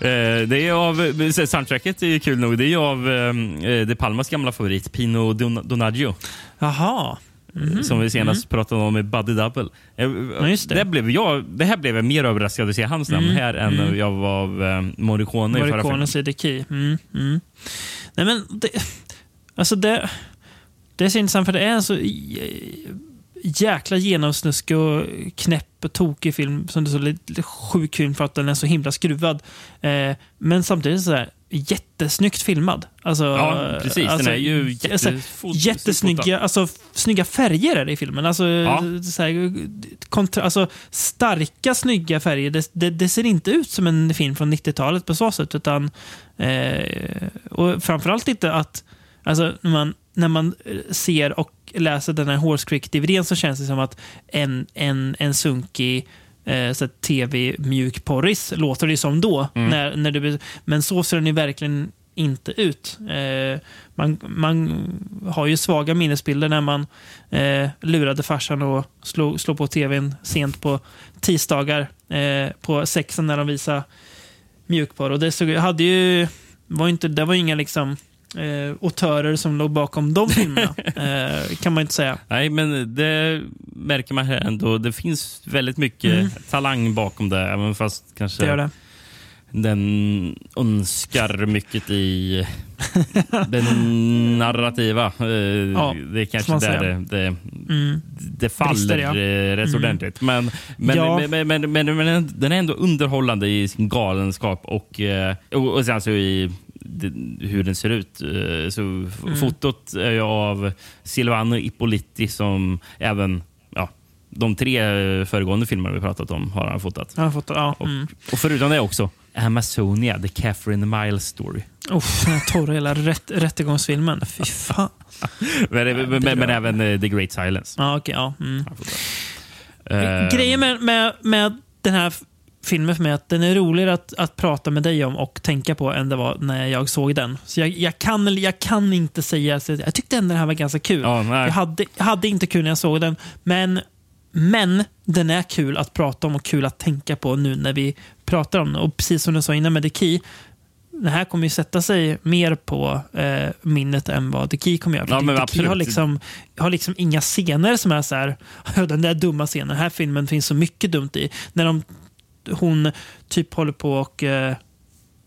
Eh, det är av, eh, soundtracket är kul nog. Det är av eh, De Palmas gamla favorit, Pino Donaggio. Jaha. Mm. Som vi senast mm. pratade om med Buddy Double. Ja, det. Det, blev jag, det här blev jag mer överraskad att se hans namn mm. här än mm. jag var av eh, Morricone. Morricone Siddiqui. Mm. Mm. Nej men, det, alltså det, det är så intressant för det är så jäkla genomsnuskig och knäpp och tokig film. Som det är så lite sjuk film för att den är så himla skruvad. Eh, men samtidigt så här, jättesnyggt filmad. Alltså, ja, precis. Alltså, den är ju alltså, jättesnygga alltså, snygga färger är det i filmen. Alltså, ja. så här, kontra, alltså, starka, snygga färger. Det, det, det, ser inte ut som en film från 90-talet på så sätt. Utan, eh, och framförallt inte att alltså, när, man, när man ser och läser den här Horse Creek-DVDn så känns det som att en, en, en sunkig eh, tv-mjukporris låter det som då. Mm. När, när det, men så ser den ju verkligen inte ut. Eh, man, man har ju svaga minnesbilder när man eh, lurade farsan och slog, slog på tvn sent på tisdagar eh, på sexen när de visade mjukporr. Och det såg, hade ju, var inte, det var inga liksom eh, autörer som låg bakom de filmerna. eh, kan man inte säga. Nej, men det märker man här ändå. Det finns väldigt mycket mm. talang bakom det, även fast kanske det det. den önskar mycket i den narrativa. Eh, ja, det är kanske där det, det, mm. det faller Brister, ja. Eh, rätt mm. ordentligt. Men, men, ja. men, men, men, den är ändå underhållande i sin galenskap och, eh, och, och sen så i hur den ser ut. Eh, så mm. Fotot är av Silvano Ippoliti som även ja, de tre föregående filmerna vi pratat om har han fotat. Han fotat ja. mm. och, och förutom det också Amazonia, The Catherine Miles Story. Oh, den torra hela rätt, rättegångsfilmen. Fy fan. men, men, men, men, även uh, The Great Silence. Ah, okay, ja. Mm. Grejen med, med, med den här filmer för mig att den är roligare att, att prata med dig om och tänka på än det var när jag såg den. Så jag, jag kan, jag kan inte säga att jag tyckte ändå den här var ganska kul. Ja, jag, hade, jag hade inte kul när jag såg den, men, men den är kul att prata om och kul att tänka på nu när vi pratar om den. Och precis som du sa innan med The Key, det här kommer ju sätta sig mer på eh, minnet än vad The Key kommer göra. Ja, The, The Key har liksom, har liksom inga scener som är så här, den där dumma scenen. Den här filmen finns så mycket dumt i. När de hon typ håller på och eh,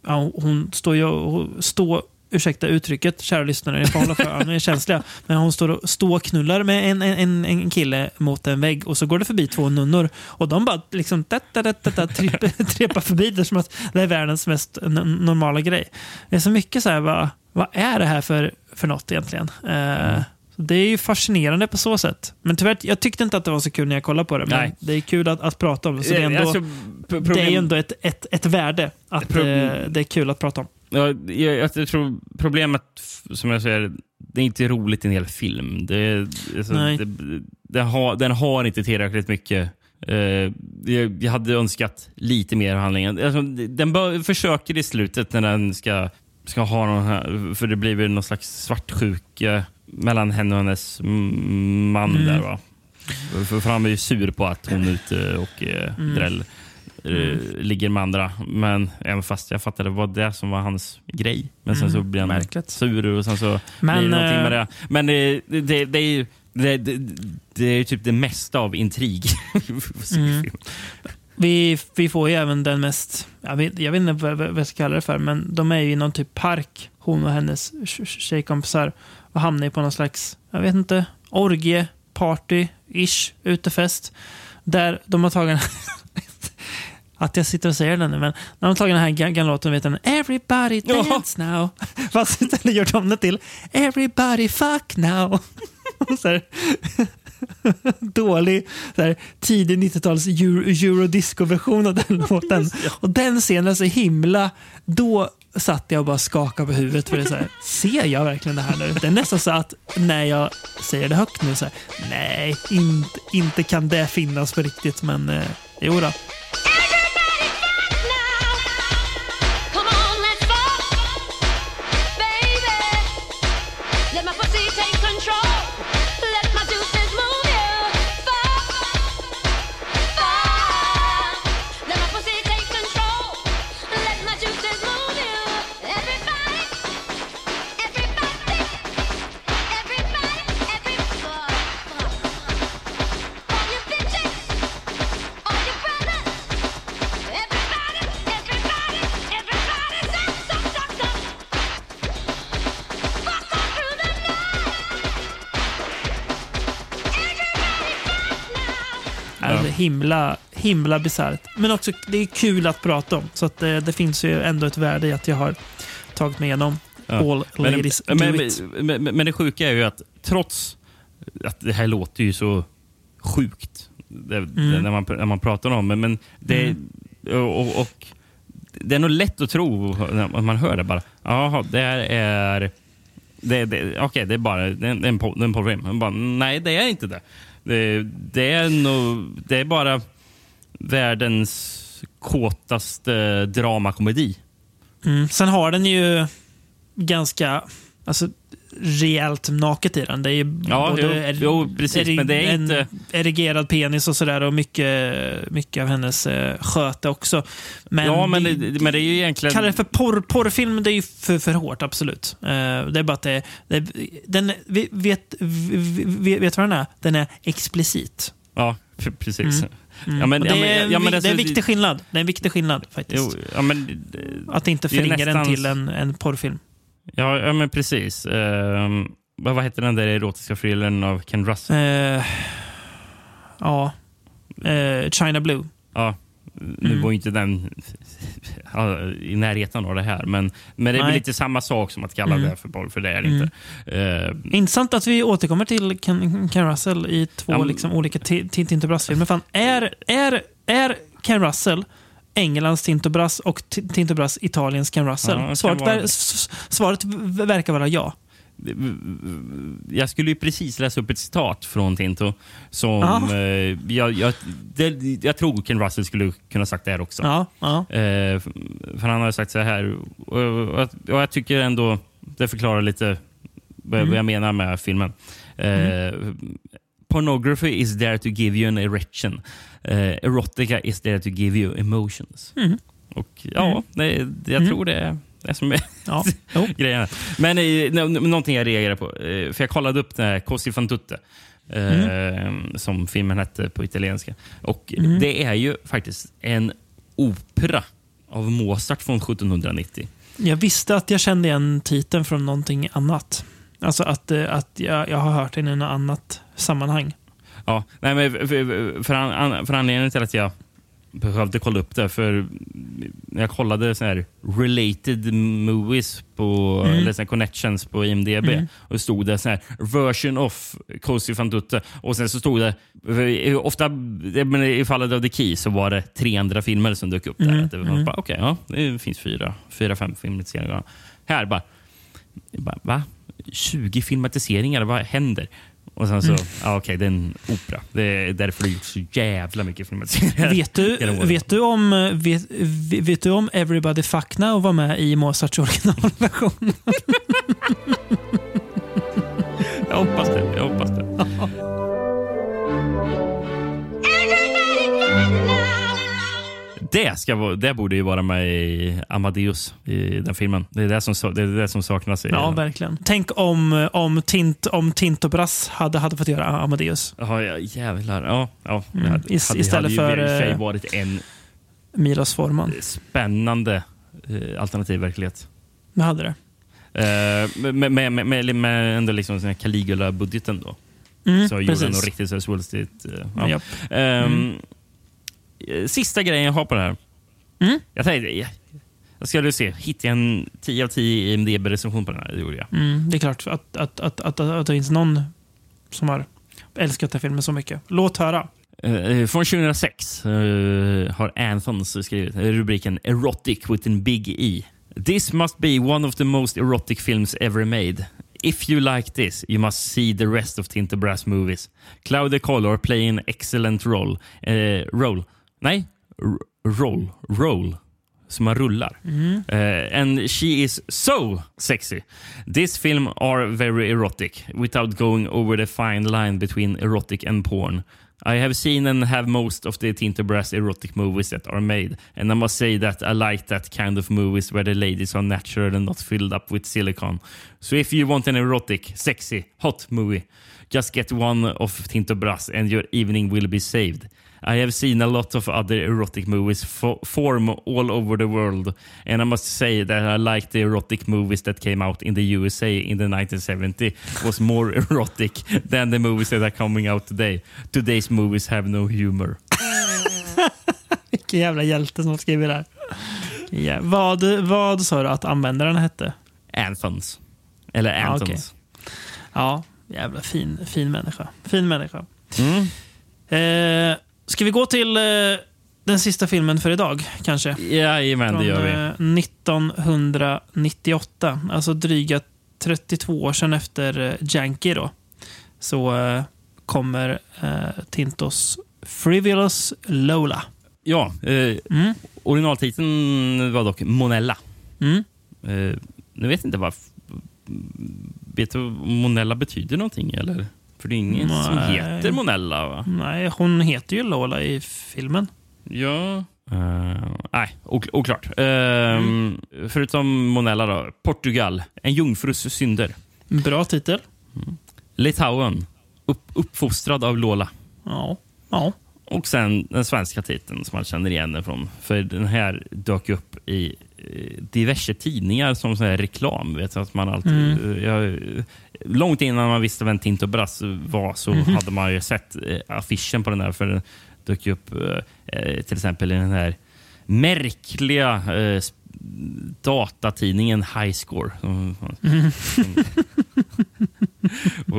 ja, hon står ju och står ursäkta uttrycket, kära lyssnare, ni får hålla för öronen är känsliga. Men hon står och, står och knullar med en, en, en kille mot en vägg och så går det förbi två nunnor och de bara liksom trepar förbi det som att det är världens mest normala grej. Det är så mycket så här, vad, vad är det här för, för något egentligen? Eh, Uh, det är ju fascinerande på så sätt. Men tyvärr, jag tyckte inte att det var så kul när jag kollade på det. Men Nej. det är kul att, att prata om. Så det är ändå, alltså, det är ändå ett, ett, ett värde att problem... Eh, det är kul att prata om. Ja, jag, jag tror problemet, som jag säger, det är inte roligt i en hel film. Det, alltså, det, det har, den har inte tillräckligt mycket. Eh, jag, hade önskat lite mer handlingen. Alltså, den bör, försöker i slutet när den ska, ska ha någon här, för det blir väl någon slags svartsjuka mellan henne och hennes mm, man Mm. där. Va? För, för han är ju sur på att hon är ute och eh, Mm. dräll eh, ligger med andra. Men även fast jag fattade vad det som var hans grej. Men sen Mm, så blir han märkligt. sur och sen så Men, blir det någonting eh, med det. Men det, det, det är ju det, det, det är typ det mesta av intrig. Mm. Vi, vi får ju även den mest, jag vet, jag vet inte vad, vad jag ska kalla det för, men de är ju i någon typ park, hon och hennes tj- tj- tjejkompisar, och hamnar på någon slags, jag vet inte, orgie, party, ish, utefest. Där de har tagit att jag sitter och säger den nu, men när de har tagit den här ga- gamla låten, vet den, Everybody dance now. Fast istället gjort om det till Everybody fuck now. Så här, dålig så här, tidig 90-tals euro, eurodisco-version av den låten. Och den scenen är så himla... Då satt jag och bara skakade på huvudet. För det är så här, ser jag verkligen det här nu? Det är nästan så att när jag säger det högt nu, så här, nej, inte, inte kan det finnas på riktigt. Men eh, jo då. Himla, himla bisarrt. Men också, det är kul att prata om. Så att det, det finns ju ändå ett värde i att jag har tagit med igenom Ja. All Men, ladies men, do men, it. men, men, det sjuka är ju att trots att det här låter ju så sjukt det, det, när, man, när man pratar om det, men det, Mm. och, och, det är nog lätt att tro när man hör det bara. Jaha, det här är... Det, det, Okej, det är bara det är en, en, en. Man Bara, nej, det är inte det. Det, det, är, nog, det är bara världens kåtaste dramakomedi. Mm. Sen har den ju ganska alltså, rejält naket i den. Det är ju Ja, både jo, er- jo, precis, men det är en inte- erigerad penis och sådär och mycket, mycket av hennes eh, sköte också. Men ja, men vi- det, men det är ju egentligen... Kalla det för porr, porrfilm, det är ju för, för hårt, absolut. Eh, det är bara att det, det den, vet, vi, vet vad den är? Den är explicit. Ja, precis. Mm. Mm. Ja, men, det, är, ja, men vi- det är en viktig skillnad. Det är en viktig skillnad faktiskt. Jo, ja, men, eh, att inte det förringa den nästan- till en, en porrfilm. Ja, ja men precis. Ehm, vad, heter den där erotiska thrillern av Ken Russell? Eh, ja. Eh, China Blue. Ja, nu Mm. var inte den i närheten av det här, men, men det är väl lite samma sak som att kalla Mm. det för porr, för det är det Mm. inte. Ehm, Intressant att vi återkommer till Ken, Ken Russell i två Ja, liksom, olika Ti- Tintin till Brass-filmer. Fan, Är, är, är Ken Russell Englands Tinto Brass och Ti- Tinto Brass Italiens Ken Russell? Ja, svaret, ver, svaret verkar vara ja. jag skulle ju precis läsa upp ett citat från Tinto. Som eh, jag, jag, det, jag tror Ken Russell skulle kunna sagt det här också. Ja, ja. Eh, för han har sagt så här, och, och, jag tycker ändå det förklarar lite vad, Mm. jag menar med filmen. Eh, Pornography is there to give you an erection. Eh, erotica is there to give you emotions. Mm. Och ja, Mm. det, det, jag Mm. tror det är det som är Ja, grejen. Men eh, nå- någonting jag reagerar på, eh, för jag kollade upp den här Cosi fan tutte. Eh, Som filmen hette på italienska. Och Mm. Det är ju faktiskt en opera av Mozart från 1790. Jag visste att jag kände igen titeln från någonting annat. Alltså att, att jag, jag har hört den i något annat sammanhang. Ja, nej, men för, för, för, an, för anledningen till att jag behövde kolla upp det. För jag kollade så här related movies på, Mm. eller så connections på IMDB Mm. och stod det så här version of Cozy van Dutte och sen så stod det ofta i fallet av The Key så var det tre andra filmer som dök upp där. Mm. Det var Mm. bara, Okej, ja, det finns fyra, fyra fem filmatiseringar. Här bara, bara va? 20 filmatiseringar, vad händer? Och sen så, Mm. ja, okej, det är en opera. Det är därför det gjorts så jävla mycket filmatiseringar. Vet du, vet, du om, vet, vet du om Everybody Fuck Now var med i Mozarts originalversion? Jag hoppas det. Jag hoppas det. Det, ska det borde ju vara med i Amadeus, i den filmen. Det är det som, det, är det som saknas. I, Ja, verkligen. Tänk om, om, Tint, om Tintobrass hade, hade fått göra Amadeus. Ja, jävlar. Ja, ja. Mm. Det hade, Is- hade, istället hade ju för, sig eh, varit en Milos Forman. spännande eh, alternativ verklighet. Det hade det. Eh, med, med, med, med, ändå liksom Caligula-budgeten då. Mm, så gjorde den nog riktigt så svulstigt. eh, ja. Ehm, Mm. eh, Sista grejen jag har på det här. Mm. Jag tänkte, jag, skulle se, hittade jag en 10 av 10 IMDB-recension på den här? Det gjorde jag. Mm, det är klart att, att, att, att, att det finns någon som har älskat den här filmen så mycket. Låt höra. Eh, från 2006 eh, har Anthons skrivit rubriken Erotic with an big E. This must be one of the most erotic films ever made. If you like this, you must see the rest of Tinto Brass movies. Claudia Color play an excellent role. Eh, role. Nej, roll. Roll. Som man rullar. Mm. Uh, and she is so sexy. This film are very erotic without going over the fine line between erotic and porn. I have seen and have most of the Tinto Brass erotic movies that are made, and I must say that I like that kind of movies where the ladies are natural and not filled up with silicone. So if you want an erotic, sexy, hot movie, just get one of Tinto Brass and your evening will be saved. I have seen a lot of other erotic movies fo- form all over the world, and I must say that I like the erotic movies that came out in the USA in the 1970 was more erotic than the movies that are coming out today. Today's movies have no humor. Vilken jävla hjälte som skriver det här. Ja, vad, vad sa du att användaren hette? Anthons. Eller Anthons. okej. Ja, jävla fin, fin människa. Fin människa. Mm. Eh, ska vi gå till eh, den sista filmen för idag, kanske? Jajamän, det Från gör vi. eh, 1998. Alltså dryga 32 år sedan efter eh, då. Så eh, kommer eh, Tintos Frivolous Lola. Ja, eh, Mm. originaltiteln var dock Monella. Mm. Eh, nu vet jag inte vad... Vet du vad Monella betyder någonting? Eller? För det är ingen som Nej. heter Monella, va? Nej, hon heter ju Lola i filmen. Ja. Eh, nej, ok- oklart. Eh, Förutom Monella då. Portugal. En jungfrus synder. Bra titel. Litauen. Upp, uppfostrad av Lola. Ja. ja. Och sen den svenska titeln som man känner igen den från. För den här dök upp i diverse tidningar som så här reklam. Vet att man alltid, Mm. jag, långt innan man visste vem Tinto Brass var så Mhm. hade man ju sett eh, affischen på den där. För den dök ju upp eh, eh, till exempel i den här märkliga datatidningen Highscore. Mm.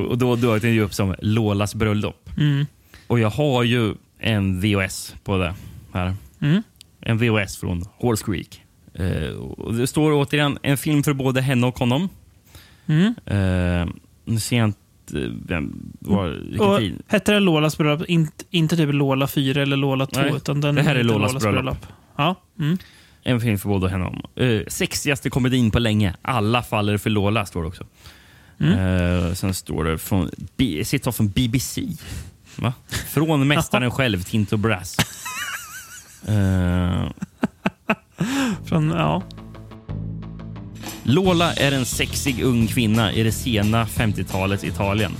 och, då dök den ju upp som Lolas bröllop. Mm. Och jag har ju en VHS på det här. Mm. En VHS från Horse Creek. Eh, och det står återigen en film för både henne och honom. Mm. Eh, nu ser jag inte vem, var, Och hette det Lolas bröllop? Inte, inte typ Lola 4 eller Lola 2, Nej, utan den det här är Lolas bröllop. Ja. Mm. En film för både henne honom. Eh, sexigaste komedin på länge. Alla faller för Lola, står det också. Mm. Eh, sen står det från, citat från BBC. Va? Från mästaren själv, Tinto Brass. Eh, Från, ja. Lola är en sexig ung kvinna i det sena 50-talets Italien.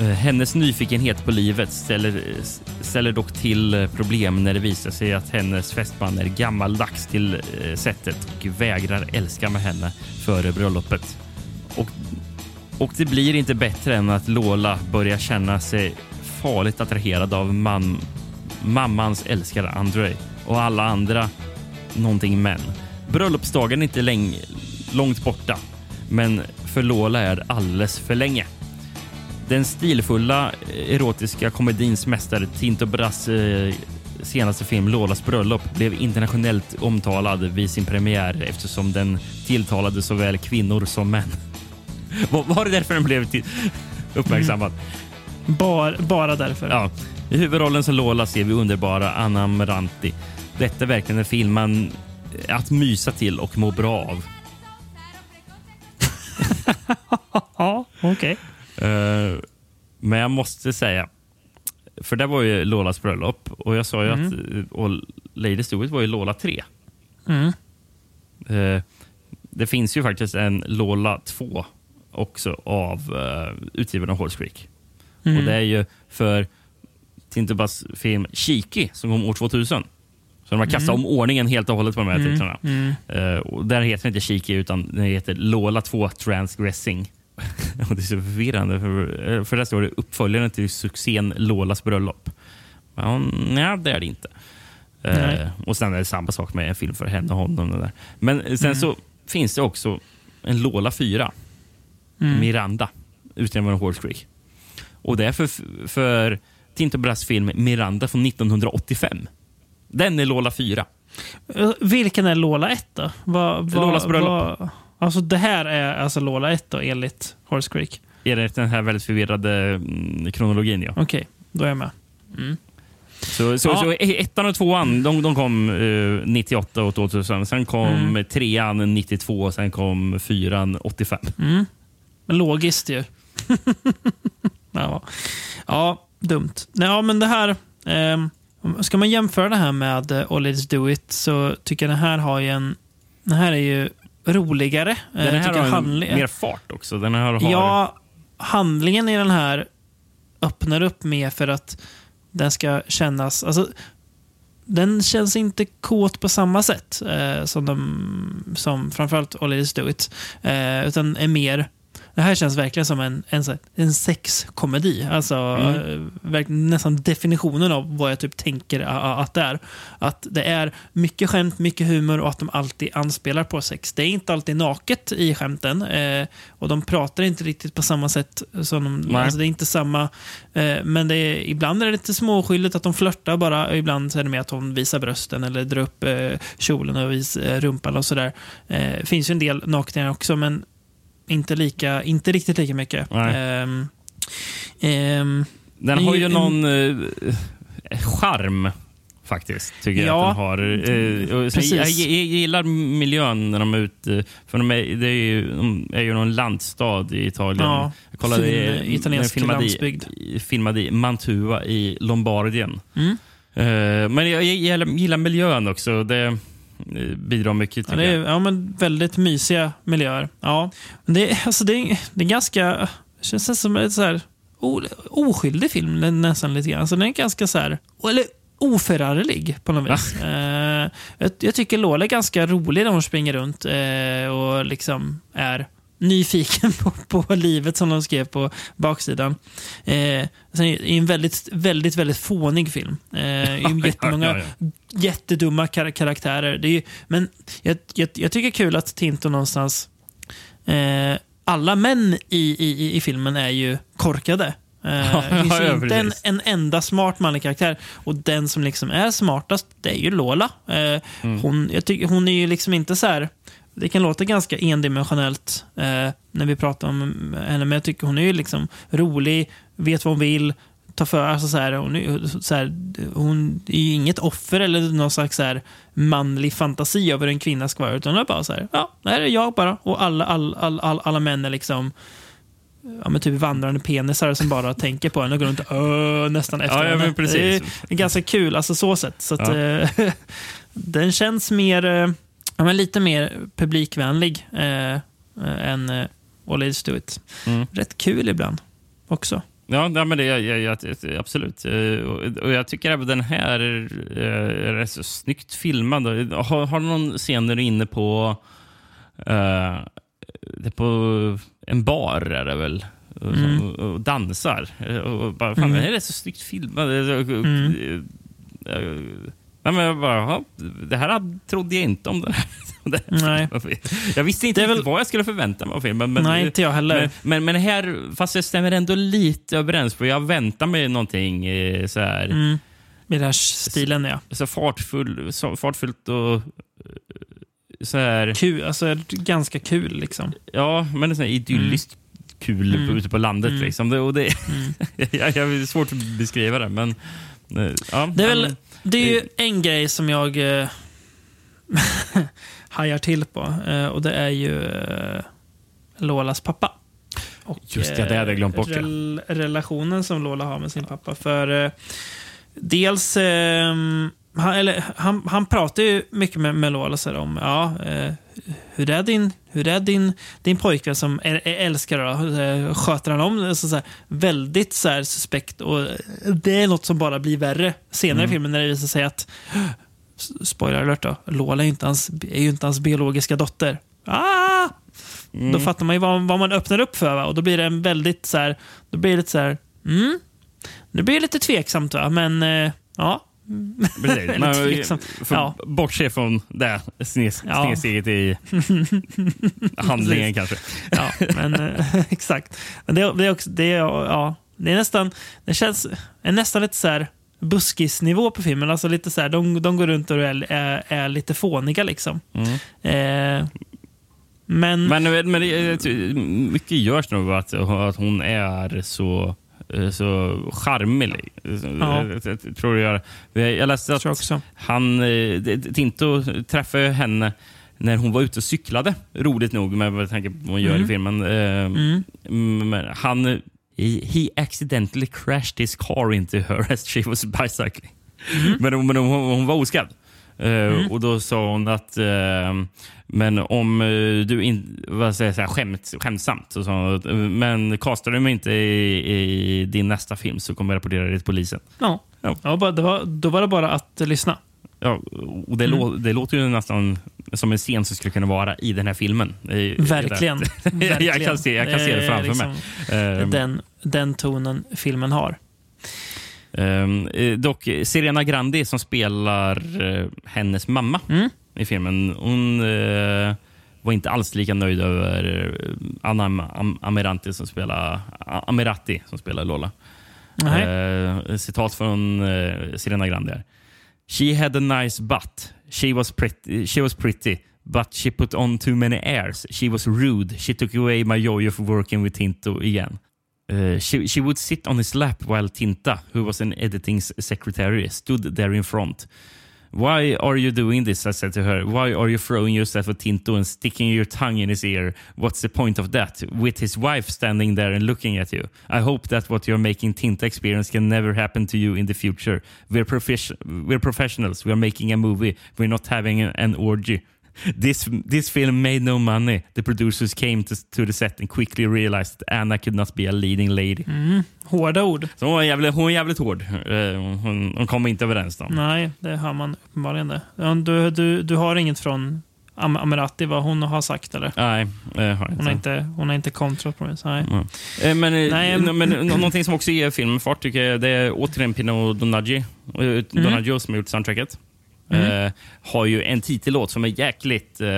Eh, hennes nyfikenhet på livet ställer, eh, ställer dock till eh, problem när det visar sig att hennes fästman är gammaldags till sättet och vägrar älska med henne före bröllopet. Och, och det blir inte bättre än att Lola börjar känna sig farligt attraherad av man, mammans älskare André. och alla andra någonting män. Bröllopsdagen är inte läng- långt borta, men för Lola är det alldeles för länge. Den stilfulla erotiska komedins mästare Tinto Brass eh, senaste film Lolas bröllop blev internationellt omtalad vid sin premiär eftersom den tilltalade såväl kvinnor som män. Var, var det därför den blev uppmärksammad? Bara, bara därför. Ja. I huvudrollen som Lola ser vi underbara Anna Meranti. Detta är verkligen en film man att mysa till och må bra av. Ja, okej. Eh, men jag måste säga, för det var ju Lolas bröllop och jag sa ju Mm. att eh, och Lady Stewart var ju Lola 3. Mm. Eh, det finns ju faktiskt en Lola 2 också av uh, utgivaren av Horse Creek. Mm. Och det är ju för Tintubas film Cheeky som kom år 2000. Så de har kastat Mm. om ordningen helt och hållet på de här Mm, titlarna. mm. Och där heter den inte Cheeky utan den heter Lola 2 Transgressing. och det är så förvirrande för, eh, för där står det uppföljaren till succén Lolas bröllop. Ja, nej, det är det inte. Nej. och sen är det samma sak med en film för henne och honom. Det där. Men sen Mm. så finns det också en Lola 4. Mm. Miranda, av Horse Creek. Och det är för, för Tinto Brass film Miranda från 1985. Den är Lola 4. Eh, Vilken är Lola 1 då? Vad, vad, Lolas bröllop. vad- alltså det här är alltså Lola 1 då, enligt Horse Creek? Är det den här väldigt förvirrade mm, kronologin? Ja. Okej, då är jag med. Mm. Så, så, Ja. så ettan och tvåan de, de kom eh, 98 och 2000. Sen kom Mm. trean 92 och sen kom fyran 85. Mm. Men Logiskt ju. ja. ja, dumt. Nej, Ja, men det här... ehm, ska man jämföra det här med uh, All Let's Do It så tycker jag den här har ju en... Den här är ju roligare. Eh, Den här tycker har en handling- mer fart också. Den här har, Ja, handlingen i den här öppnar upp mer för att den ska kännas... Alltså, den känns inte kåt på samma sätt eh, som, de, som framförallt All Let's Do It. Eh, utan är mer... Det här känns verkligen som en, en, en sexkomedi. Alltså, Mm. eh, nästan definitionen av vad jag typ tänker att det är. Att det är mycket skämt, mycket humor och att de alltid anspelar på sex. Det är inte alltid naket i skämten eh, och de pratar inte riktigt på samma sätt. Som de, alltså det är inte samma, eh, men det är, ibland är det lite småskyldigt att de flörtar bara. och Ibland är det mer att hon visar brösten eller drar upp eh, kjolen och visar eh, rumpan och sådär. Eh, det finns ju en del nakningar också, men inte, lika, inte riktigt lika mycket. Ehm, ehm, Den har ju någon eh, charm faktiskt. Tycker jag Ja, att den har. Precis. jag, jag, jag gillar miljön när de är ute. För de är, det är, ju, de är ju någon landstad i Italien. Ja, jag kollade, fin, eh, italiensk filmade landsbygd. I, filmade i Mantua i Lombardien. Mm. Eh, men jag, jag gillar, miljön också. Det bidrar mycket. Ja, tycker det är, ja, men väldigt mysiga miljöer. Ja. Men det, är- alltså, det, är, det är ganska... Det känns som en så här, o, oskyldig film nä- nästan lite grann. Alltså, den är ganska så här... Eller oförarglig på något vis. Eh, jag, jag tycker Lola är ganska rolig när hon springer runt eh, och liksom är nyfiken på, på livet som de skrev på baksidan. Eh, sen är det en väldigt, väldigt, väldigt fånig film. Eh, det är jättemånga Ja, ja, jättedumma kar karaktärer. Det är men jag, jag, jag tycker det är kul att Tinto någonstans... Eh, alla män i, i, i filmen är ju korkade. Eh, det finns ja, inte en, en enda smart manlig karaktär. Och den som liksom är smartast, det är ju Lola. Eh, Mm. hon, jag tycker, hon är ju liksom inte så här... Det kan låta ganska endimensionellt eh, när vi pratar om henne, men jag tycker hon är ju liksom rolig, vet vad hon vill, tar för alltså så här, hon, är, så här, hon är ju inget offer eller någon slags så här, manlig fantasi över en kvinna ska vara, utan hon är bara så här, ja, det här är jag bara. Och alla, all, all, all, alla män är liksom ja, men typ vandrande penisar som bara tänker på henne och går runt öh, nästan efter Ja, ja, men precis. Det är, ganska kul, alltså så sätt. Så att, Ja. eh, den känns mer, eh, ja, men lite mer publikvänlig eh, än eh, All Let's Do It. Mm. Rätt kul ibland också. Ja, nej, men det, jag, jag, jag, absolut. Eh, Och, och jag tycker även den här eh, är rätt så snyggt filmad. Har, har du någon scen där du är inne på, är på en bar är det väl? Och, Mm. och, och dansar. Och bara, fan, Mm. Det är rätt så snyggt filmad. Mm. Nej, men jag bara, jaha, det här trodde jag inte om den här. Nej. Jag visste inte riktigt vad jag skulle förvänta mig av filmen. Men, Nej, inte jag heller. Men, men, men här, fast det stämmer ändå lite överens. För jag väntar mig någonting eh, så här, Mm. I den här stilen, ja. så fartfull, så fartfullt och eh, så här... Kul, alltså ganska kul liksom. Ja, men det är så här idylliskt kul Mm. ute på landet. Mm. Liksom. Det, och det, jag, jag, det är svårt att beskriva det, men... eh, Ja, Det är, väl, det är ju en grej som jag eh, hajar till på. Eh, och det är ju eh, Lolas pappa. Och, Just det, det hade jag glömt bort, rel- Relationen som Lola har med sin pappa. För eh, dels... Eh, han, eller, han, han pratar ju mycket med, med Lola så om ja, eh, hur är din, hur är din, din pojkvän som älskar då? Eh, Sköter han om det? Så, så här, väldigt så här, suspekt. Och eh, det är något som bara blir värre senare i Mm. filmen när det visar sig att Spoiler alert då. Lola är ju inte hans, är ju inte hans biologiska dotter. Ah! Mm. Då fattar man ju vad, vad man öppnar upp för. Va? Och då blir det en väldigt så här, då blir det lite så här, mm. Det blir lite tveksamt va, men eh, ja. Precis. Eller Men, tveksamt. för, Ja. Bortse från det snes, Ja. snedsteget i handlingen kanske. Ja, men eh, exakt. Men det, det är också, det är, ja, det är nästan, det känns är nästan lite så här buskisnivå på filmen. Alltså lite så här, de, de går runt och är, är, är lite fåniga liksom. Mm. Eh, men, Men, men det, mycket görs nog att, att hon är så så charmig. Ja. Jag, jag tror jag, jag läste att också. han, eh, Tinto träffade henne när hon var ute och cyklade. Roligt nog med jag tänker på vad hon gör Mm. i filmen. Eh, Men han, he accidentally crashed his car into her as she was bicycling. Men, hon- hon, hon var oskadd. Eh, Och då sa hon att eh, men om eh, du inte vad säger jag, så här, skämt, skämtsamt så sa hon, att, eh, men kastar du mig inte i, i din nästa film så kommer jag rapportera dig till polisen. ja, ja. bara, det var, då var det bara att lyssna. Ja, och det, lå, det låter ju nästan som en scen som skulle kunna vara i den här filmen. Eh, Verkligen. jag, kan se, jag kan se det framför liksom mig. Eh, Den, den tonen filmen har. Ehm, eh, dock, Serena Grandi som spelar eh, hennes mamma Mm. I filmen, hon eh, var inte alls lika nöjd över eh, Anna Am- Amirante som spelar, A- Amirati som spelar Lola. Eh, citat från eh, Serena Grandi här. She had a nice butt. She was pretty, she was pretty but she put on too many airs. She was rude. She took away my joy of working with Tinto again. Uh, she, she would sit on his lap while Tinta, who was an editing secretary, stood there in front. Why are you doing this? I said to her. Why are you throwing yourself at Tinto and sticking your tongue in his ear? What's the point of that? With his wife standing there and looking at you. I hope that what you're making Tinta experience can never happen to you in the future. We're, profi- we're professionals. We're making a movie. We're not having an orgy. This this film made no money. The producers came to, to the set and quickly realized that Anna could not be a leading lady. Mm. Hårda ord. Så hon, var jävligt, hon är jävligt hård. Eh, Hon, hon kommer inte överens. Då. Nej, det hör man uppenbarligen det. Du, du, du har inget från Am Amirati, vad hon har sagt eller? Nej, jag har inte. Hon har inte, hon har inte kontrat på så Nej. Eh, Men, eh, Nej, n- men- men nå- någonting som också ger filmen fart tycker jag, det är återigen Pino Donaggio, eh, Donaggio som har gjort soundtracket. Mm. Eh, har ju en titellåt som är jäkligt... Eh,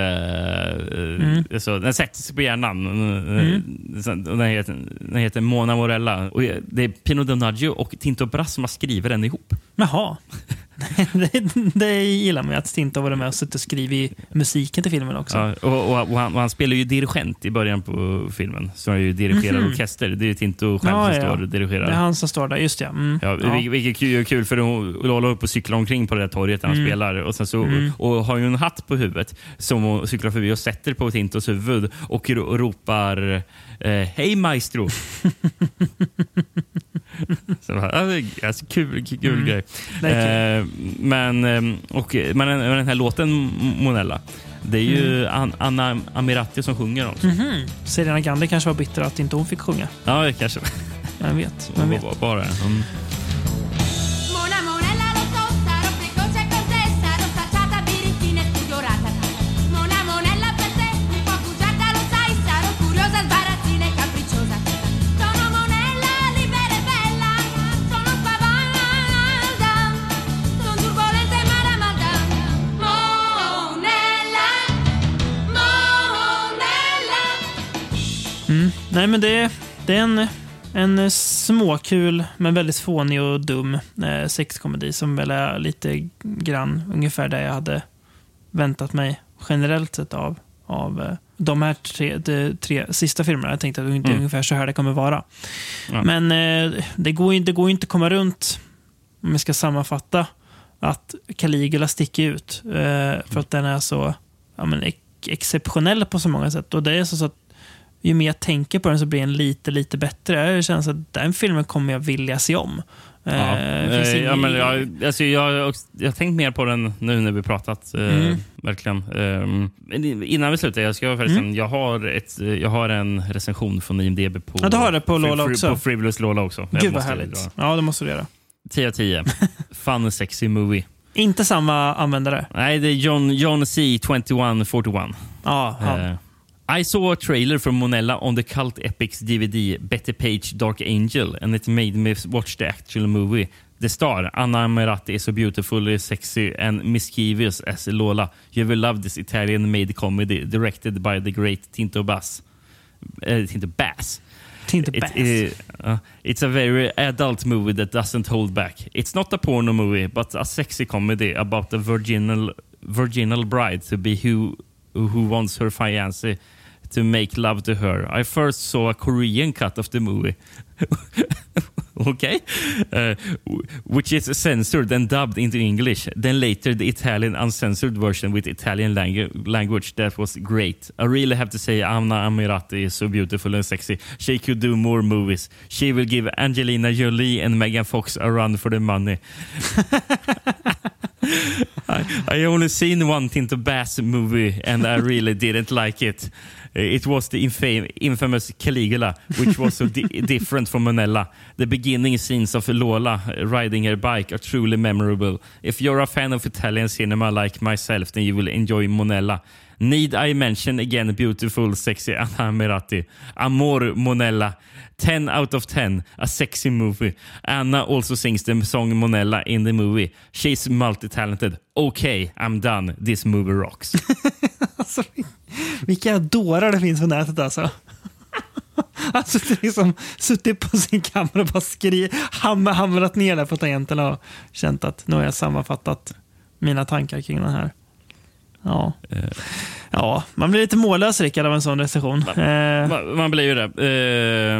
Mm. alltså, den sätter sig på hjärnan. Mm. Mm. Den, heter, den heter Mona Morella. Och det är Pino Donaggio och Tinto Brass som har skrivit den ihop. Jaha. det, det gillar man ju att Tinta har varit med och suttit och skrivit musiken till filmen också. Ja, och, och, och, han, och han spelar ju dirigent i början på filmen. Så han ju dirigerar Mhm. orkester. Det är ju Tinto själv Ja, som står och dirigerar. Det är han som står där, just ja. Mm. Ja, Ja. vil- Vilket är kul för hon- Lola upp och cyklar omkring på det där torget där han Mm. spelar. Och, sen så, Mm. och har ju en hatt på huvudet som hon cyklar förbi och sätter på Tintos huvud och ropar eh, Hej maestro! så, alltså, kul kul Mm. grej. Eh, men, eh, och, men den, den här låten, Monella, det är ju An- Anna Amirati som sjunger också. Mhm. Serena Gandhi kanske var bitter att inte hon fick sjunga. Ja, kanske. Vem vet? Vem vet? Bara, bara. Mm. Nej, men det, det är en, en småkul men väldigt fånig och dum eh, sexkomedi som väl är lite grann ungefär det jag hade väntat mig generellt sett av, av eh, de här tre, de, tre sista filmerna. Jag tänkte att det är Mm. ungefär så här det kommer vara. Ja. Men eh, det, går, ju- det går ju inte att komma runt, om jag ska sammanfatta, att Caligula sticker ut. Eh, för att den är så ja, men, ex exceptionell på så många sätt. Och det är så att ju mer jag tänker på den så blir den lite, lite bättre. Det känns att den filmen kommer jag vilja se om. Eh, Ja, eh, ja, men jag, alltså, jag, jag, har tänkt mer på den nu när vi pratat. Eh, Mm. Verkligen. Eh, innan vi slutar, jag, ska förresten, jag, har ett, eh, jag har en recension från IMDB på, Ja, du har det på Lola Fri- också. På Frivolous Lola också. Gud vad härligt. Ja, det måste du göra. 10 av 10. Fun sexy movie. Inte samma användare. Nej, det är John, John C. 2141. Ja, han. Uh, I saw a trailer from Monella on the Cult Epics DVD Betty Page Dark Angel and it made me watch the actual movie. The star, Anna Meratti, is so beautifully sexy and mischievous as Lola. You will love this Italian-made comedy directed by the great Tinto Bass. Uh, Tinto Bass. Tinto Bass. it- uh, it's a very adult movie that doesn't hold back. It's not a porno movie, but a sexy comedy about a virginal virginal bride to be who who wants her fiancé to make love to her. I first saw a Korean cut of the movie. okay, uh, which is censored and dubbed into English. Then later the Italian uncensored version with Italian langu- language. That was great. I really have to say Anna Amirati is so beautiful and sexy. She could do more movies. She will give Angelina Jolie and Megan Fox a run for the money. I, I only seen one Tinto Bass movie and I really didn't like it. Eh, it was the infam- infamous Caligula, which was so di- different from Monella. The beginning scenes of Lola riding her bike are truly memorable. If you're a fan of Italian cinema like myself, then you will enjoy Monella. Need I mention again beautiful, sexy Anna Merati. Amor Monella. 10 out of 10. A sexy movie. Anna also sings the song Monella in the movie. She's multi-talented. Okay, I'm done. This movie rocks. Alltså, vilka dårar det finns på nätet alltså. Alltså det är liksom suttit på sin kammare och bara skri, hamr, hamrat ner där på tangenterna och känt att nu har jag sammanfattat mina tankar kring den här. Ja, ja man blir lite mållös Rickard av en sån recension. Eh, man, man blir ju det.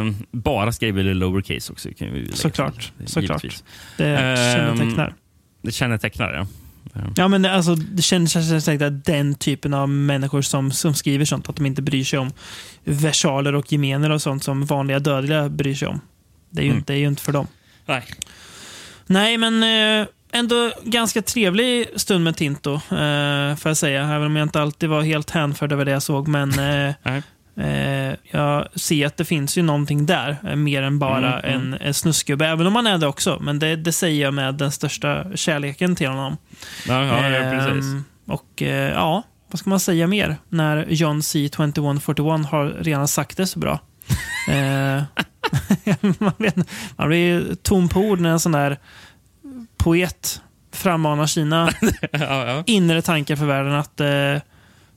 Eh, bara skriver det lowercase också. Kan vi till. Såklart, såklart. Det Ehm, kännetecknar. Det kännetecknar, ja. Ja, men alltså, det känns kännetecknar den typen av människor som, som skriver sånt. Att de inte bryr sig om versaler och gemener och sånt som vanliga dödliga bryr sig om. Det är ju, Mm. inte, det är ju inte för dem. Nej. Nej, men eh, ändå ganska trevlig stund med Tinto, eh, får jag säga. Även om jag inte alltid var helt hänförd över det jag såg. Men eh, eh, jag ser att det finns ju någonting där, eh, mer än bara Mm, mm. en, en snuskgubbe. Även om han är det också. Men det, det säger jag med den största kärleken till honom. Ja, ja, ja, precis. Ehm, och eh, ja, vad ska man säga mer när John C. 2141 har redan sagt det så bra? Man, vet, man blir tom på ord när en sån där poet frammanar sina ja, ja. inre tankar för världen. att eh,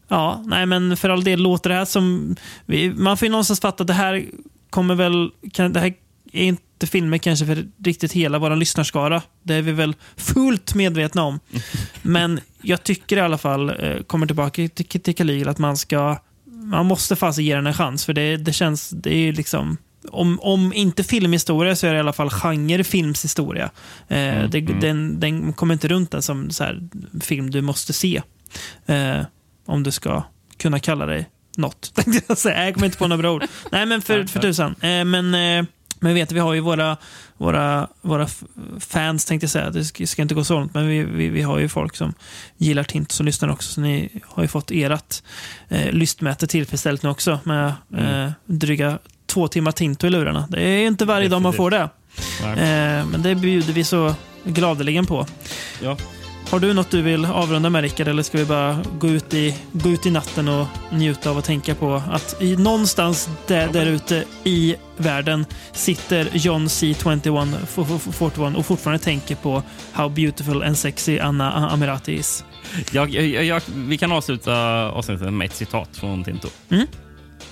Ja, nej men för all del låter det här som... Vi, man får ju någonstans fatta att det här kommer väl... Kan, det här är inte filmer kanske för riktigt hela vår lyssnarskara. Det är vi väl fullt medvetna om. Men jag tycker i alla fall, eh, kommer tillbaka till, till Caligula, att man ska... Man måste fasen ge den en chans. För det, det känns... Det är ju liksom... Om, om inte filmhistoria så är det i alla fall genre filmshistoria. Eh, det, Den, den kommer inte runt den som så här, film du måste se. Eh, om du ska kunna kalla dig något. Jag kommer inte på några bra ord. Nej, men för, för tusan. Eh, men, eh, men vet, vi har ju våra, våra, våra fans, tänkte jag säga. Det ska, ska inte gå så långt, men vi, vi, vi har ju folk som gillar Tint som lyssnar också. Så ni har ju fått ert eh, lystmäte tillfredsställt nu också med eh, dryga två timmar Tinto i lurarna. Det är inte varje dag man får det. Eh, men det bjuder vi så gladeligen på. Ja. Har du något du vill avrunda med Rickard eller ska vi bara gå ut i, gå ut i natten och njuta av att tänka på att i, någonstans där, där ute i världen sitter John C21 f- f- 41 och fortfarande tänker på how beautiful and sexy Anna Amirati is. Jag, jag, jag, vi kan avsluta avsnittet med ett citat från Tinto. Mm.